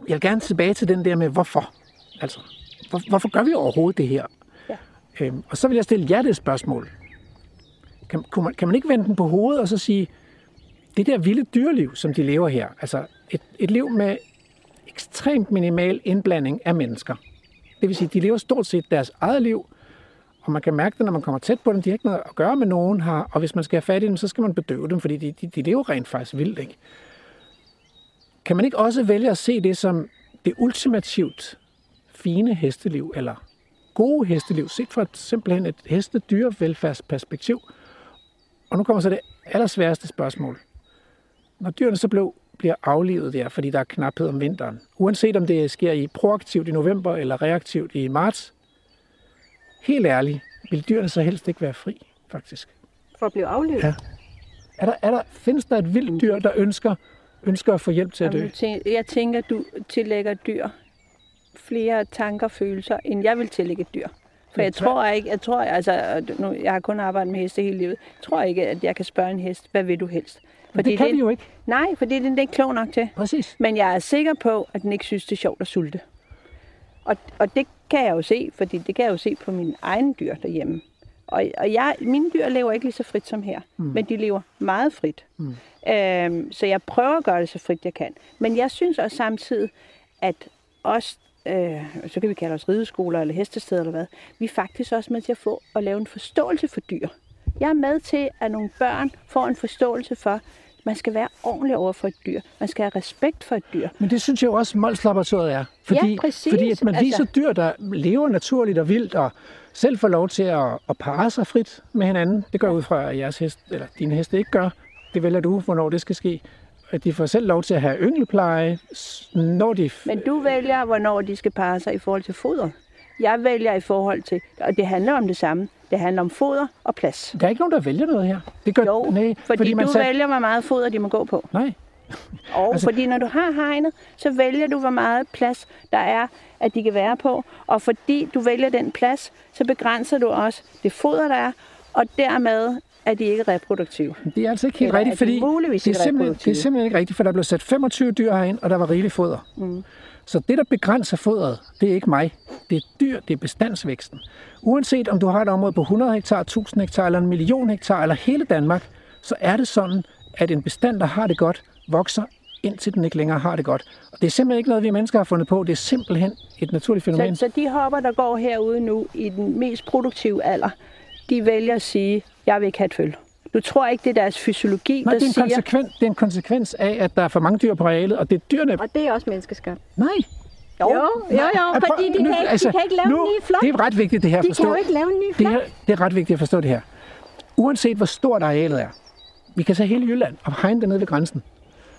Jeg vil gerne tilbage til den der med, hvorfor? Altså, hvor, hvorfor gør vi overhovedet det her? Ja. Øhm, og så vil jeg stille jer det spørgsmål. Kan, kan, man, kan man ikke vende den på hovedet og så sige, det der vilde dyreliv, som de lever her, altså et, et liv med ekstremt minimal indblanding af mennesker. Det vil sige, de lever stort set deres eget liv, og man kan mærke det, når man kommer tæt på dem. De har ikke noget at gøre med nogen her, og hvis man skal have fat i dem, så skal man bedøve dem, fordi de, de, de lever rent faktisk vildt. Ikke? Kan man ikke også vælge at se det som det ultimativt fine hesteliv, eller gode hesteliv, set fra et, simpelthen et hestedyrevelfærdsperspektiv? Og nu kommer så det allersværeste spørgsmål. Når dyrene så blev bliver aflevet der, fordi der er knaphed om vinteren. Uanset om det sker i proaktivt i november eller reaktivt i marts. Helt ærligt, vil dyrene så helst ikke være fri, faktisk? For at blive aflevet? Ja. Er der, er der, findes der et vildt dyr, der ønsker, ønsker at få hjælp til at dø? Jeg tænker, du tillægger dyr flere tanker og følelser, end jeg vil tillægge dyr. For jeg tror ikke, jeg tror, altså, nu, jeg har kun arbejdet med heste hele livet, jeg tror ikke, at jeg kan spørge en hest, hvad vil du helst? Fordi det kan det, vi jo ikke. Nej, fordi den er ikke klog nok til. Præcis. Men jeg er sikker på, at den ikke synes, det er sjovt at sulte. Og, og det kan jeg jo se, fordi det kan jeg jo se på mine egne dyr derhjemme. Og, og jeg, mine dyr lever ikke lige så frit som her, mm. men de lever meget frit. Mm. Øhm, så jeg prøver at gøre det så frit, jeg kan. Men jeg synes også samtidig, at os, øh, så kan vi kalde os rideskoler eller hestesteder eller hvad, vi er faktisk også med til at få at lave en forståelse for dyr. Jeg er med til, at nogle børn får en forståelse for, man skal være ordentlig over for et dyr. Man skal have respekt for et dyr. Men det synes jeg også, Mols Laboratoriet er. Fordi, ja, præcis. Fordi at man viser altså... dyr, der lever naturligt og vildt, og selv får lov til at, at parre sig frit med hinanden. Det gør ud fra, at jeres hest, eller dine heste ikke gør. Det vælger du, hvornår det skal ske. At de får selv lov til at have yngelpleje, når de... Men du vælger, hvornår de skal parre sig i forhold til foder. Jeg vælger i forhold til, og det handler om det samme, det handler om foder og plads. Der er ikke nogen, der vælger noget her. Det gør, jo, nej, fordi, fordi man du sat... vælger, hvor meget foder de må gå på. Nej. Og altså... fordi når du har hegnet, så vælger du, hvor meget plads der er, at de kan være på. Og fordi du vælger den plads, så begrænser du også det foder, der er, og dermed er de ikke reproduktive. Det er altså ikke helt Eller rigtigt, fordi det er, simpelthen, det er simpelthen ikke rigtigt, for der blev sat 25 dyr herind, og der var rigeligt foder. Mm. Så det, der begrænser fodret, det er ikke mig. Det er dyr, det er bestandsvæksten. Uanset om du har et område på 100 hektar, 1000 hektar eller en million hektar eller hele Danmark, så er det sådan, at en bestand, der har det godt, vokser indtil den ikke længere har det godt. Og det er simpelthen ikke noget, vi mennesker har fundet på. Det er simpelthen et naturligt fænomen. Så, så de hopper, der går herude nu i den mest produktive alder, de vælger at sige, jeg vil ikke have et følge. Du tror ikke, det er deres fysiologi, Nej, der det er, en siger... konsekvens, det er en konsekvens af, at der er for mange dyr på arealet, og det er dyrene... Og det er også menneskeskabt. Nej, jo, jo, jo, jo fordi de, nu, kan ikke, altså, de kan ikke lave nu, en ny flok. Det er ret vigtigt, det her at forstå. De kan jo ikke lave en ny flok. Det, her, det er ret vigtigt at forstå det her. Uanset hvor stort arealet er, vi kan tage hele Jylland og hegne det ned ved grænsen,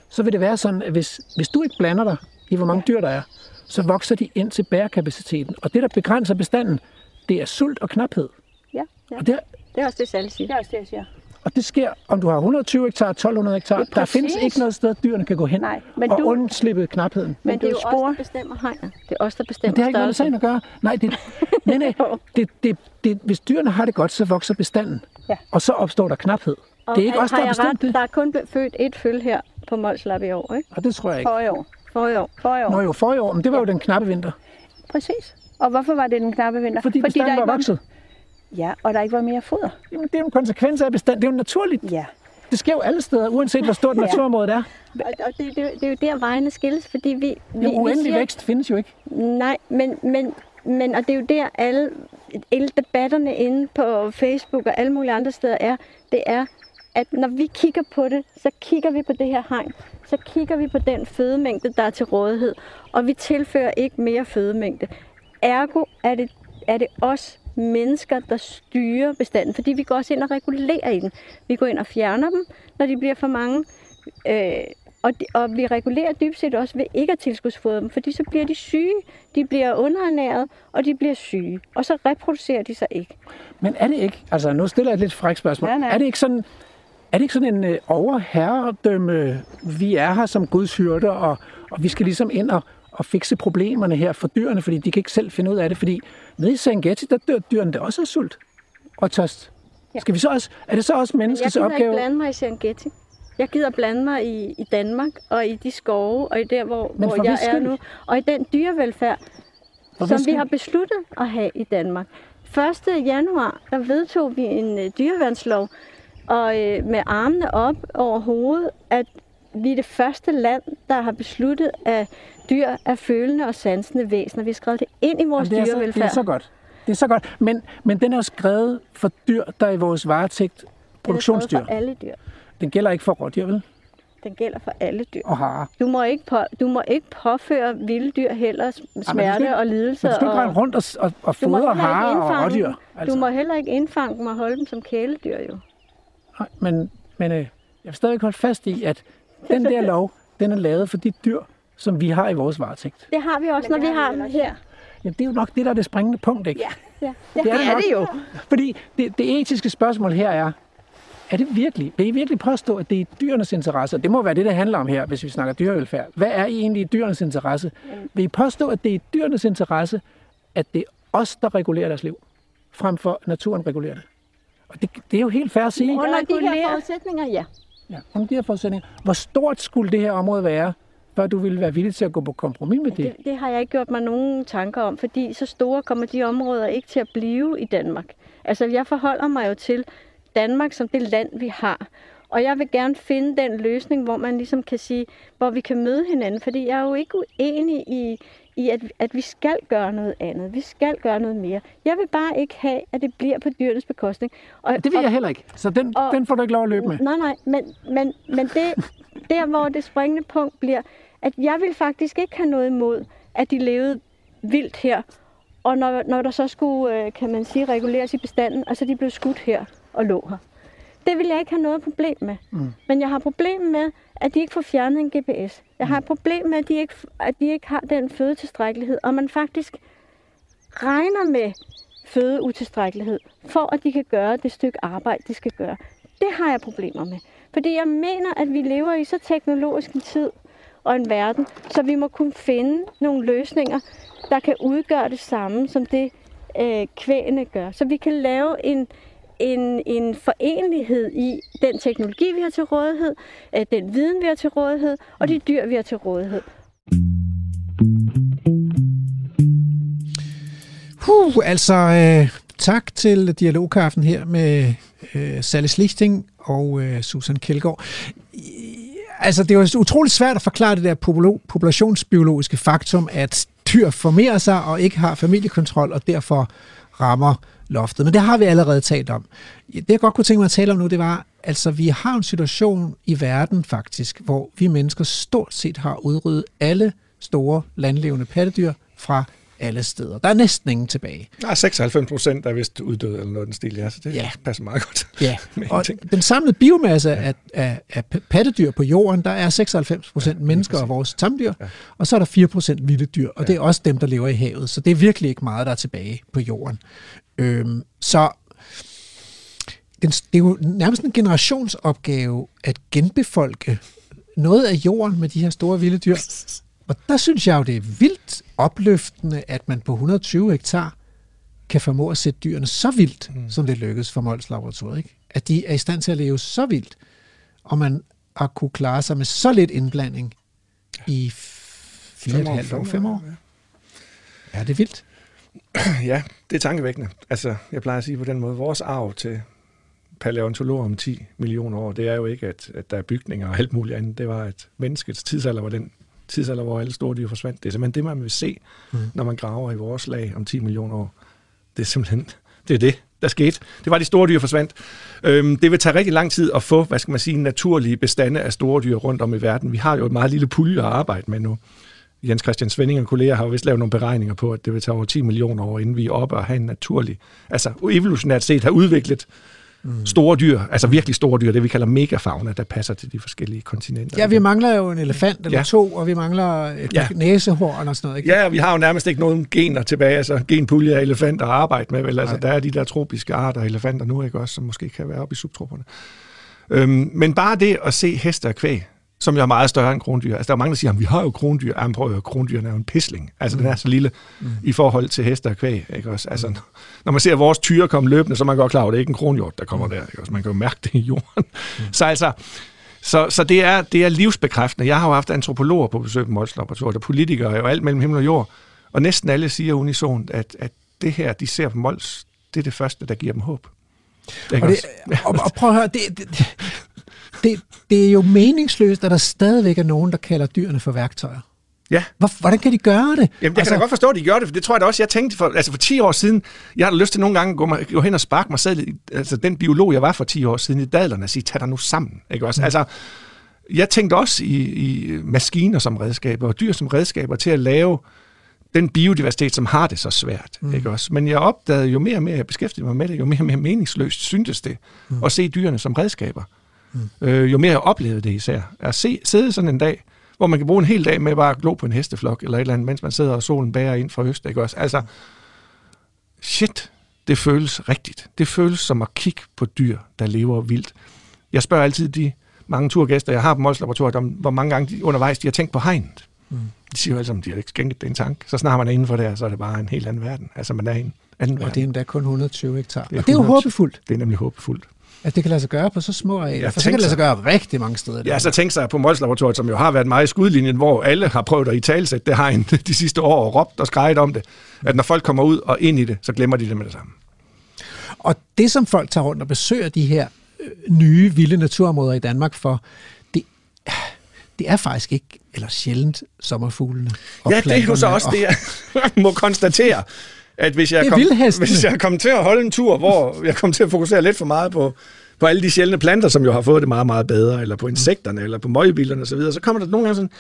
så vil det være sådan, at hvis, hvis du ikke blander dig i, hvor mange dyr der er, så vokser de ind til bærekapaciteten. Og det, der begrænser bestanden, det er sult og knaphed. Ja, ja. Og det, er, det er også det, Sally siger. Det er også det, jeg siger. Og det sker, om du har 120 hektar, 1200 hektar. Der præcis. findes ikke noget sted, dyrene kan gå hen Nej, men og du- undslippe knapheden. Men, Men men det er jo os, der bestemmer hegnet. Det er os, der bestemmer Men det har ikke noget med sagen at gøre. Nej, det, nej, nej. Det, det, det, hvis dyrene har det godt, så vokser bestanden. Ja. Og så opstår der knaphed. Og det er ikke os, der har bestemt ret? det. Der er kun blevet født et føl her på Molslap i år, ikke? Og det tror jeg ikke. For i år. For i år. For i år. Nå jo, for i år, men det var jo den knappe vinter. Præcis. Og hvorfor var det den knappe vinter? Fordi bestanden der var vokset. Ja, og der ikke var mere foder. Jamen, det er jo en konsekvens af bestanden. Det er jo naturligt. Ja. Det sker jo alle steder, uanset hvor stort Ja. naturområdet er. Og, og det, det, det, er jo der vejene skilles, fordi vi... vi, Jo, uendelig vi siger, vækst findes jo ikke. Nej, men, men, men og det er jo der alle, alle debatterne inde på Facebook og alle mulige andre steder er, det er, at når vi kigger på det, så kigger vi på det her hegn, så kigger vi på den fødemængde, der er til rådighed, og vi tilfører ikke mere fødemængde. Ergo er det, er det os mennesker, der styrer bestanden, fordi vi går også ind og regulerer i den. Vi går ind og fjerner dem, når de bliver for mange, øh, og, de, og vi regulerer dybest set også ved ikke at tilskudsfodre dem, fordi så bliver de syge, de bliver underernæret, og de bliver syge, og så reproducerer de sig ikke. Men er det ikke, altså nu stiller jeg et lidt frækt spørgsmål, Ja, nej. er det ikke sådan, er det ikke sådan en øh, overherredømme, vi er her som Guds hyrder, og, og vi skal ligesom ind og, og fikse problemerne her for dyrene, fordi de kan ikke selv finde ud af det, fordi nede i Serengeti, der dør dyrene der også af sult og tørst. Ja. Skal vi så også, er det så også Jeg menneskets gider opgave? ikke blande mig i Serengeti. Jeg gider blande mig i, i Danmark, og i de skove, og i der, hvor, hvor jeg er nu. Og i den dyrevelfærd, For som vi har besluttet at have i Danmark. 1. januar, der vedtog vi en øh, dyreværnslov, og øh, med armene op over hovedet, at vi er det første land, der har besluttet, at dyr er følende og sansende væsener. Vi har skrevet det ind i vores Jamen, det, er så, dyrevelfærd. det er så godt. Det er så godt. Men, men den er jo skrevet for dyr, der er i vores varetægt Den er produktionsdyr. for alle dyr. Den gælder ikke for rådyr, vel? Den gælder for alle dyr. Og harer. Du må ikke, på, du må ikke påføre vilde dyr heller smerte ikke- og lidelser. Men du skal ikke rende rundt og, og, og fodre harer og rådyr. Altså. Du må heller ikke indfange dem og holde dem som kæledyr, jo. Nej, men, men øh, jeg vil stadig holde fast i, at den der lov, den er lavet for de dyr, som vi har i vores varetægt. Det har vi også, når vi har dem her. Ja, det er jo nok det, der er det springende punkt, ikke? Ja, ja. det, det er, det jo. Fordi det, det etiske spørgsmål her er, er det virkelig, vil I virkelig påstå, at det er i dyrenes interesse? Det må være det, det handler om her, hvis vi snakker dyrevelfærd. Hvad er egentlig i dyrenes interesse? Vil I påstå, at det er i dyrenes interesse, at det er os, der regulerer deres liv, frem for at naturen regulerer det? Og det, det er jo helt fair at sige. Under de her forudsætninger, ja. Ja, under de her forudsætninger. Hvor stort skulle det her område være, før du ville være villig til at gå på kompromis med det? Det, det har jeg ikke gjort mig nogen tanker om, fordi så store kommer de områder ikke til at blive i Danmark. Altså, jeg forholder mig jo til Danmark som det land, vi har. Og jeg vil gerne finde den løsning, hvor man ligesom kan sige, hvor vi kan møde hinanden. Fordi jeg er jo ikke uenig i, i at, at vi skal gøre noget andet. Vi skal gøre noget mere. Jeg vil bare ikke have, at det bliver på dyrenes bekostning. Og, Det vil jeg heller ikke. Så den, og- den får du ikke lov at løbe med. Nej, nej, men, men, men det, der, hvor det springende punkt bliver, at jeg vil faktisk ikke have noget imod, at de levede vildt her. Og når, når der så skulle, øh, kan man sige, reguleres i bestanden, altså de blev skudt her og lå her. Det vil jeg ikke have noget problem med. Mm. Men jeg har problem med, at de ikke får fjernet en GPS. Jeg har et problem med, at de ikke, at de ikke har den fødetilstrækkelighed, og man faktisk regner med fødeutilstrækkelighed, for at de kan gøre det stykke arbejde, de skal gøre. Det har jeg problemer med. Fordi jeg mener, at vi lever i så teknologisk en tid og en verden, så vi må kunne finde nogle løsninger, der kan udgøre det samme, som det øh, kvægene gør. Så vi kan lave en, en, en forenlighed i den teknologi, vi har til rådighed, øh, den viden, vi har til rådighed, og de dyr, vi har til rådighed. Huh, altså øh, tak til dialogkaffen her med øh, Sally Slichting og øh, Susan Kjeldgaard. Altså, det er jo utroligt svært at forklare det der populationsbiologiske faktum, at dyr formerer sig og ikke har familiekontrol, og derfor rammer loftet. Men det har vi allerede talt om. Det, jeg godt kunne tænke mig at tale om nu, det var, altså, vi har en situation i verden faktisk, hvor vi mennesker stort set har udryddet alle store landlevende pattedyr fra alle steder. Der er næsten ingen tilbage. Der er 96 procent, der er vist uddød eller noget den stil, ja, så det Ja. ja. passer meget godt. Ja, og den samlede biomasse af, af, af pattedyr på jorden, der er 96 procent mennesker og vores tamdyr, ja. og så er der 4 procent vilde dyr, og ja. det er også dem, der lever i havet. Så det er virkelig ikke meget, der er tilbage på jorden. Øhm, så den, det er jo nærmest en generationsopgave at genbefolke noget af jorden med de her store vilde dyr. Og der synes jeg jo, det er vildt opløftende, at man på 120 hektar kan formå at sætte dyrene så vildt, mm. som det lykkedes for Mols Laboratoriet. Ikke? At de er i stand til at leve så vildt, og man har kunne klare sig med så lidt indblanding i fire og et halvt år, fem år. Ja. ja, det er vildt. Ja, det er tankevækkende. Altså, jeg plejer at sige på den måde, vores arv til paleontologer om 10 millioner år, det er jo ikke, at, at der er bygninger og alt muligt andet. Det var, at menneskets tidsalder var den tidsalder, hvor alle store dyr forsvandt. Det er simpelthen det, man vil se, mm. når man graver i vores lag om 10 millioner år. Det er simpelthen det, er det der skete. Det var, de store dyr forsvandt. Øhm, det vil tage rigtig lang tid at få, hvad skal man sige, naturlige bestande af store dyr rundt om i verden. Vi har jo et meget lille pulje at arbejde med nu. Jens Christian Svending og kolleger har jo vist lavet nogle beregninger på, at det vil tage over 10 millioner år, inden vi er oppe og have en naturlig, altså evolutionært set har udviklet mm. store dyr, altså virkelig store dyr, det vi kalder megafauna, der passer til de forskellige kontinenter. Ja, vi mangler jo en elefant eller ja. to, og vi mangler et ja. næsehorn og sådan noget. Ikke? Ja, vi har jo nærmest ikke nogen gener tilbage, altså genpulje af elefanter at arbejde med, vel? Altså, der er de der tropiske arter af elefanter nu, ikke også, som måske kan være oppe i subtropperne. Øhm, men bare det at se heste og kvæg, som jo er meget større end krondyr. Altså, der er mange, der siger, at vi har jo krondyr. Jamen, prøv at krondyr er jo en pisling. Altså, mm. den er så lille mm. i forhold til heste og kvæg. Ikke også? Altså, når man ser vores tyre komme løbende, så er man godt klar over, at det er ikke en kronhjort, der kommer mm. der. Ikke også? Man kan jo mærke det i jorden. Mm. Så altså, så, så det, er, det er livsbekræftende. Jeg har jo haft antropologer på besøg på Mols Laboratoriet, og politikere og alt mellem himmel og jord. Og næsten alle siger unisont, at, at det her, de ser på Mols, det er det første, der giver dem håb. Og, det, og, og prøv at høre, det, det, det, det er jo meningsløst, at der stadigvæk er nogen, der kalder dyrene for værktøjer. Ja. Hvor, hvordan kan de gøre det? Jamen, jeg altså, kan da godt forstå, at de gør det, for det tror jeg da også, jeg tænkte for, altså for 10 år siden, jeg har lyst til nogle gange at gå, gå hen og sparke mig selv, altså den biolog, jeg var for 10 år siden i dadlerne, og sige, tag dig nu sammen. Ikke også? Mm. Altså, jeg tænkte også i, i maskiner som redskaber, og dyr som redskaber til at lave den biodiversitet, som har det så svært. Mm. Ikke også? Men jeg opdagede, jo mere og mere jeg beskæftigede mig med det, jo mere og mere meningsløst syntes det, mm. at se dyrene som redskaber. Mm. Øh, jo mere jeg oplevede det især. At se, sidde sådan en dag, hvor man kan bruge en hel dag med bare at glo på en hesteflok, eller et eller andet, mens man sidder og solen bærer ind fra øst. Ikke også? Altså, shit, det føles rigtigt. Det føles som at kigge på dyr, der lever vildt. Jeg spørger altid de mange turgæster, jeg har på Mols Laboratoriet, om hvor mange gange de, undervejs de har tænkt på hegnet. Mm. De siger jo alle sammen, de har ikke skænket det en tanke. Så snart man er inden for der, så er det bare en helt anden verden. Altså man er i en anden og verden. det er endda kun 120 hektar. Det er, og det er jo håbefuldt. Det er nemlig håbefuldt. At det kan lade sig gøre på så små arealer. Ja, for så kan det lade sig gøre rigtig mange steder. Ja, så tænk sig på Mols som jo har været meget i skudlinjen, hvor alle har prøvet at i talsætte det en de sidste år og råbt og skrejet om det. At når folk kommer ud og ind i det, så glemmer de det med det samme. Og det, som folk tager rundt og besøger de her øh, nye, vilde naturområder i Danmark for, det, det er faktisk ikke, eller sjældent, sommerfuglene. ja, det er jo så også det, jeg må konstatere at hvis jeg, kom, hvis jeg kom til at holde en tur, hvor jeg kom til at fokusere lidt for meget på, på alle de sjældne planter, som jo har fået det meget, meget bedre, eller på insekterne, eller på møgbilderne osv., så kommer der nogle gange sådan,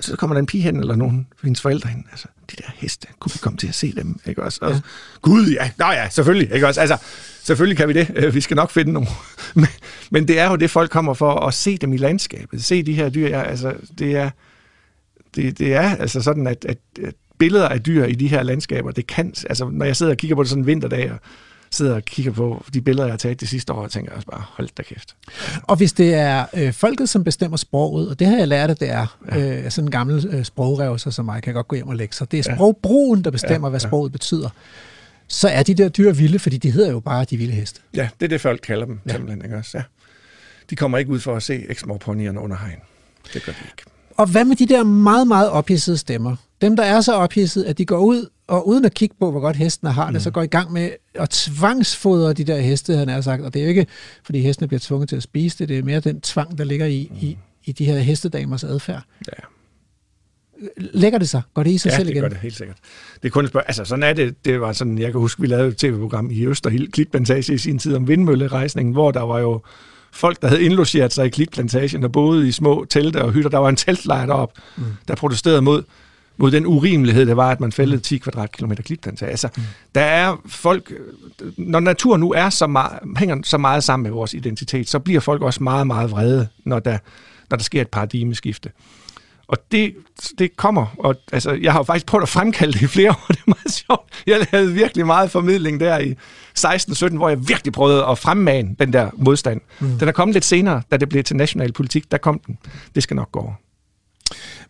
så kommer der en pige hen, eller nogen hendes forældre hen, altså, de der heste, kunne vi komme til at se dem, ikke også? Og, ja. Gud, ja, nå ja, selvfølgelig, ikke også? Altså, selvfølgelig kan vi det, øh, vi skal nok finde nogle. men, men det er jo det, folk kommer for, at se dem i landskabet, se de her dyr, ja, altså, det er, det, det er altså sådan, at, at, at billeder af dyr i de her landskaber, det kan, altså når jeg sidder og kigger på det sådan en vinterdag, og sidder og kigger på de billeder, jeg har taget de sidste år, og tænker også bare, hold da kæft. Og hvis det er øh, folket, som bestemmer sproget, og det har jeg lært, at det er, ja. øh, sådan en gammel øh, sprogrevser som mig, kan godt gå hjem og lægge sig. Det er sprogbrugen, der bestemmer, ja. hvad sproget ja. betyder. Så er de der dyr vilde, fordi de hedder jo bare de vilde heste. Ja, det er det, folk kalder dem, ja. simpelthen. Ikke også? Ja. De kommer ikke ud for at se eksmorponierne under hegn. Det gør de ikke. Og hvad med de der meget, meget ophidsede stemmer? Dem, der er så ophidsede, at de går ud, og uden at kigge på, hvor godt hestene har det, mm. så går i gang med at tvangsfodre de der heste, han har sagt. Og det er jo ikke, fordi hestene bliver tvunget til at spise det, det er mere den tvang, der ligger i, mm. i, i de her hestedamers adfærd. Ja. Lægger det sig? Går det i sig ja, selv igen? Ja, det gør det helt sikkert. Det er kun et spørgsmål. Altså, sådan er det. Det var sådan, jeg kan huske, vi lavede et tv-program i Østerhild Klitplantage i sin tid om vindmøllerejsningen, hvor der var jo folk, der havde indlogeret sig i Klitplantagen og boede i små telte og hytter. Der var en teltlejr deroppe, mm. der protesterede mod mod den urimelighed, der var, at man fældede 10 kvadratkilometer klitplantage. Altså, mm. der er folk, når naturen nu er så meget, hænger så meget sammen med vores identitet, så bliver folk også meget, meget vrede, når der, når der sker et paradigmeskifte. Og det, det kommer, og altså, jeg har jo faktisk prøvet at fremkalde det i flere år, det er meget sjovt. Jeg lavede virkelig meget formidling der i 16-17, hvor jeg virkelig prøvede at fremmane den der modstand. Mm. Den er kommet lidt senere, da det blev til national politik, der kom den. Det skal nok gå over.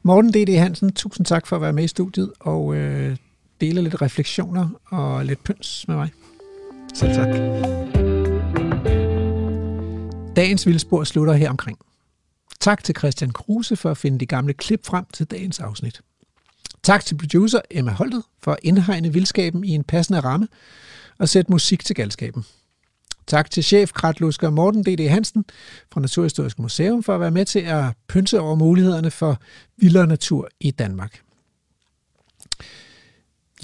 Morten D.D. Hansen, tusind tak for at være med i studiet og øh, dele lidt refleksioner og lidt pyns med mig. Selv tak. Dagens vildspor slutter her omkring. Tak til Christian Kruse for at finde de gamle klip frem til dagens afsnit. Tak til producer Emma Holtet for at indhegne vildskaben i en passende ramme og sætte musik til galskaben. Tak til chef Kratlusker Morten D.D. Hansen fra Naturhistorisk Museum for at være med til at pynse over mulighederne for vildere natur i Danmark.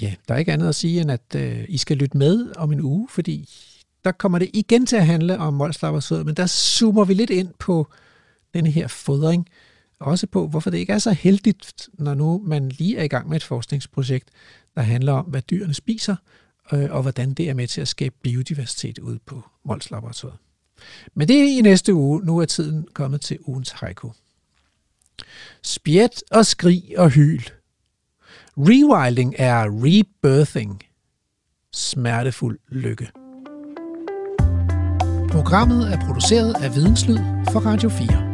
Ja, der er ikke andet at sige, end at øh, I skal lytte med om en uge, fordi der kommer det igen til at handle om målslappersød, men der zoomer vi lidt ind på denne her fodring, også på, hvorfor det ikke er så heldigt, når nu man lige er i gang med et forskningsprojekt, der handler om, hvad dyrene spiser, øh, og hvordan det er med til at skabe biodiversitet ud på Mols Laboratoriet. Men det er i næste uge. Nu er tiden kommet til ugens haiku. Spjæt og skrig og hyl. Rewilding er rebirthing. Smertefuld lykke. Programmet er produceret af Videnslyd for Radio 4.